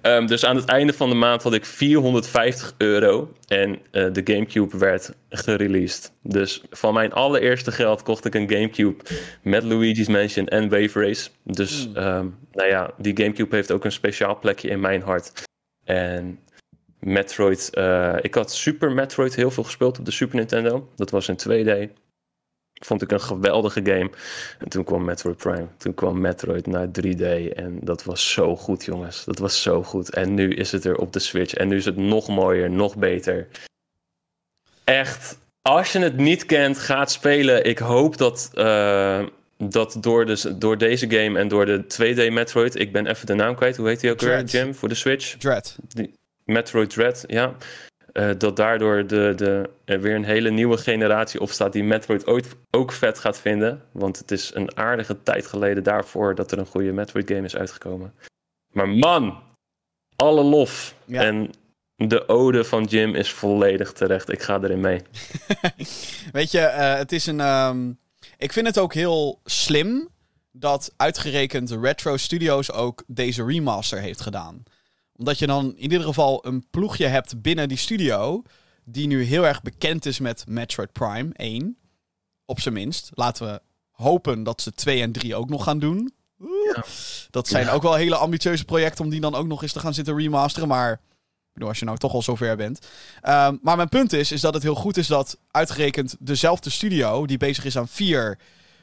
S3: Ehm, dus aan het einde van de maand had ik 450 euro en eh, de Gamecube werd gereleased. Dus van mijn allereerste geld kocht ik een Gamecube met Luigi's Mansion en Wave Race. Dus
S2: Hmm.
S3: ehm, nou ja, die Gamecube heeft ook een speciaal plekje in mijn hart. En Metroid, eh, ik had Super Metroid heel veel gespeeld op de Super Nintendo. Dat was in 2D. Vond ik een geweldige game. En toen kwam Metroid Prime. Toen kwam Metroid naar 3D. En dat was zo goed, jongens. Dat was zo goed. En nu is het er op de Switch. En nu is het nog mooier, nog beter. Echt, als je het niet kent, gaat spelen. Ik hoop dat, uh, dat door, de, door deze game en door de 2D Metroid... Ik ben even de naam kwijt. Hoe heet die ook weer, Jim, voor de Switch?
S2: Dread.
S3: Die, Metroid Dread, ja. Uh, dat daardoor de, de, er weer een hele nieuwe generatie opstaat die Metroid ooit ook vet gaat vinden. Want het is een aardige tijd geleden daarvoor dat er een goede Metroid game is uitgekomen. Maar man, alle lof. Ja. En de ode van Jim is volledig terecht. Ik ga erin mee.
S2: Weet je, uh, het is een. Um, ik vind het ook heel slim dat uitgerekend Retro Studios ook deze remaster heeft gedaan omdat je dan in ieder geval een ploegje hebt binnen die studio. Die nu heel erg bekend is met Metroid Prime 1. Op zijn minst. Laten we hopen dat ze 2 en 3 ook nog gaan doen. Ja. Dat zijn ook wel hele ambitieuze projecten om die dan ook nog eens te gaan zitten remasteren. Maar als je nou toch al zover bent. Um, maar mijn punt is, is dat het heel goed is dat uitgerekend dezelfde studio die bezig is aan 4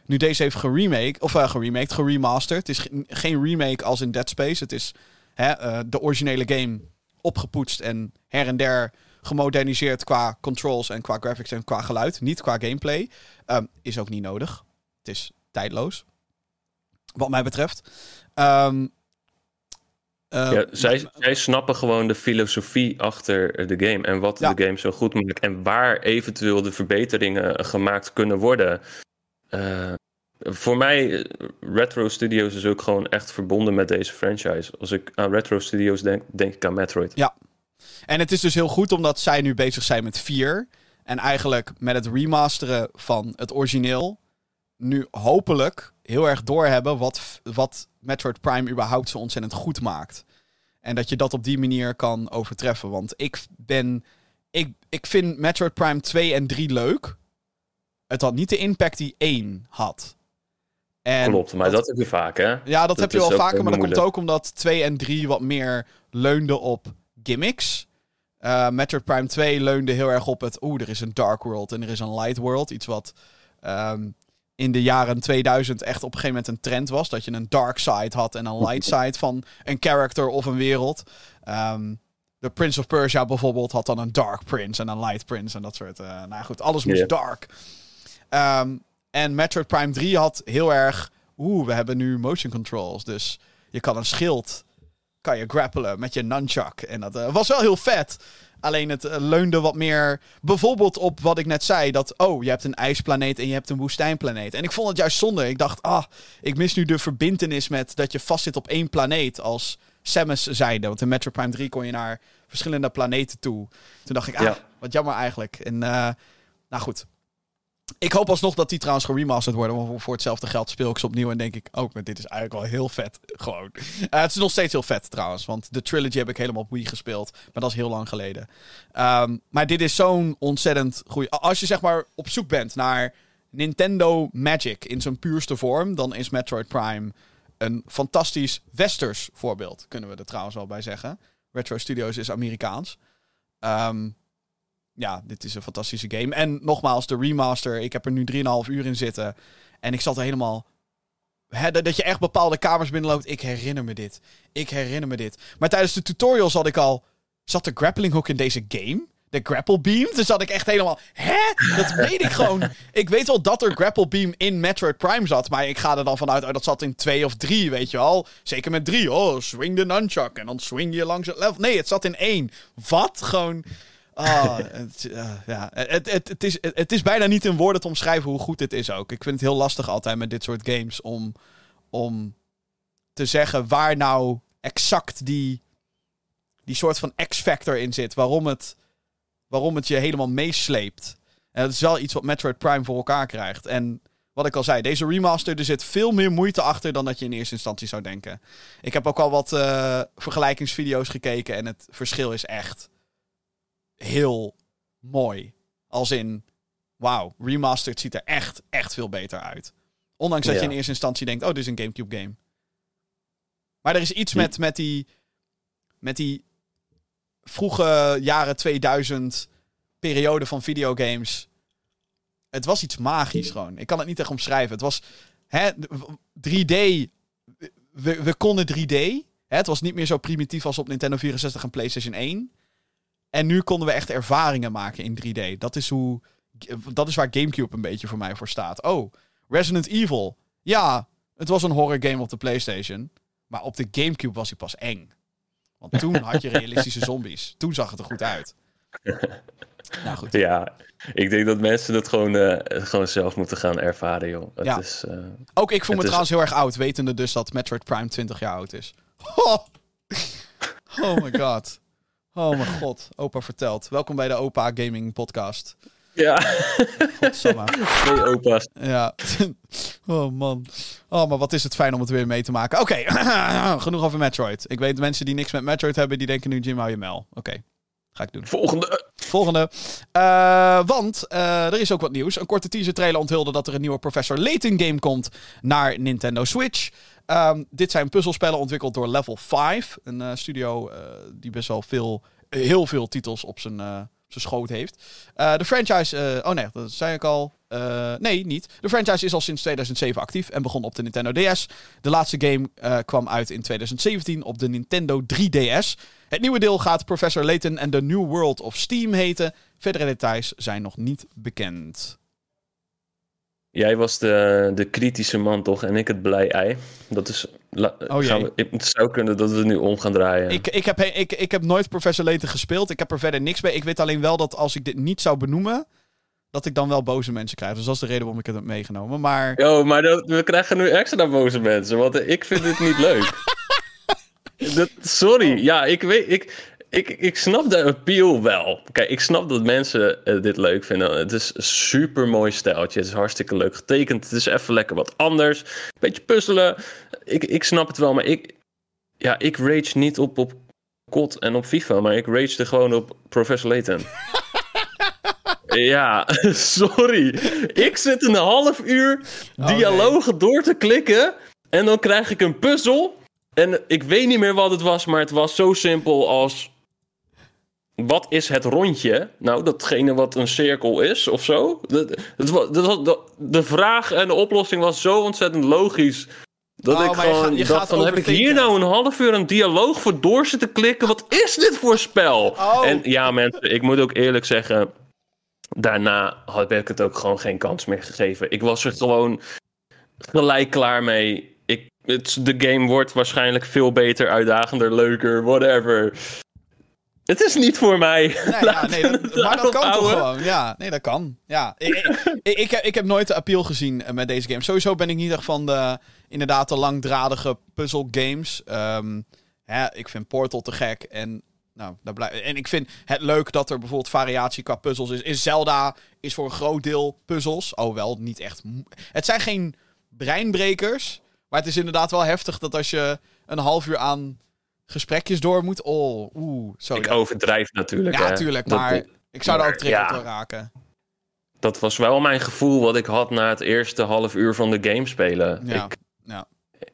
S2: nu deze heeft geremake, of uh, geremaked, geremasterd. Het is geen remake als in Dead Space. Het is hè, uh, de originele game opgepoetst en her en der gemoderniseerd qua controls en qua graphics en qua geluid. Niet qua gameplay. Um, is ook niet nodig. Het is tijdloos. Wat mij betreft. Um,
S3: uh, ja, zij, zij snappen gewoon de filosofie achter de game en wat ja. de game zo goed maakt en waar eventueel de verbeteringen gemaakt kunnen worden. Uh, voor mij, eh, Retro Studios is ook gewoon echt verbonden met deze franchise. Als ik aan Retro Studios denk, denk ik aan Metroid.
S2: Ja. En het is dus heel goed omdat zij nu bezig zijn met 4. En eigenlijk met het remasteren van het origineel. Nu hopelijk heel erg doorhebben wat, wat Metroid Prime überhaupt zo ontzettend goed maakt. En dat je dat op die manier kan overtreffen. Want ik ben. Ik, ik vind Metroid Prime 2 en 3 leuk. Het had niet de impact die 1 had.
S3: En Klopt, maar dat, heb je vaak, hè?
S2: Ja, dat, heb je wel vaker, maar dat komt ook omdat 2 en 3 wat meer leunden op gimmicks. Uh, Metroid Prime 2 leunde heel erg op het... Oeh, er is een Dark World en er is een Light World. Iets wat um, in de jaren 2000 echt op een gegeven moment een trend was. Dat je een dark side had en een light side van een character of een wereld. Um, de Prince of Persia bijvoorbeeld had dan een Dark Prince en een Light Prince en dat soort... Uh, nou goed, alles moest yeah. dark. Um, en Metroid Prime 3 had heel erg... Oeh, we hebben nu motion controls. Dus je kan een schild... Kan je grappelen met je nunchuck. En dat uh, was wel heel vet. Alleen het uh, leunde wat meer... Bijvoorbeeld op wat ik net zei. Dat, oh, je hebt een ijsplaneet en je hebt een woestijnplaneet. En ik vond het juist zonde. Ik dacht, ah, ik mis nu de verbindenis met... Dat je vastzit op één planeet als... Samus zeide. Want in Metroid Prime 3 kon je naar verschillende planeten toe. Toen dacht ik, ah, wat jammer eigenlijk. En uh, nou goed, ik hoop alsnog dat die trouwens geremasterd worden. Want voor hetzelfde geld speel ik ze opnieuw en denk ik ook, oh, dit is eigenlijk wel heel vet. Gewoon. Uh, het is nog steeds heel vet trouwens. Want de trilogy heb ik helemaal op Wii gespeeld. Maar dat is heel lang geleden. Um, maar dit is zo'n ontzettend goede. Als je zeg maar op zoek bent naar Nintendo Magic in zijn puurste vorm, dan is Metroid Prime een fantastisch westers voorbeeld. Kunnen we er trouwens wel bij zeggen. Retro Studios is Amerikaans. Um, ja, dit is een fantastische game. En nogmaals, de remaster. Ik heb er nu 3,5 uur in zitten. En ik zat er helemaal. Dat je echt bepaalde kamers binnenloopt. Ik herinner me dit. Ik herinner me dit. Maar tijdens de tutorial zat ik al. Zat de grappling hook in deze game? De grapple beam? Dus zat ik echt helemaal. Hè? Dat weet ik gewoon. Ik weet wel dat er grapple beam in Metroid Prime zat. Maar ik ga er dan vanuit. Oh, dat zat in 2 of 3, weet je wel. Zeker met 3. Oh, swing de nunchuck. En dan swing je langs het level. Nee, het zat in 1. Wat? Gewoon. Oh, het, uh, ja. het, het, het, is, het, is bijna niet in woorden te omschrijven hoe goed dit is ook. Ik vind het heel lastig altijd met dit soort games om, om te zeggen waar nou exact die, die soort van X-factor in zit. Waarom het, waarom het je helemaal meesleept. En dat is wel iets wat Metroid Prime voor elkaar krijgt. En wat ik al zei, deze remaster, er zit veel meer moeite achter dan dat je in eerste instantie zou denken. Ik heb ook al wat uh, vergelijkingsvideo's gekeken en het verschil is echt heel mooi. Als in, wauw, remastered ziet er echt, echt veel beter uit. Ondanks dat je in eerste instantie denkt, oh, dit is een Gamecube game. Maar er is iets met, met die, met die vroege jaren 2000 periode van videogames. het was iets magisch gewoon. Ik kan het niet echt omschrijven. Het was hè, 3D. We, we konden 3D. Hè, het was niet meer zo primitief als op Nintendo 64 en PlayStation 1. En nu konden we echt ervaringen maken in 3D. Dat is, hoe, dat is waar GameCube een beetje voor mij voor staat. Oh, Resident Evil. Ja, het was een horror game op de PlayStation. Maar op de GameCube was hij pas eng. Want toen had je realistische zombies. Toen zag het er goed uit.
S3: Nou goed. Ja, ik denk dat mensen het gewoon, uh, gewoon zelf moeten gaan ervaren, joh. Het
S2: ja.
S3: is, uh,
S2: Ook ik voel me trouwens heel erg oud, wetende dus dat Metroid Prime 20 jaar oud is. Oh, oh my god. Oh mijn god. Opa vertelt. Welkom bij de Opa Gaming Podcast.
S3: Ja.
S2: Godsamme.
S3: Twee opa's.
S2: Ja. Oh man. Oh, maar wat is het fijn om het weer mee te maken. Oké, genoeg over Metroid. Ik weet mensen die niks met Metroid hebben, die denken nu Jim hou je mel. Oké, ga ik doen.
S3: Volgende.
S2: Volgende. Uh, want uh, er is ook wat nieuws. Een korte teaser trailer onthulde dat er een nieuwe Professor Layton game komt naar Nintendo Switch. Um, dit zijn puzzelspellen ontwikkeld door Level 5. Een uh, studio die best wel veel, heel veel titels op zijn zijn schoot heeft. Uh, de franchise, uh, oh nee, dat zei ik al. Uh, nee, niet. De franchise is al sinds 2007 actief en begon op de Nintendo DS. De laatste game kwam uit in 2017 op de Nintendo 3DS. Het nieuwe deel gaat Professor Layton and the New World of Steam heten. Verdere details zijn nog niet bekend.
S3: Jij was de, de kritische man toch en ik het blij ei. Dat is. oh, we, het zou kunnen dat we nu om gaan draaien.
S2: Ik, ik, heb, ik, ik heb nooit Professor Layton gespeeld. Ik heb er verder niks mee. Ik weet alleen wel dat als ik dit niet zou benoemen. Dat ik dan wel boze mensen krijg. Dus dat is de reden waarom ik het heb meegenomen. Maar.
S3: Oh, maar dat, we krijgen nu extra boze mensen. Want ik vind dit niet leuk. dat, sorry. Ja, ik weet. Ik, ik, ik snap de appeal wel. Kijk, ik snap dat mensen uh, dit leuk vinden. Het is een super mooi stijltje. Het is hartstikke leuk getekend. Het is even lekker wat anders. Beetje puzzelen. Ik, ik snap het wel, maar ik, ja, ik rage niet op, op COD en op FIFA, maar ik rage er gewoon op Professor Layton. ja, sorry. Ik zit een half uur dialogen door te klikken en dan krijg ik een puzzel. En ik weet niet meer wat het was, maar het was zo simpel als wat is het rondje? Nou, datgene wat een cirkel is of zo. De, de, de vraag en de oplossing was zo ontzettend logisch. Dat oh, ik gewoon je dacht van, heb ik hier nou een half uur een dialoog voor door zitten klikken? Wat is dit voor spel? Oh. En ja, mensen, ik moet ook eerlijk zeggen... Daarna had ik het ook gewoon geen kans meer gegeven. Ik was er gewoon gelijk klaar mee. Ik, het, de game wordt waarschijnlijk veel beter, uitdagender, leuker, whatever. Het is niet voor mij.
S2: Nee, ja, nee maar dat kan toch gewoon. Ja, nee, dat kan. Ja. Ik, ik, ik, heb, ik heb nooit de appeal gezien eh, met deze game. Sowieso ben ik niet echt van de, inderdaad, de langdradige puzzle games. Um, hè, ik vind Portal te gek. En, nou, daar blijf, en ik vind het leuk dat er bijvoorbeeld variatie qua puzzels is. In Zelda is voor een groot deel puzzels. Oh, wel niet echt. Het zijn geen breinbrekers. Maar het is inderdaad wel heftig dat als je een half uur aan gesprekjes door moet. Oh, oeh. Zo,
S3: ik overdrijf natuurlijk.
S2: Ja, natuurlijk. Maar ik zou er ook triggerd ja, raken.
S3: Dat was wel mijn gevoel wat ik had na het eerste half uur van de game spelen.
S2: Ja,
S3: ik,
S2: ja.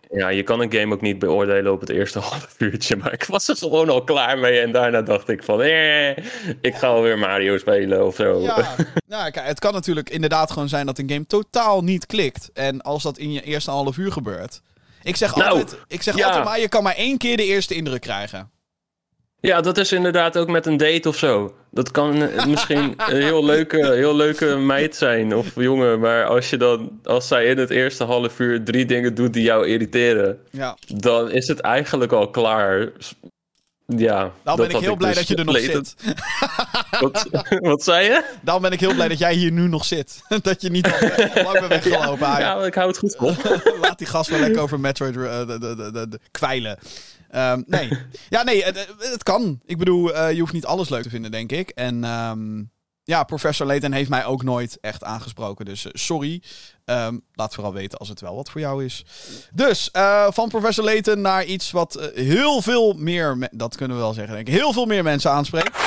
S3: ja, je kan een game ook niet beoordelen op het eerste half uurtje. Maar ik was er gewoon al klaar mee. En daarna dacht ik van, eh, ik ga alweer Mario spelen of zo.
S2: Ja, nou, kijk, het kan natuurlijk inderdaad gewoon zijn dat een game totaal niet klikt. En als dat in je eerste half uur gebeurt, ik zeg, nou, altijd, ik zeg altijd maar, je kan maar één keer de eerste indruk krijgen.
S3: Ja, dat is inderdaad ook met een date of zo. Dat kan eh, misschien een heel leuke, heel leuke meid zijn of jongen. Maar als je dan, als zij in het eerste half uur drie dingen doet die jou irriteren,
S2: ja.
S3: dan is het eigenlijk al klaar. Ja,
S2: dan ben ik heel blij dus dat je er nog zit.
S3: wat, wat zei je?
S2: Dan ben ik heel blij dat jij hier nu nog zit. dat je niet al lang bent weggelopen.
S3: Ja, ja, ik hou het goed vol.
S2: Laat die gast wel lekker over Metroid uh, de, de, de, kwijlen. Um, nee. Ja, nee, het, het, kan. Ik bedoel, uh, je hoeft niet alles leuk te vinden, denk ik. En um, ja, Professor Layton heeft mij ook nooit echt aangesproken. Dus uh, sorry. Um, laat vooral weten als het wel wat voor jou is. Dus uh, van Professor Layton naar iets wat uh, heel veel meer, dat kunnen we wel zeggen, denk ik, heel veel meer mensen aanspreekt.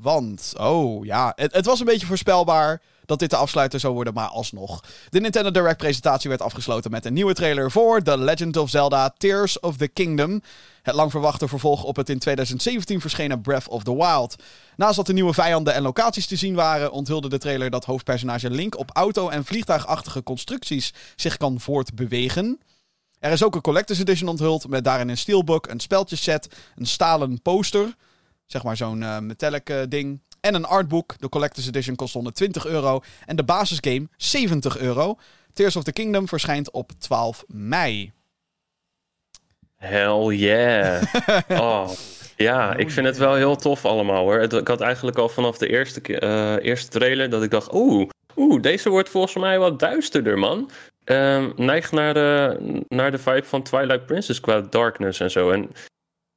S2: Want, oh ja, het, het was een beetje voorspelbaar dat dit de afsluiter zou worden, maar alsnog. De Nintendo Direct presentatie werd afgesloten met een nieuwe trailer voor The Legend of Zelda Tears of the Kingdom. Het lang verwachte vervolg op het in 2017 verschenen Breath of the Wild. Naast dat de nieuwe vijanden en locaties te zien waren, onthulde de trailer dat hoofdpersonage Link op auto- en vliegtuigachtige constructies zich kan voortbewegen. Er is ook een Collector's Edition onthuld met daarin een steelbook, een speltjeset, een stalen poster, zeg maar zo'n uh, metallic uh, ding, en een artbook. De Collector's Edition kost 120 euro en de basisgame 70 euro. Tears of the Kingdom verschijnt op 12 mei.
S3: Hell yeah. oh. Ja, ik vind het wel heel tof allemaal hoor. Ik had eigenlijk al vanaf de eerste, uh, eerste trailer dat ik dacht, oeh, oeh, deze wordt volgens mij wat duisterder man. Um, neigt naar de, naar de vibe van Twilight Princess qua darkness en zo. En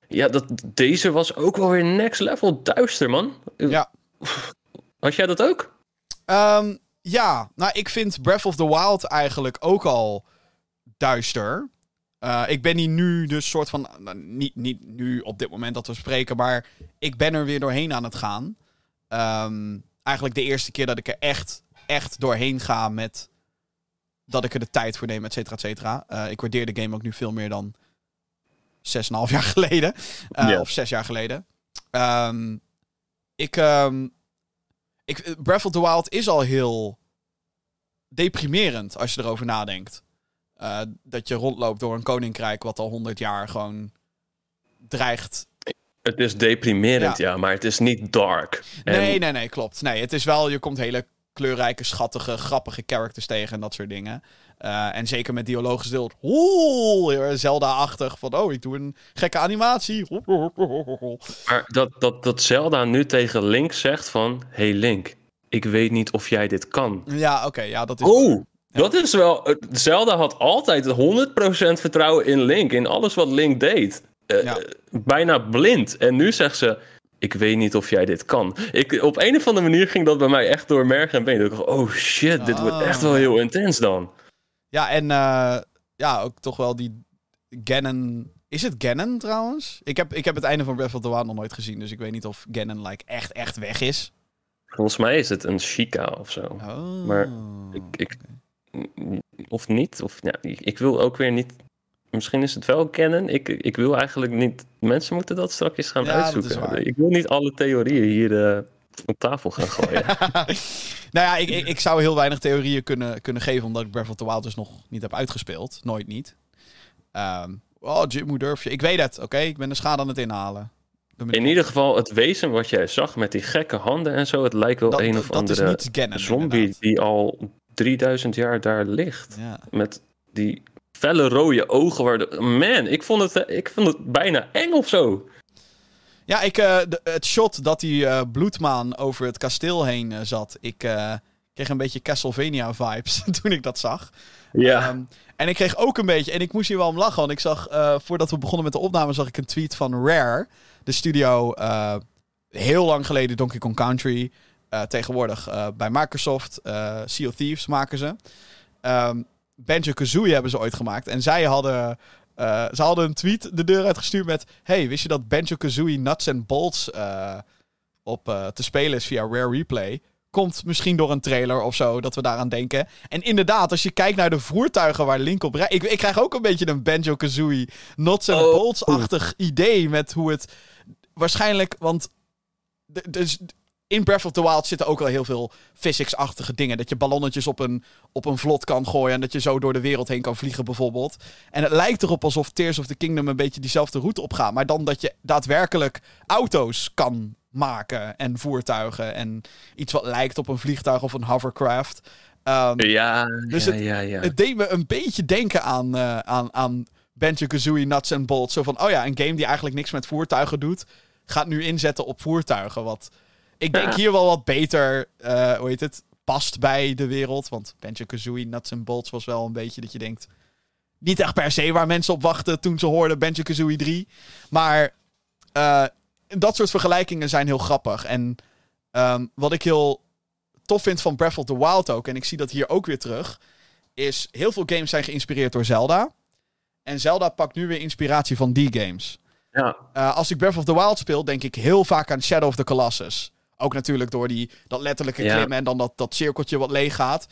S3: ja, dat, deze was ook wel weer next level duister man.
S2: Ja.
S3: Had jij dat ook?
S2: Um, ja, nou ik vind Breath of the Wild eigenlijk ook al duister. Uh, ik ben hier nu dus soort van. Nou, niet, niet nu op dit moment dat we spreken, maar ik ben er weer doorheen aan het gaan. Um, eigenlijk de eerste keer dat ik er echt, echt doorheen ga met. Dat ik er de tijd voor neem, et cetera, et cetera. Uh, ik waardeer de game ook nu veel meer dan 6,5 jaar geleden. Uh, yeah. Of 6 jaar geleden. Um, ik, um, ik. Breath of the Wild is al heel deprimerend als je erover nadenkt. Uh, dat je rondloopt door een koninkrijk wat al honderd jaar gewoon dreigt.
S3: Het is deprimerend, ja, ja maar het is niet dark.
S2: En... Nee, nee, nee, klopt. Nee, het is wel, je komt hele kleurrijke, schattige, grappige characters tegen en dat soort dingen. Uh, en zeker met dialogisch deel. Oeh, Zelda-achtig. Van, oh, ik doe een gekke animatie.
S3: Maar dat, dat, dat Zelda nu tegen Link zegt van... Hey Link, ik weet niet of jij dit kan.
S2: Ja, oké. Okay, ja, dat is...
S3: Oh, ja. Dat is wel. Zelda had altijd 100% vertrouwen in Link. In alles wat Link deed. Uh, ja. Bijna blind. En nu zegt ze. Ik weet niet of jij dit kan. Ik, op een of andere manier ging dat bij mij echt door merg en been. Ik dacht, oh shit, dit wordt echt wel heel intens dan.
S2: Ja, en uh, ja, ook toch wel die Ganon. Is het Ganon trouwens? Ik heb, ik heb het einde van Breath of the Wild nog nooit gezien. Dus ik weet niet of Ganon like, echt, echt weg is.
S3: Volgens mij is het een Chica of zo.
S2: Oh,
S3: maar ik, ik, of niet. Of, ja, ik wil ook weer niet. Misschien is het wel kennen. Ik, ik wil eigenlijk niet. Mensen moeten dat straks gaan
S2: ja,
S3: uitzoeken. Ik wil niet alle theorieën hier uh, op tafel gaan gooien.
S2: nou ja, ik, ik, ik, zou heel weinig theorieën kunnen, kunnen geven. Omdat ik Breath of the Wild dus nog niet heb uitgespeeld. Nooit niet. Um, oh, Jim, hoe durf je? Ik weet het, oké? Ik ben de schade aan het inhalen.
S3: In ieder geval, het wezen wat jij zag met die gekke handen en zo, het lijkt wel
S2: dat,
S3: een of
S2: dat
S3: andere
S2: is niet Ganon,
S3: zombie
S2: inderdaad.
S3: die al 3000 jaar daar ligt.
S2: Ja.
S3: Met die felle rode ogen. Waar de... Man, ik vond, het, ik vond het bijna eng of zo.
S2: Ja, ik, uh, de, het shot dat die uh, bloedmaan over het kasteel heen uh, zat. Ik kreeg een beetje Castlevania vibes toen ik dat zag.
S3: Ja.
S2: Um, en ik kreeg ook een beetje, en ik moest hier wel om lachen, want ik zag, voordat we begonnen met de opname, zag ik een tweet van Rare, de studio, heel lang geleden Donkey Kong Country, tegenwoordig bij Microsoft, Sea of Thieves maken ze. Um, Banjo-Kazooie hebben ze ooit gemaakt. En zij hadden, ze hadden een tweet de deur uitgestuurd met... Hey, wist je dat Banjo-Kazooie Nuts and Bolts op te spelen is via Rare Replay? Komt misschien door een trailer of zo, dat we daaraan denken. En inderdaad, als je kijkt naar de voertuigen waar Link op rijdt... Ik, ik krijg ook een beetje een Banjo-Kazooie Nuts and
S3: Oh.
S2: Bolts-achtig idee met hoe het... Waarschijnlijk, want... Dus in Breath of the Wild zitten ook wel heel veel physics-achtige dingen. Dat je ballonnetjes op een, op een vlot kan gooien en dat je zo door de wereld heen kan vliegen bijvoorbeeld. En het lijkt erop alsof Tears of the Kingdom een beetje diezelfde route opgaat. Maar dan dat je daadwerkelijk auto's kan maken en voertuigen en iets wat lijkt op een vliegtuig of een hovercraft. Um,
S3: Ja,
S2: Dus
S3: ja,
S2: het-
S3: ja, ja.
S2: het deed me een beetje denken aan, eh aan, aan Banjo-Kazooie Nuts and Bolts. Zo van, oh ja, een game die eigenlijk niks met voertuigen doet, gaat nu inzetten op voertuigen. Wat ik denk hier wel wat beter, eh, hoe heet het, past bij de wereld. Want Banjo-Kazooie Nuts and Bolts was wel een beetje dat je denkt... Niet echt per se waar mensen op wachten toen ze hoorden Banjo-Kazooie 3. Maar eh, dat soort vergelijkingen zijn heel grappig. En ehm, wat ik heel tof vind van Breath of the Wild ook... en ik zie dat hier ook weer terug... is heel veel games zijn geïnspireerd door Zelda. En Zelda pakt nu weer inspiratie van die games.
S3: ja.
S2: Uh, als ik Breath of the Wild speel, denk ik heel vaak aan Shadow of the Colossus. Ook natuurlijk door die, dat letterlijke
S3: Ja.
S2: klimmen en dan dat, dat cirkeltje wat leeg gaat.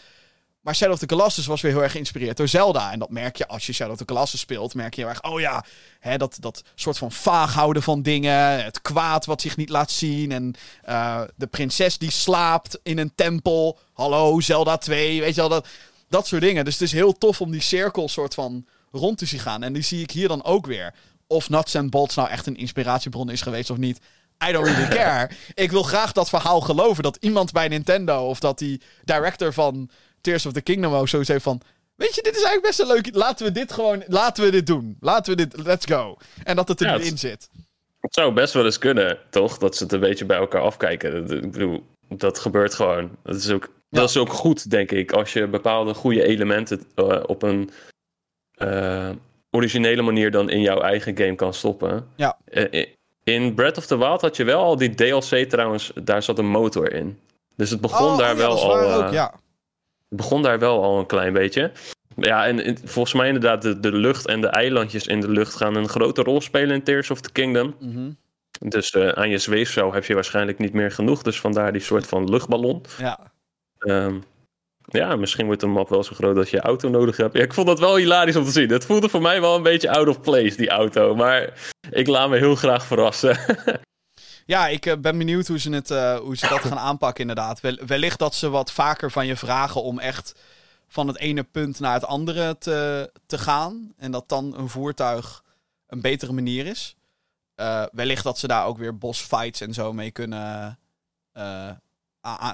S2: Maar Shadow of the Colossus was weer heel erg geïnspireerd door Zelda. En dat merk je als je Shadow of the Colossus speelt. Merk je heel erg, oh ja, hè, dat, dat soort van vaag houden van dingen. Het kwaad wat zich niet laat zien. En eh, de prinses die slaapt in een tempel. Hallo, Zelda 2. Weet je wel, dat, dat soort dingen. Dus het is heel tof om die cirkel soort van rond te zien gaan. En die zie ik hier dan ook weer. Of Nuts and Bolts nou echt een inspiratiebron is geweest of niet. I don't really care. Ik wil graag dat verhaal geloven. Dat iemand bij Nintendo of dat die director van Tears of the Kingdom ook zo heeft van... Weet je, dit is eigenlijk best een leuk... Laten we dit gewoon... Laten we dit doen. Laten we dit... Let's go. En dat het er
S3: Ja, het-
S2: zit.
S3: Het zou best wel eens kunnen, toch? Dat ze het een beetje bij elkaar afkijken. Ik bedoel, dat gebeurt gewoon. Dat is ook,
S2: Ja.
S3: dat is ook goed, denk ik. Als je bepaalde goede elementen eh, op een eh, originele manier dan in jouw eigen game kan stoppen.
S2: Ja.
S3: Eh, in Breath of the Wild had je wel al die DLC trouwens, daar zat een motor in. Dus het begon
S2: Oh,
S3: daar
S2: oh ja,
S3: wel al. eh,
S2: ook, ja.
S3: Het begon daar wel al een klein beetje. Ja, en volgens mij inderdaad, de, de lucht en de eilandjes in de lucht gaan een grote rol spelen in Tears of the Kingdom.
S2: Mhm.
S3: Dus eh, aan je zweefzouw heb je waarschijnlijk niet meer genoeg. Dus vandaar die soort van luchtballon.
S2: ja.
S3: Ehm, ja, misschien wordt de map wel zo groot dat je auto nodig hebt. Ja, ik vond dat wel hilarisch om te zien. Het voelde voor mij wel een beetje out of place, die auto. Maar ik laat me heel graag verrassen.
S2: Ja, ik eh, ben benieuwd hoe ze, het, eh, hoe ze dat gaan aanpakken, inderdaad. Wel- wellicht dat ze wat vaker van je vragen om echt van het ene punt naar het andere te, te gaan. En dat dan een voertuig een betere manier is. Eh, wellicht dat ze daar ook weer boss fights en zo mee kunnen.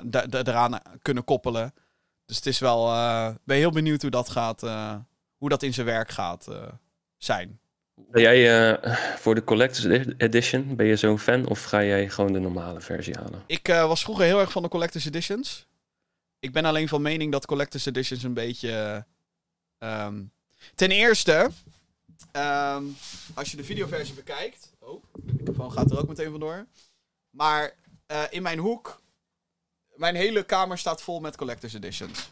S2: da- eraan kunnen koppelen. Dus het is wel. eh, Ik ben heel benieuwd hoe dat gaat. eh, hoe dat in zijn werk gaat eh, zijn.
S3: Ben jij voor de Collector's Edition, ben je zo'n fan? Of ga jij gewoon de normale versie halen?
S2: Ik was vroeger heel erg van de Collector's Editions. Ik ben alleen van mening dat Collector's Editions een beetje... ehm, ten eerste, ehm, als je de videoversie bekijkt... Oh, de microfoon gaat er ook meteen vandoor. Maar in mijn hoek... Mijn hele kamer staat vol met Collector's Editions.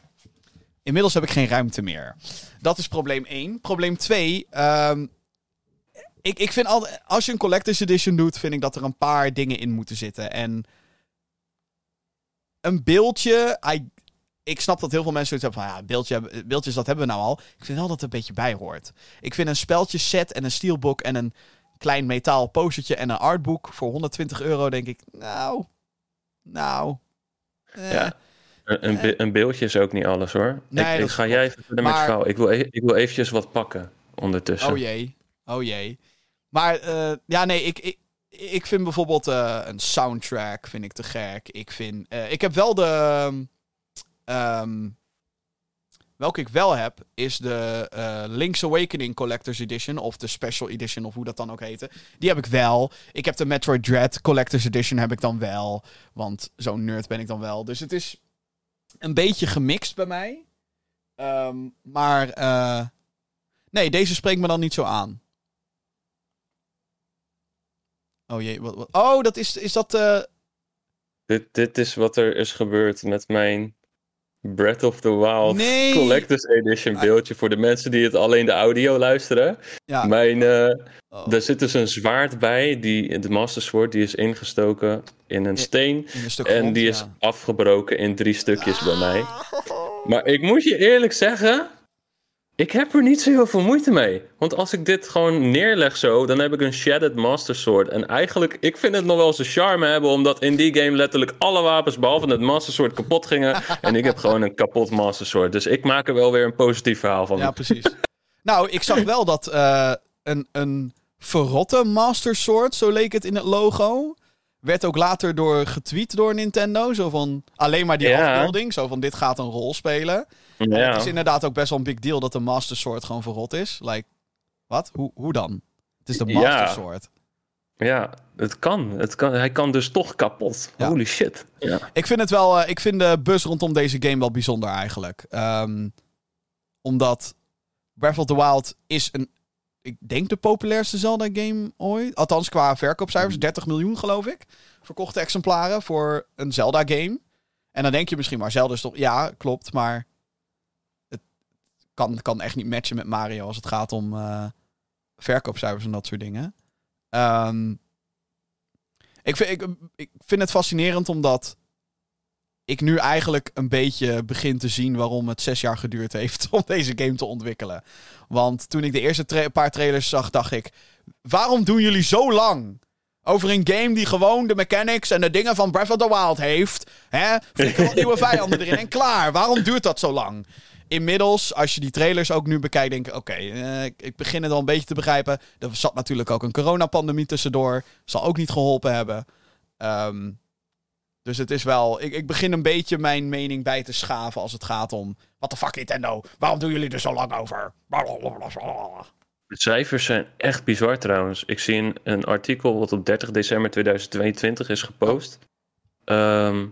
S2: Inmiddels heb ik geen ruimte meer. Dat is probleem 1. Probleem 2... ehm, ik, ik vind al, als je een Collector's Edition doet, vind ik dat er een paar dingen in moeten zitten. En een beeldje. Ik snap dat heel veel mensen zoiets hebben van ja, beeldje, beeldjes, dat hebben we nou al. Ik vind wel dat het een beetje bij hoort. Ik vind een speltje set en een steelbook en een klein metaal postertje en een artbook voor 120 euro, denk ik. Nou, nou. Eh,
S3: Ja. Een, een, be- een beeldje is ook niet alles hoor.
S2: Nee,
S3: ik, ga jij even verder met
S2: Maar-
S3: verhaal. Ik wil, e- ik wil eventjes wat pakken ondertussen.
S2: Oh jee. Oh jee. Maar eh, ja, nee, ik, ik, ik vind bijvoorbeeld eh, een soundtrack vind ik te gek. Ik vind... eh, ik heb wel de... ehm, welke ik wel heb, is de eh, Link's Awakening Collector's Edition. Of de Special Edition, of hoe dat dan ook heette. Die heb ik wel. Ik heb de Metroid Dread Collector's Edition heb ik dan wel. Want zo'n nerd ben ik dan wel. Dus het is een beetje gemixt bij mij. Ehm, maar... eh, Nee, deze spreekt me dan niet zo aan. Oh jee, wat, Oh, dat is, is dat... eh
S3: Dit, dit is wat er is gebeurd met mijn Breath of the Wild
S2: Nee.
S3: Collector's Edition beeldje. Voor de mensen die het alleen de audio luisteren.
S2: ja.
S3: Mijn,
S2: oh,
S3: er zit dus een zwaard bij. Die, de Master Sword die is ingestoken in een steen.
S2: in een stuk
S3: En
S2: grond,
S3: die is afgebroken in drie stukjes bij mij. Maar ik moet je eerlijk zeggen, ik heb er niet zo heel veel moeite mee. Want als ik dit gewoon neerleg zo, dan heb ik een Shattered Master Sword. En eigenlijk, ik vind het nog wel zijn charme hebben, omdat in die game letterlijk alle wapens behalve het Master Sword kapot gingen. en ik heb gewoon een kapot Master Sword. Dus ik maak er wel weer een positief verhaal van.
S2: Ja, precies. nou, ik zag wel dat eh, een, een verrotte Master Sword, zo leek het in het logo... Werd ook later door getweet door Nintendo. Zo van alleen maar die
S3: Ja.
S2: afbeelding. Zo van dit gaat een rol spelen. En. Het is inderdaad ook best wel een big deal dat de Master Sword gewoon verrot is. Like, wat? Hoe, hoe dan? Het is de. Master Sword.
S3: ja, het kan. het kan. Hij kan dus toch kapot.
S2: Ja.
S3: Holy shit. Ja.
S2: Ik vind het wel. eh, ik vind de bus rondom deze game wel bijzonder eigenlijk. Ehm, omdat Breath of the Wild is een. Ik denk de populairste Zelda-game ooit. Althans, qua verkoopcijfers. 30 miljoen, geloof ik. Verkochte exemplaren voor een Zelda-game. En dan denk je misschien, maar Zelda is toch. Ja, klopt. Maar het kan, kan echt niet matchen met Mario als het gaat om eh, verkoopcijfers en dat soort dingen. Ehm, Ik vind, ik, ik vind het fascinerend omdat ik nu eigenlijk een beetje begin te zien waarom het zes jaar geduurd heeft om deze game te ontwikkelen. Want toen ik de eerste paar trailers zag, dacht ik: waarom doen jullie zo lang? Over een game die gewoon de mechanics en de dingen van Breath of the Wild heeft. Hè? Nieuwe vijanden erin en klaar. Waarom duurt dat zo lang? Inmiddels, als je die trailers ook nu bekijkt, denk ik: oké, eh, ik, begin het al een beetje te begrijpen. Er zat natuurlijk ook een coronapandemie tussendoor. Zal ook niet geholpen hebben. Ehm, dus het is wel. Ik, ik begin een beetje mijn mening bij te schaven als het gaat om. Wat de fuck, Nintendo? Waarom doen jullie er zo lang over?
S3: De cijfers zijn echt bizar trouwens. Ik zie een, een artikel wat op 30 december 2022 is gepost. Ehm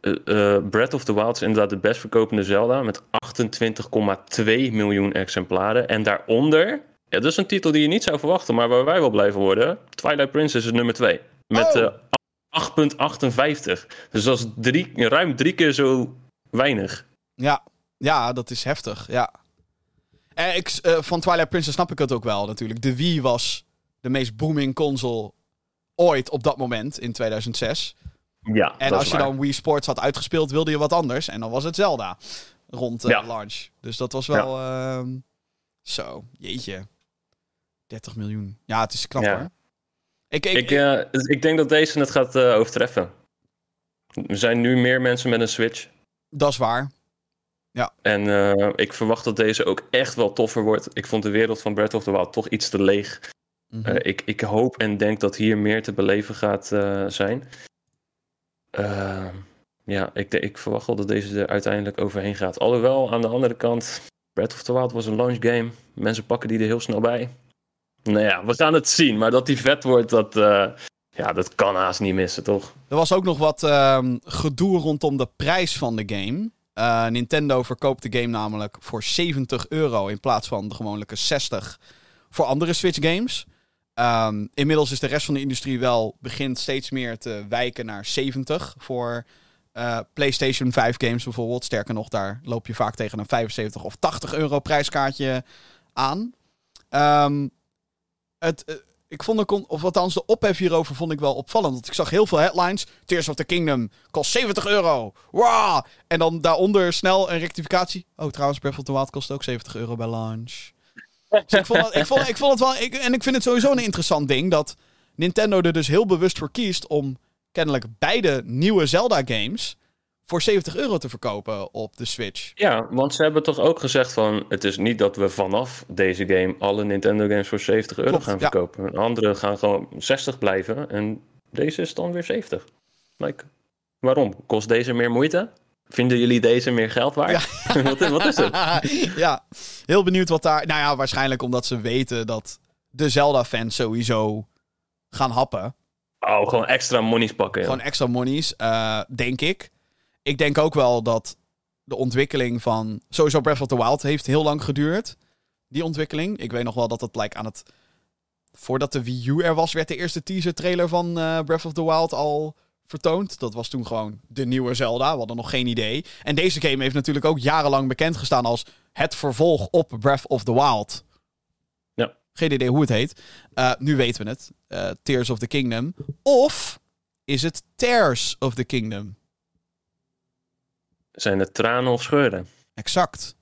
S3: eh, eh, Breath of the Wild is inderdaad de best verkopende Zelda met 28,2 miljoen exemplaren. En daaronder, ja, dat is een titel die je niet zou verwachten, maar waar wij wel blijven worden. Twilight Princess is nummer 2. Met
S2: Oh.
S3: Eh, 8,58. Dus dat is drie, ruim drie keer zo weinig.
S2: Ja, ja, dat is heftig. Ja. En ik, eh, van Twilight Princess snap ik het ook wel natuurlijk. De Wii was de meest booming console ooit op dat moment in 2006.
S3: Ja,
S2: En als je
S3: waar.
S2: dan Wii Sports had uitgespeeld, wilde je wat anders. En dan was het Zelda rond eh,
S3: Ja.
S2: launch. Dus dat was wel. ehm, zo, jeetje. 30 miljoen. Ja, het is knap
S3: Ja.
S2: hoor. Ik, ik,
S3: Ik, eh, ik denk dat deze het gaat eh, overtreffen. Er zijn nu meer mensen met een Switch.
S2: dat is waar.
S3: En eh, ik verwacht dat deze ook echt wel toffer wordt. Ik vond de wereld van Breath of the Wild toch iets te leeg.
S2: Mhm.
S3: Ik, ik hoop en denk dat hier meer te beleven gaat zijn. Ja, ik, ik verwacht wel dat deze er uiteindelijk overheen gaat. Alhoewel, aan de andere kant, Breath of the Wild was een launch game. Mensen pakken die er heel snel bij. Nou ja, we gaan het zien. Maar dat die vet wordt, dat, eh, ja, dat kan haast niet missen, toch?
S2: Er was ook nog wat ehm, gedoe rondom de prijs van de game. Eh, Nintendo verkoopt de game namelijk voor 70 euro in plaats van de gewone 60 voor andere Switch games. Ehm, inmiddels is de rest van de industrie wel begint steeds meer te wijken naar 70 voor eh, PlayStation 5 games bijvoorbeeld. Sterker nog, daar loop je vaak tegen een 75 of 80 euro prijskaartje aan. Ehm, het, eh, ik vond de, of althans de ophef hierover vond ik wel opvallend. Want ik zag heel veel headlines. Tears of the Kingdom kost 70 euro. Wow! En dan daaronder snel een rectificatie. Oh, trouwens, Breath of the Wild kost ook 70 euro bij launch. Dus ik vond, ik, vond, het wel... En ik vind het sowieso een interessant ding dat Nintendo er dus heel bewust voor kiest om kennelijk beide nieuwe Zelda-games voor 70 euro te verkopen op de Switch.
S3: Ja, want ze hebben toch ook gezegd van... het is niet dat we vanaf deze game alle Nintendo games voor 70 euro
S2: Klopt,
S3: gaan
S2: ja.
S3: verkopen. Andere gaan gewoon 60 blijven en deze is dan weer 70. Like, waarom? Kost deze meer moeite? Vinden jullie deze meer geld waard? wat, wat is het?
S2: ja, heel benieuwd wat daar... Nou ja, waarschijnlijk omdat ze weten dat de Zelda-fans sowieso gaan happen.
S3: Oh, gewoon extra monies pakken. ja.
S2: Gewoon extra monies, eh, denk ik. Ik denk ook wel dat de ontwikkeling van... Sowieso Breath of the Wild heeft heel lang geduurd. Die ontwikkeling. Ik weet nog wel dat het like, aan het... Voordat de Wii U er was, werd de eerste teaser trailer van eh, Breath of the Wild al vertoond. Dat was toen gewoon de nieuwe Zelda. We hadden nog geen idee. En deze game heeft natuurlijk ook jarenlang bekend gestaan als het vervolg op Breath of the Wild.
S3: Ja.
S2: Geen idee hoe het heet. Eh, nu weten we het. Eh, Tears of the Kingdom. Of is het Tears of the Kingdom?
S3: Zijn het tranen of scheuren?
S2: Exact.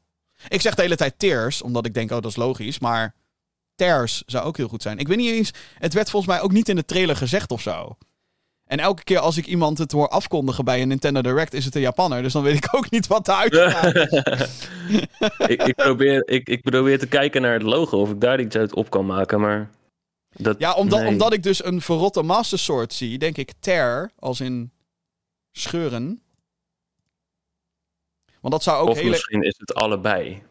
S2: Ik zeg de hele tijd Tears, omdat ik denk, oh, dat is logisch. Maar Tears zou ook heel goed zijn. Ik weet niet eens... Het werd volgens mij ook niet in de trailer gezegd of zo. En elke keer als ik iemand het hoor afkondigen bij een Nintendo Direct, is het een Japanner. Dus dan weet ik ook niet wat de uitgaat.
S3: ik, ik, probeer, ik, ik probeer te kijken naar het logo, of ik daar iets uit op kan maken, maar... Dat,
S2: Ja, omdat,
S3: nee.
S2: omdat ik dus een verrotte Master Sword zie, denk ik tear, als in scheuren. Want dat zou ook
S3: Of
S2: hele,
S3: misschien is het allebei.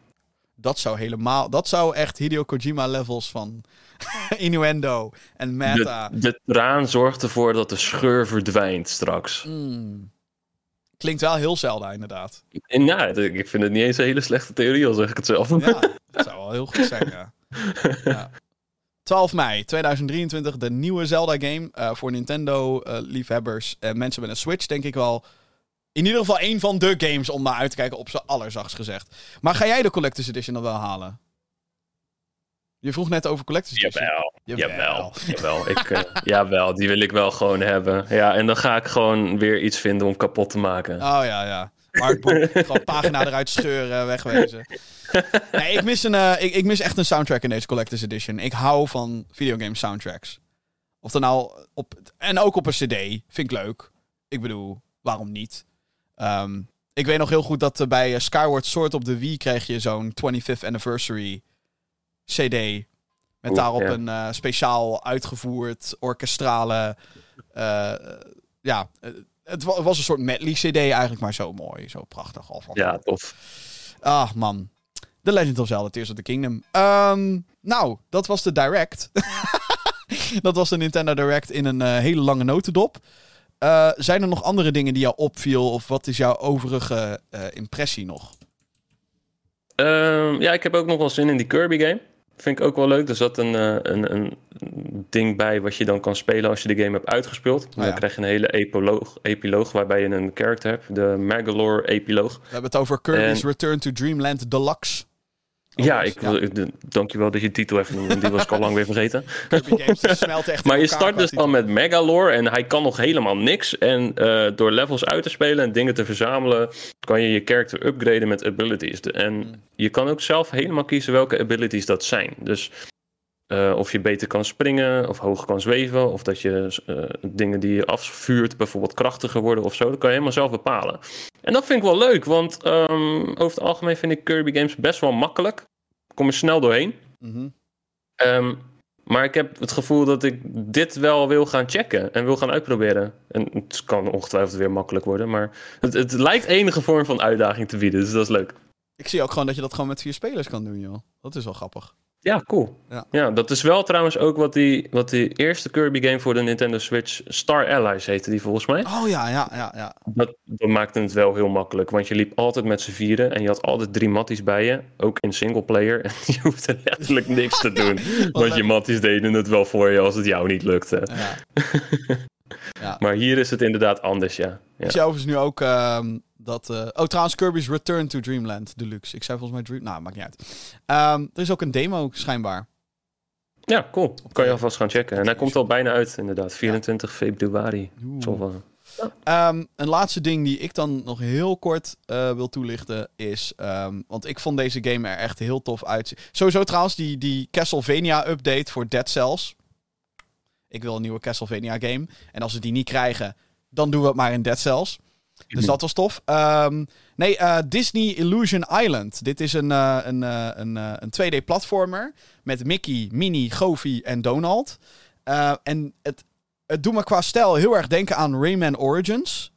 S2: dat zou helemaal, dat zou echt Hideo Kojima levels van innuendo en meta.
S3: De, de traan zorgt ervoor dat de scheur verdwijnt straks.
S2: Mm. Klinkt wel heel Zelda, inderdaad.
S3: En nou, ik vind het niet eens een hele slechte theorie, al zeg ik het zelf.
S2: Ja, dat zou wel heel goed zijn, ja. ja. 12 mei 2023, de nieuwe Zelda-game eh, voor Nintendo-liefhebbers en mensen met een Switch, denk ik wel. In ieder geval een van de games om naar uit te kijken, op z'n allerzachtst gezegd. Maar ga jij de Collector's Edition nog wel halen? Je vroeg net over Collector's Edition.
S3: Jawel,
S2: Jawel.
S3: jawel, jawel. Ik, eh, jawel, die wil ik wel gewoon hebben. Ja, en dan ga ik gewoon weer iets vinden om kapot te maken.
S2: Oh ja, ja. Artbook, gewoon pagina eruit scheuren, wegwezen. Nee, ik mis, een, eh, ik, ik mis echt een soundtrack in deze Collector's Edition. Ik hou van videogame soundtracks. Of dan nou op... En ook op een cd. Vind ik leuk. Ik bedoel, waarom niet? Ehm, ik weet nog heel goed dat eh, bij eh, Skyward Sword op de Wii kreeg je zo'n 25th Anniversary CD. Met daarop
S3: ja.
S2: een eh, speciaal uitgevoerd orkestrale. ja, het wa- was een soort medley CD eigenlijk, maar zo mooi, zo prachtig. Al van-
S3: Ja, tof.
S2: Ah, man. The Legend of Zelda, Tears of the Kingdom. Ehm, nou, dat was de Direct. dat was de Nintendo Direct in een hele lange notendop. Eh, zijn er nog andere dingen die jou opviel? Of wat is jouw overige eh, impressie nog?
S3: Ehm, ja, ik heb ook nog wel zin in die Kirby game. Vind ik ook wel leuk. Er zat een, eh, een, een ding bij wat je dan kan spelen als je de game hebt uitgespeeld.
S2: Ja.
S3: Dan krijg je een hele epiloog, epiloog waarbij je een character hebt. De Magalore epiloog.
S2: We hebben het over Kirby's
S3: En-
S2: Return to Dreamland Deluxe.
S3: Ja, ik, de- dankjewel dat je de titel even noemde. Die was ik al lang weer vergeten.
S2: Games echt
S3: Maar je start dus dan met Megalore en hij kan nog helemaal niks. En eh, door levels uit te spelen en dingen te verzamelen, kan je je character upgraden met abilities. En
S2: Hmm.
S3: je kan ook zelf helemaal kiezen welke abilities dat zijn. Dus eh, of je beter kan springen, of hoog kan zweven, of dat je eh, dingen die je afvuurt bijvoorbeeld krachtiger worden of zo. Dat kan je helemaal zelf bepalen. En dat vind ik wel leuk, want ehm, over het algemeen vind ik Kirby games best wel makkelijk. Kom er snel doorheen.
S2: Mhm.
S3: Ehm, maar ik heb het gevoel dat ik dit wel wil gaan checken en wil gaan uitproberen. En het kan ongetwijfeld weer makkelijk worden, maar het, het lijkt enige vorm van uitdaging te bieden, dus dat is leuk.
S2: Ik zie ook gewoon dat je dat gewoon met vier spelers kan doen, joh. Dat is wel grappig.
S3: Ja, cool.
S2: Ja.
S3: Ja. dat is wel trouwens ook wat die, wat die eerste Kirby game voor de Nintendo Switch, Star Allies heette die volgens mij.
S2: Oh ja, ja, ja, ja.
S3: Dat, dat maakte het wel heel makkelijk, want je liep altijd met z'n vieren en je had altijd drie matties bij je, ook in singleplayer. En je hoefde letterlijk niks te doen, want je matties deden het wel voor je als het jou niet lukte.
S2: ja.
S3: Maar hier is het inderdaad anders, ja. ja.
S2: Ik overigens nu ook ehm, dat... eh, oh, trouwens, Kirby's Return to Dreamland Deluxe. Ik zei volgens mij Dream... Nou, maakt niet uit. Ehm, er is ook een demo, schijnbaar.
S3: Ja, cool. Kan je alvast gaan checken. En hij komt al bijna uit, inderdaad. 24 februari. Zal wel.
S2: Ehm, een laatste ding die ik dan nog heel kort eh, wil toelichten is... ehm, want ik vond deze game er echt heel tof uitzien. Sowieso trouwens die, die Castlevania-update voor Dead Cells. Ik wil een nieuwe Castlevania-game. En als we die niet krijgen, dan doen we het maar in Dead Cells. Dus dat was tof. Ehm, nee, eh, Disney Illusion Island. Dit is een, eh, een, eh, een, een 2D-platformer met Mickey, Minnie, Goofy en Donald. En het, het doet me qua stijl heel erg denken aan Rayman Origins.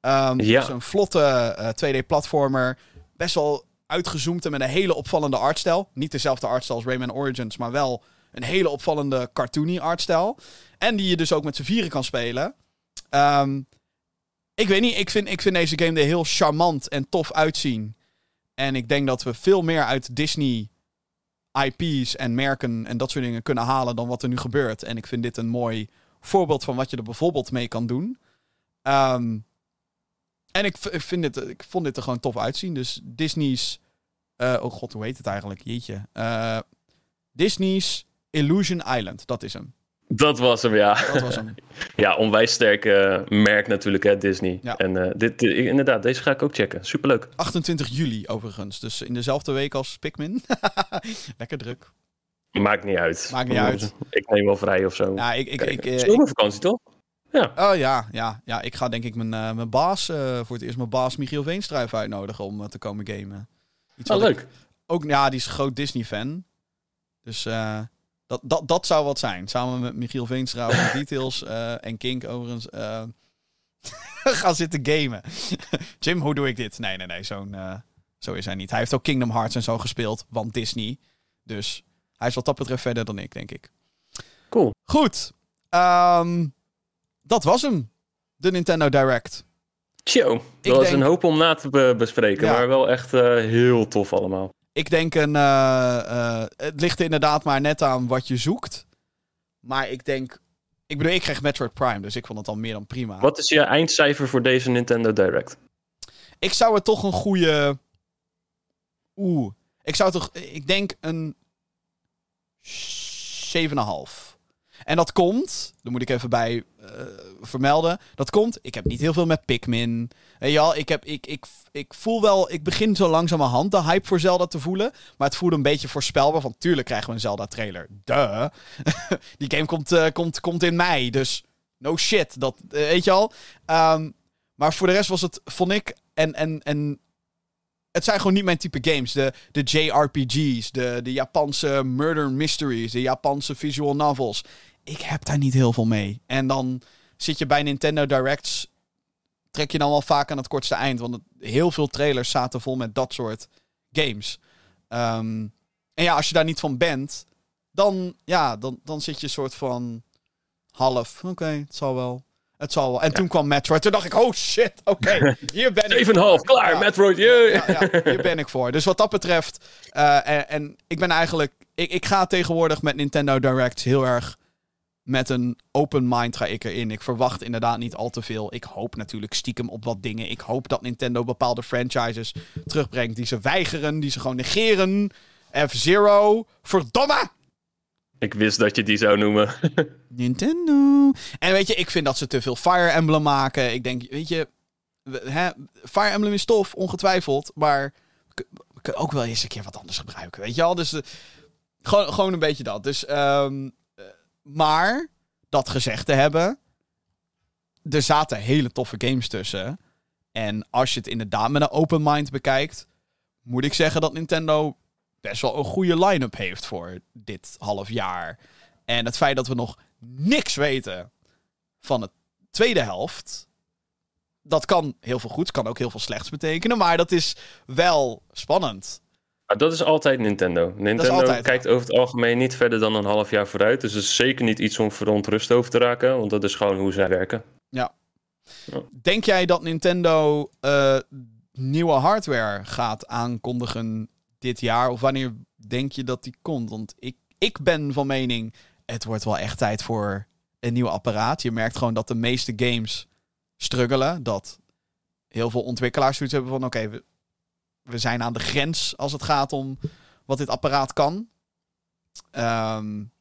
S2: Ehm
S3: Ja.
S2: Is een vlotte eh, 2D-platformer. Best wel uitgezoomd en met een hele opvallende artstijl. Niet dezelfde artstijl als Rayman Origins, maar wel een hele opvallende cartoony artstijl. En die je dus ook met z'n vieren kan spelen. Ehm, ik weet niet, ik vind, ik vind deze game er heel charmant en tof uitzien. En ik denk dat we veel meer uit Disney IP's en merken en dat soort dingen kunnen halen dan wat er nu gebeurt. En ik vind dit een mooi voorbeeld van wat je er bijvoorbeeld mee kan doen. Ehm, en ik, ik, vind dit, ik vond dit er gewoon tof uitzien. Dus Disney's. eh, oh god, hoe heet het eigenlijk? Jeetje. Eh, Disney's Illusion Island. Dat is hem.
S3: Dat was hem, ja.
S2: Dat was hem.
S3: Ja, onwijs sterk merk natuurlijk, hè, Disney.
S2: Ja.
S3: En eh, dit, eh, inderdaad, deze ga ik ook checken. Superleuk.
S2: 28 juli overigens. Dus in dezelfde week als Pikmin. Lekker druk.
S3: Maakt niet uit.
S2: Maakt niet uit.
S3: Ik neem wel vrij of zo.
S2: Ja, ik, ik, ik, eh, ik-
S3: Zomervakantie, toch?
S2: Oh ja, ja, ja. Ik ga denk ik mijn, mijn baas, voor het eerst mijn baas Michiel Veenstra even uitnodigen om te komen gamen. Iets
S3: Oh, leuk.
S2: ook, ja, die is een groot Disney-fan. Dus eh, dat, dat, dat zou wat zijn. Samen met Michiel Veenstra over Details eh, en Kink overigens. eh gaan zitten gamen. Jim, hoe doe ik dit? Nee, nee, nee. Zo'n, eh, zo is hij niet. Hij heeft ook Kingdom Hearts en zo gespeeld, want Disney. Dus hij is wat dat betreft verder dan ik, denk ik.
S3: Cool.
S2: Goed. Ehm, dat was hem. De Nintendo Direct.
S3: Tjo, dat was
S2: denk-
S3: een hoop om na te be- bespreken,
S2: Ja.
S3: maar wel echt heel tof allemaal.
S2: Ik denk een. eh, eh, het ligt er inderdaad maar net aan wat je zoekt. Maar ik denk. Ik bedoel, ik kreeg Metroid Prime, dus ik vond het al meer dan prima.
S3: Wat is je eindcijfer voor deze Nintendo Direct?
S2: Ik zou er toch een goede. Oeh. Ik zou toch. Ik denk een. 7,5. En dat komt, daar moet ik even bij eh, vermelden. Dat komt, ik heb niet heel veel met Pikmin. Weet wel, ik, heb, ik, ik, ik voel wel, ik begin zo langzamerhand de hype voor Zelda te voelen. Maar het voelde een beetje voorspelbaar. Van tuurlijk krijgen we een Zelda-trailer. Duh. Die game komt, uh, komt, komt in mei, dus no shit. Dat, uh, weet je al. Um, maar voor de rest was het, vond ik, en, en, en het zijn gewoon niet mijn type games. De, de JRPG's, de, de Japanse murder mysteries, de Japanse visual novels ik heb daar niet heel veel mee. En dan zit je bij Nintendo Directs, trek je dan wel vaak aan het kortste eind. Want het, heel veel trailers zaten vol met dat soort games. Um, en ja, als je daar niet van bent, dan, ja, dan, dan zit je een soort van half. Oké, okay, het zal wel. Het zal wel. En ja. toen kwam Metroid. Toen dacht ik, oh shit, oké, okay, hier ben ik.
S3: 7,5, klaar, ja, Metroid, yeah.
S2: ja, ja, hier ben ik voor. Dus wat dat betreft, uh, en, en, ik ben eigenlijk, ik, ik ga tegenwoordig met Nintendo Direct heel erg met een open mind ga ik erin. Ik verwacht inderdaad niet al te veel. Ik hoop natuurlijk stiekem op wat dingen. Ik hoop dat Nintendo bepaalde franchises terugbrengt die ze weigeren, die ze gewoon negeren. F-Zero, verdomme!
S3: Ik wist dat je die zou noemen.
S2: Nintendo. En weet je, ik vind dat ze te veel Fire Emblem maken. Ik denk, weet je, hè, Fire Emblem is tof, ongetwijfeld. Maar we kunnen ook wel eens een keer wat anders gebruiken, weet je al? Dus uh, gewoon, gewoon een beetje dat. Dus um, maar, dat gezegd te hebben, er zaten hele toffe games tussen. En als je het inderdaad met een open mind bekijkt, moet ik zeggen dat Nintendo best wel een goede line-up heeft voor dit half jaar. En het feit dat we nog niks weten van de tweede helft. Dat kan heel veel goeds, kan ook heel veel slechts betekenen. Maar dat is wel spannend.
S3: Ah, dat is altijd Nintendo. Nintendo altijd, kijkt over het algemeen niet verder dan een half jaar vooruit. Dus het is zeker niet iets om verontrust over te raken, want dat is gewoon hoe zij werken.
S2: Ja. ja. Denk jij dat Nintendo uh, nieuwe hardware gaat aankondigen dit jaar? Of wanneer denk je dat die komt? Want ik, ik ben van mening, het wordt wel echt tijd voor een nieuw apparaat. Je merkt gewoon dat de meeste games struggelen. Dat heel veel ontwikkelaars zoiets hebben van... oké, okay, we zijn aan de grens als het gaat om wat dit apparaat kan. Um,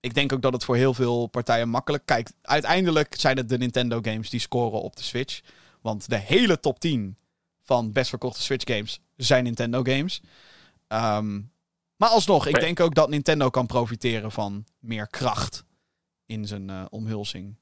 S2: ik denk ook dat het voor heel veel partijen makkelijk... Kijk, uiteindelijk zijn het de Nintendo games die scoren op de Switch. Want de hele top 10 van best verkochte Switch games zijn Nintendo games. Um, maar alsnog, ik denk ook dat Nintendo kan profiteren van meer kracht in zijn uh, omhulzing.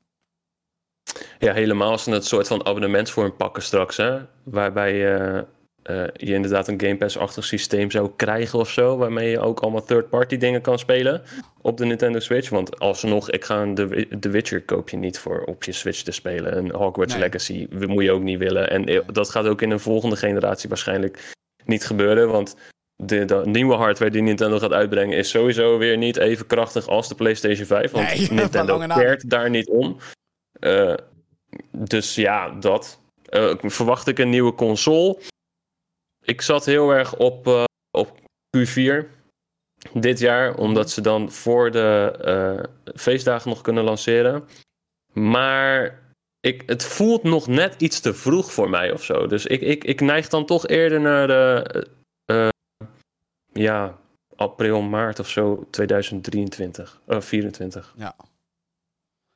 S3: Ja, helemaal als het soort van abonnementsvorm pakken straks. Hè? Waarbij je uh je inderdaad een Game Pass-achtig systeem zou krijgen of zo. Waarmee je ook allemaal third-party dingen kan spelen op de Nintendo Switch. Want alsnog, ik ga een The, Witcher koop je niet voor op je Switch te spelen. Een Hogwarts nee. Legacy moet je ook niet willen. En dat gaat ook in een volgende generatie waarschijnlijk niet gebeuren. Want de, de, nieuwe hardware die Nintendo gaat uitbrengen is sowieso weer niet even krachtig als de PlayStation 5. Want nee, Nintendo keert daar niet om. Uh, dus ja, dat. Uh, verwacht ik een nieuwe console ik zat heel erg op, uh, op Q4 dit jaar, omdat ze dan voor de uh, feestdagen nog kunnen lanceren. Maar ik, het voelt nog net iets te vroeg voor mij of zo. Dus ik, ik, ik neig dan toch eerder naar de. Uh, ja, april, maart of zo 2023. Uh, 24.
S2: Ja.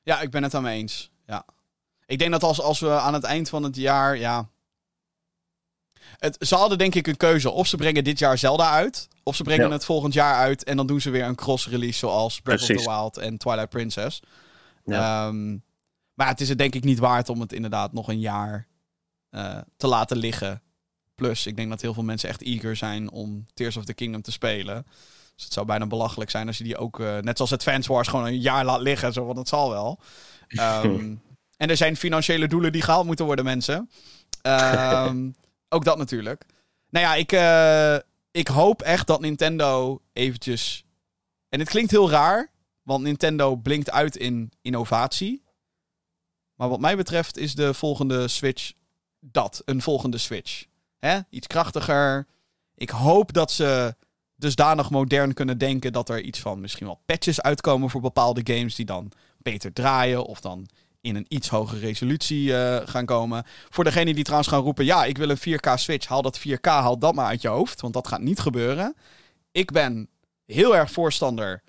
S2: Ja, ik ben het daarmee eens. Ja. Ik denk dat als, als we aan het eind van het jaar. Ja, het, ze hadden denk ik een keuze. Of ze brengen dit jaar Zelda uit. Of ze brengen het volgend jaar uit. En dan doen ze weer een cross-release zoals Breath of the Wild en Twilight Princess. Ja. Um, maar het is het denk ik niet waard om het inderdaad nog een jaar uh, te laten liggen. Plus, ik denk dat heel veel mensen echt eager zijn om Tears of the Kingdom te spelen. Dus het zou bijna belachelijk zijn als je die ook, uh, net zoals het Fans Wars, gewoon een jaar laat liggen. Zo, want dat zal wel. Um, en er zijn financiële doelen die gehaald moeten worden, mensen. Um, Ook dat natuurlijk. Nou ja, ik, uh, ik hoop echt dat Nintendo eventjes... En het klinkt heel raar, want Nintendo blinkt uit in innovatie. Maar wat mij betreft is de volgende Switch dat. Een volgende Switch. Hè? Iets krachtiger. Ik hoop dat ze dusdanig modern kunnen denken dat er iets van misschien wel patches uitkomen voor bepaalde games die dan beter draaien of dan in een iets hogere resolutie uh, gaan komen. Voor degene die trouwens gaan roepen: ja, ik wil een 4K Switch, haal dat 4K, haal dat maar uit je hoofd, want dat gaat niet gebeuren. Ik ben heel erg voorstander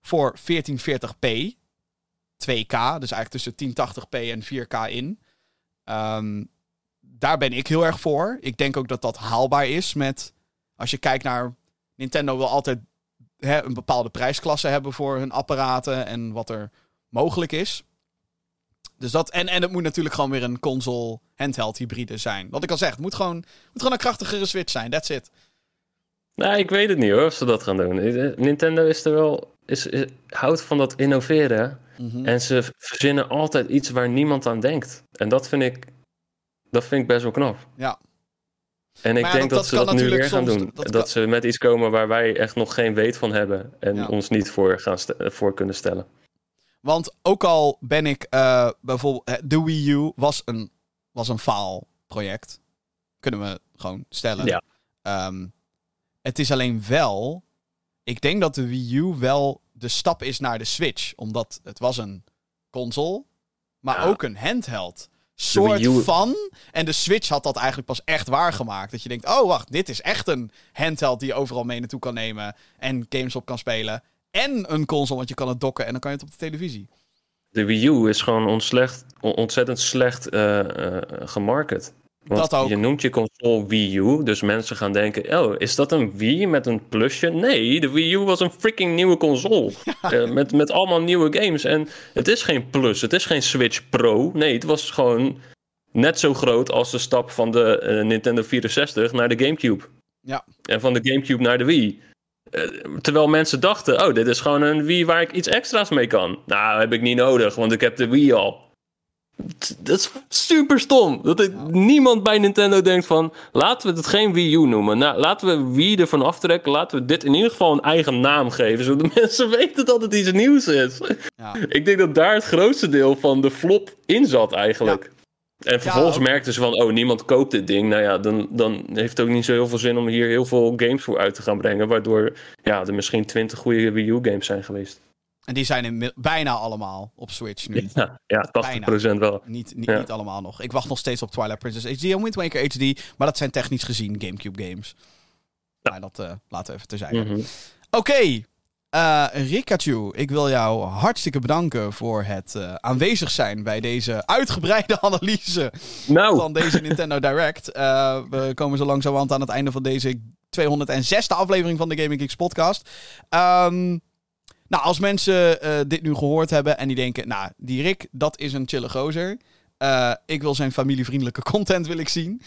S2: voor 1440p. 2K, dus eigenlijk tussen 1080p en 4K in. Ehm, daar ben ik heel erg voor. Ik denk ook dat dat haalbaar is met... Als je kijkt naar... Nintendo wil altijd hè, een bepaalde prijsklasse hebben voor hun apparaten en wat er mogelijk is. Dus dat, en, en het moet natuurlijk gewoon weer een console handheld hybride zijn. Wat ik al zeg, het moet gewoon, moet gewoon een krachtigere Switch zijn. That's it.
S3: Nou, ik weet het niet hoor, of ze dat gaan doen. Eh, Nintendo is er wel, is, is- houdt van dat innoveren.
S2: Mhm.
S3: En ze verzinnen altijd iets waar niemand aan denkt. En dat vind ik, dat vind ik best wel knap.
S2: Ja.
S3: En ik
S2: Maar
S3: denk
S2: dat-
S3: ze dat nu weer gaan doen.
S2: dat
S3: ze met iets komen waar wij echt nog geen weet van hebben. En
S2: Ja.
S3: ons niet voor, gaan voor kunnen stellen.
S2: Want ook al ben ik eh, bijvoorbeeld... De Wii U was een, was een faalproject. Kunnen we gewoon stellen.
S3: Ja.
S2: Ehm, het is alleen wel... Ik denk dat de Wii U wel de stap is naar de Switch. Omdat het was een console, maar
S3: Ja.
S2: ook een handheld. Soort van. En de Switch had dat eigenlijk pas echt waargemaakt. Dat je denkt, oh wacht, dit is echt een handheld die je overal mee naartoe kan nemen. En games op kan spelen. En een console, want je kan het dokken en dan kan je het op de televisie.
S3: De Wii U is gewoon ontslecht, ontzettend slecht eh, gemarket. Want
S2: Dat ook.
S3: je noemt je console Wii U, dus mensen gaan denken: oh, is dat een Wii met een plusje? Nee, de Wii U was een freaking nieuwe console. Eh, met, met allemaal nieuwe games. En het is geen plus, het is geen Switch Pro. Nee, het was gewoon net zo groot als de stap van de Nintendo 64 naar de GameCube.
S2: Ja.
S3: En van de GameCube naar de Wii. Eh, terwijl mensen dachten, oh, dit is gewoon een Wii waar ik iets extra's mee kan. Nou, heb ik niet nodig, want ik heb de Wii al. Dat is super stom. Dat het- niemand bij Nintendo denkt van, laten we het geen Wii U noemen. Nou, laten we Wii ervan aftrekken. Laten we dit in ieder geval een eigen naam geven, zodat mensen weten dat het iets nieuws is.
S2: Ja.
S3: Ik denk dat daar het grootste deel van de flop in zat eigenlijk. En vervolgens
S2: ook.
S3: merkten ze van, oh, niemand koopt dit ding. Nou ja, dan, dan heeft het ook niet zo heel veel zin om hier heel veel games voor uit te gaan brengen. Waardoor ja, er misschien 20 goede Wii U games zijn geweest.
S2: En die zijn inmi- bijna allemaal op Switch nu.
S3: Ja, ja 80% wel.
S2: Niet, niet,
S3: Ja.
S2: niet allemaal nog. Ik wacht nog steeds op Twilight Princess HD en Wind Waker HD. Maar dat zijn technisch gezien Gamecube games. Maar dat eh, laten we even terzijde.
S3: Mhm.
S2: Oké. Eh, Rikachu, ik wil jou hartstikke bedanken voor het eh, aanwezig zijn bij deze uitgebreide analyse
S3: Nou,
S2: van deze Nintendo Direct. Eh, we komen zo langzamerhand aan het einde van deze 206e aflevering van de Gaming Geeks podcast. Ehm, nou, als mensen dit nu gehoord hebben en die denken, nou, die Rick, dat is een chille gozer. Ik wil zijn familievriendelijke content wil ik zien.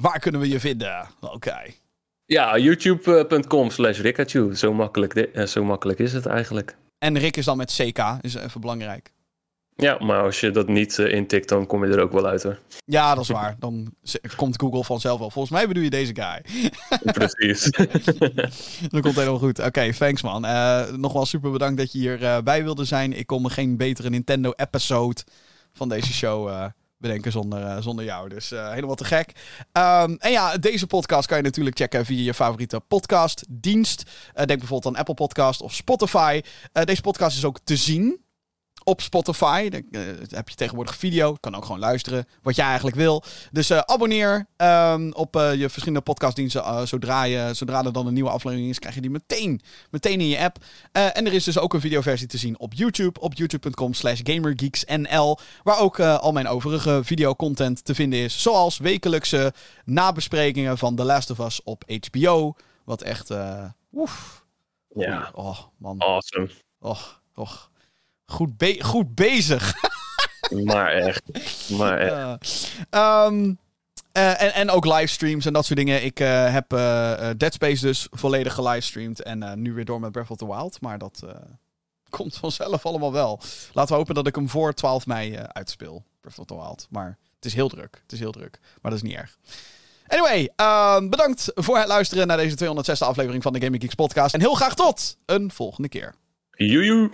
S2: Waar kunnen we je vinden? Oké.
S3: Ja, youtube.com slash Rikachu. Zo makkelijk, eh, zo makkelijk is het eigenlijk.
S2: En Rick is dan met CK, is even belangrijk.
S3: Ja, maar als je dat niet eh, intikt, dan kom je er ook wel uit hoor.
S2: Ja, dat is waar. Dan komt Google vanzelf wel. Volgens mij bedoel je deze guy.
S3: Precies.
S2: Dat komt helemaal goed. Oké, thanks man. Eh, nogmaals super bedankt dat je hierbij bij wilde zijn. Ik kon me geen betere Nintendo-episode van deze show bedenken zonder, eh, zonder jou. Dus eh, helemaal te gek. Ehm, en ja, deze podcast kan je natuurlijk checken via je favoriete podcastdienst. Eh denk bijvoorbeeld aan Apple Podcast of Spotify. Deze podcast is ook te zien op Spotify. Dan eh, heb je tegenwoordig video. Kan ook gewoon luisteren wat jij eigenlijk wil. Dus eh, abonneer ehm, op eh, je verschillende podcastdiensten. Zodra, je, zodra er dan een nieuwe aflevering is, krijg je die meteen, meteen in je app. En er is dus ook een videoversie te zien op YouTube. Op youtube.com slash gamergeeksnl. Waar ook al mijn overige videocontent te vinden is. Zoals wekelijkse nabesprekingen van The Last of Us op HBO. Wat echt... oef.
S3: ja,
S2: Oh, man.
S3: awesome.
S2: Och, och. Goed, be- goed bezig.
S3: Maar echt. Maar echt.
S2: Ehm, eh, en, en ook livestreams en dat soort dingen. Ik eh, heb eh, Dead Space dus volledig gelivestreamd. En nu weer door met Breath of the Wild. Maar dat komt vanzelf allemaal wel. Laten we hopen dat ik hem voor 12 mei uitspeel. Breath of the Wild. Maar het is heel druk. Het is heel druk. Maar dat is niet erg. Anyway, ehm, bedankt voor het luisteren naar deze 206e aflevering van de Gaming Geeks podcast. En heel graag tot een volgende keer.
S3: Joejoe.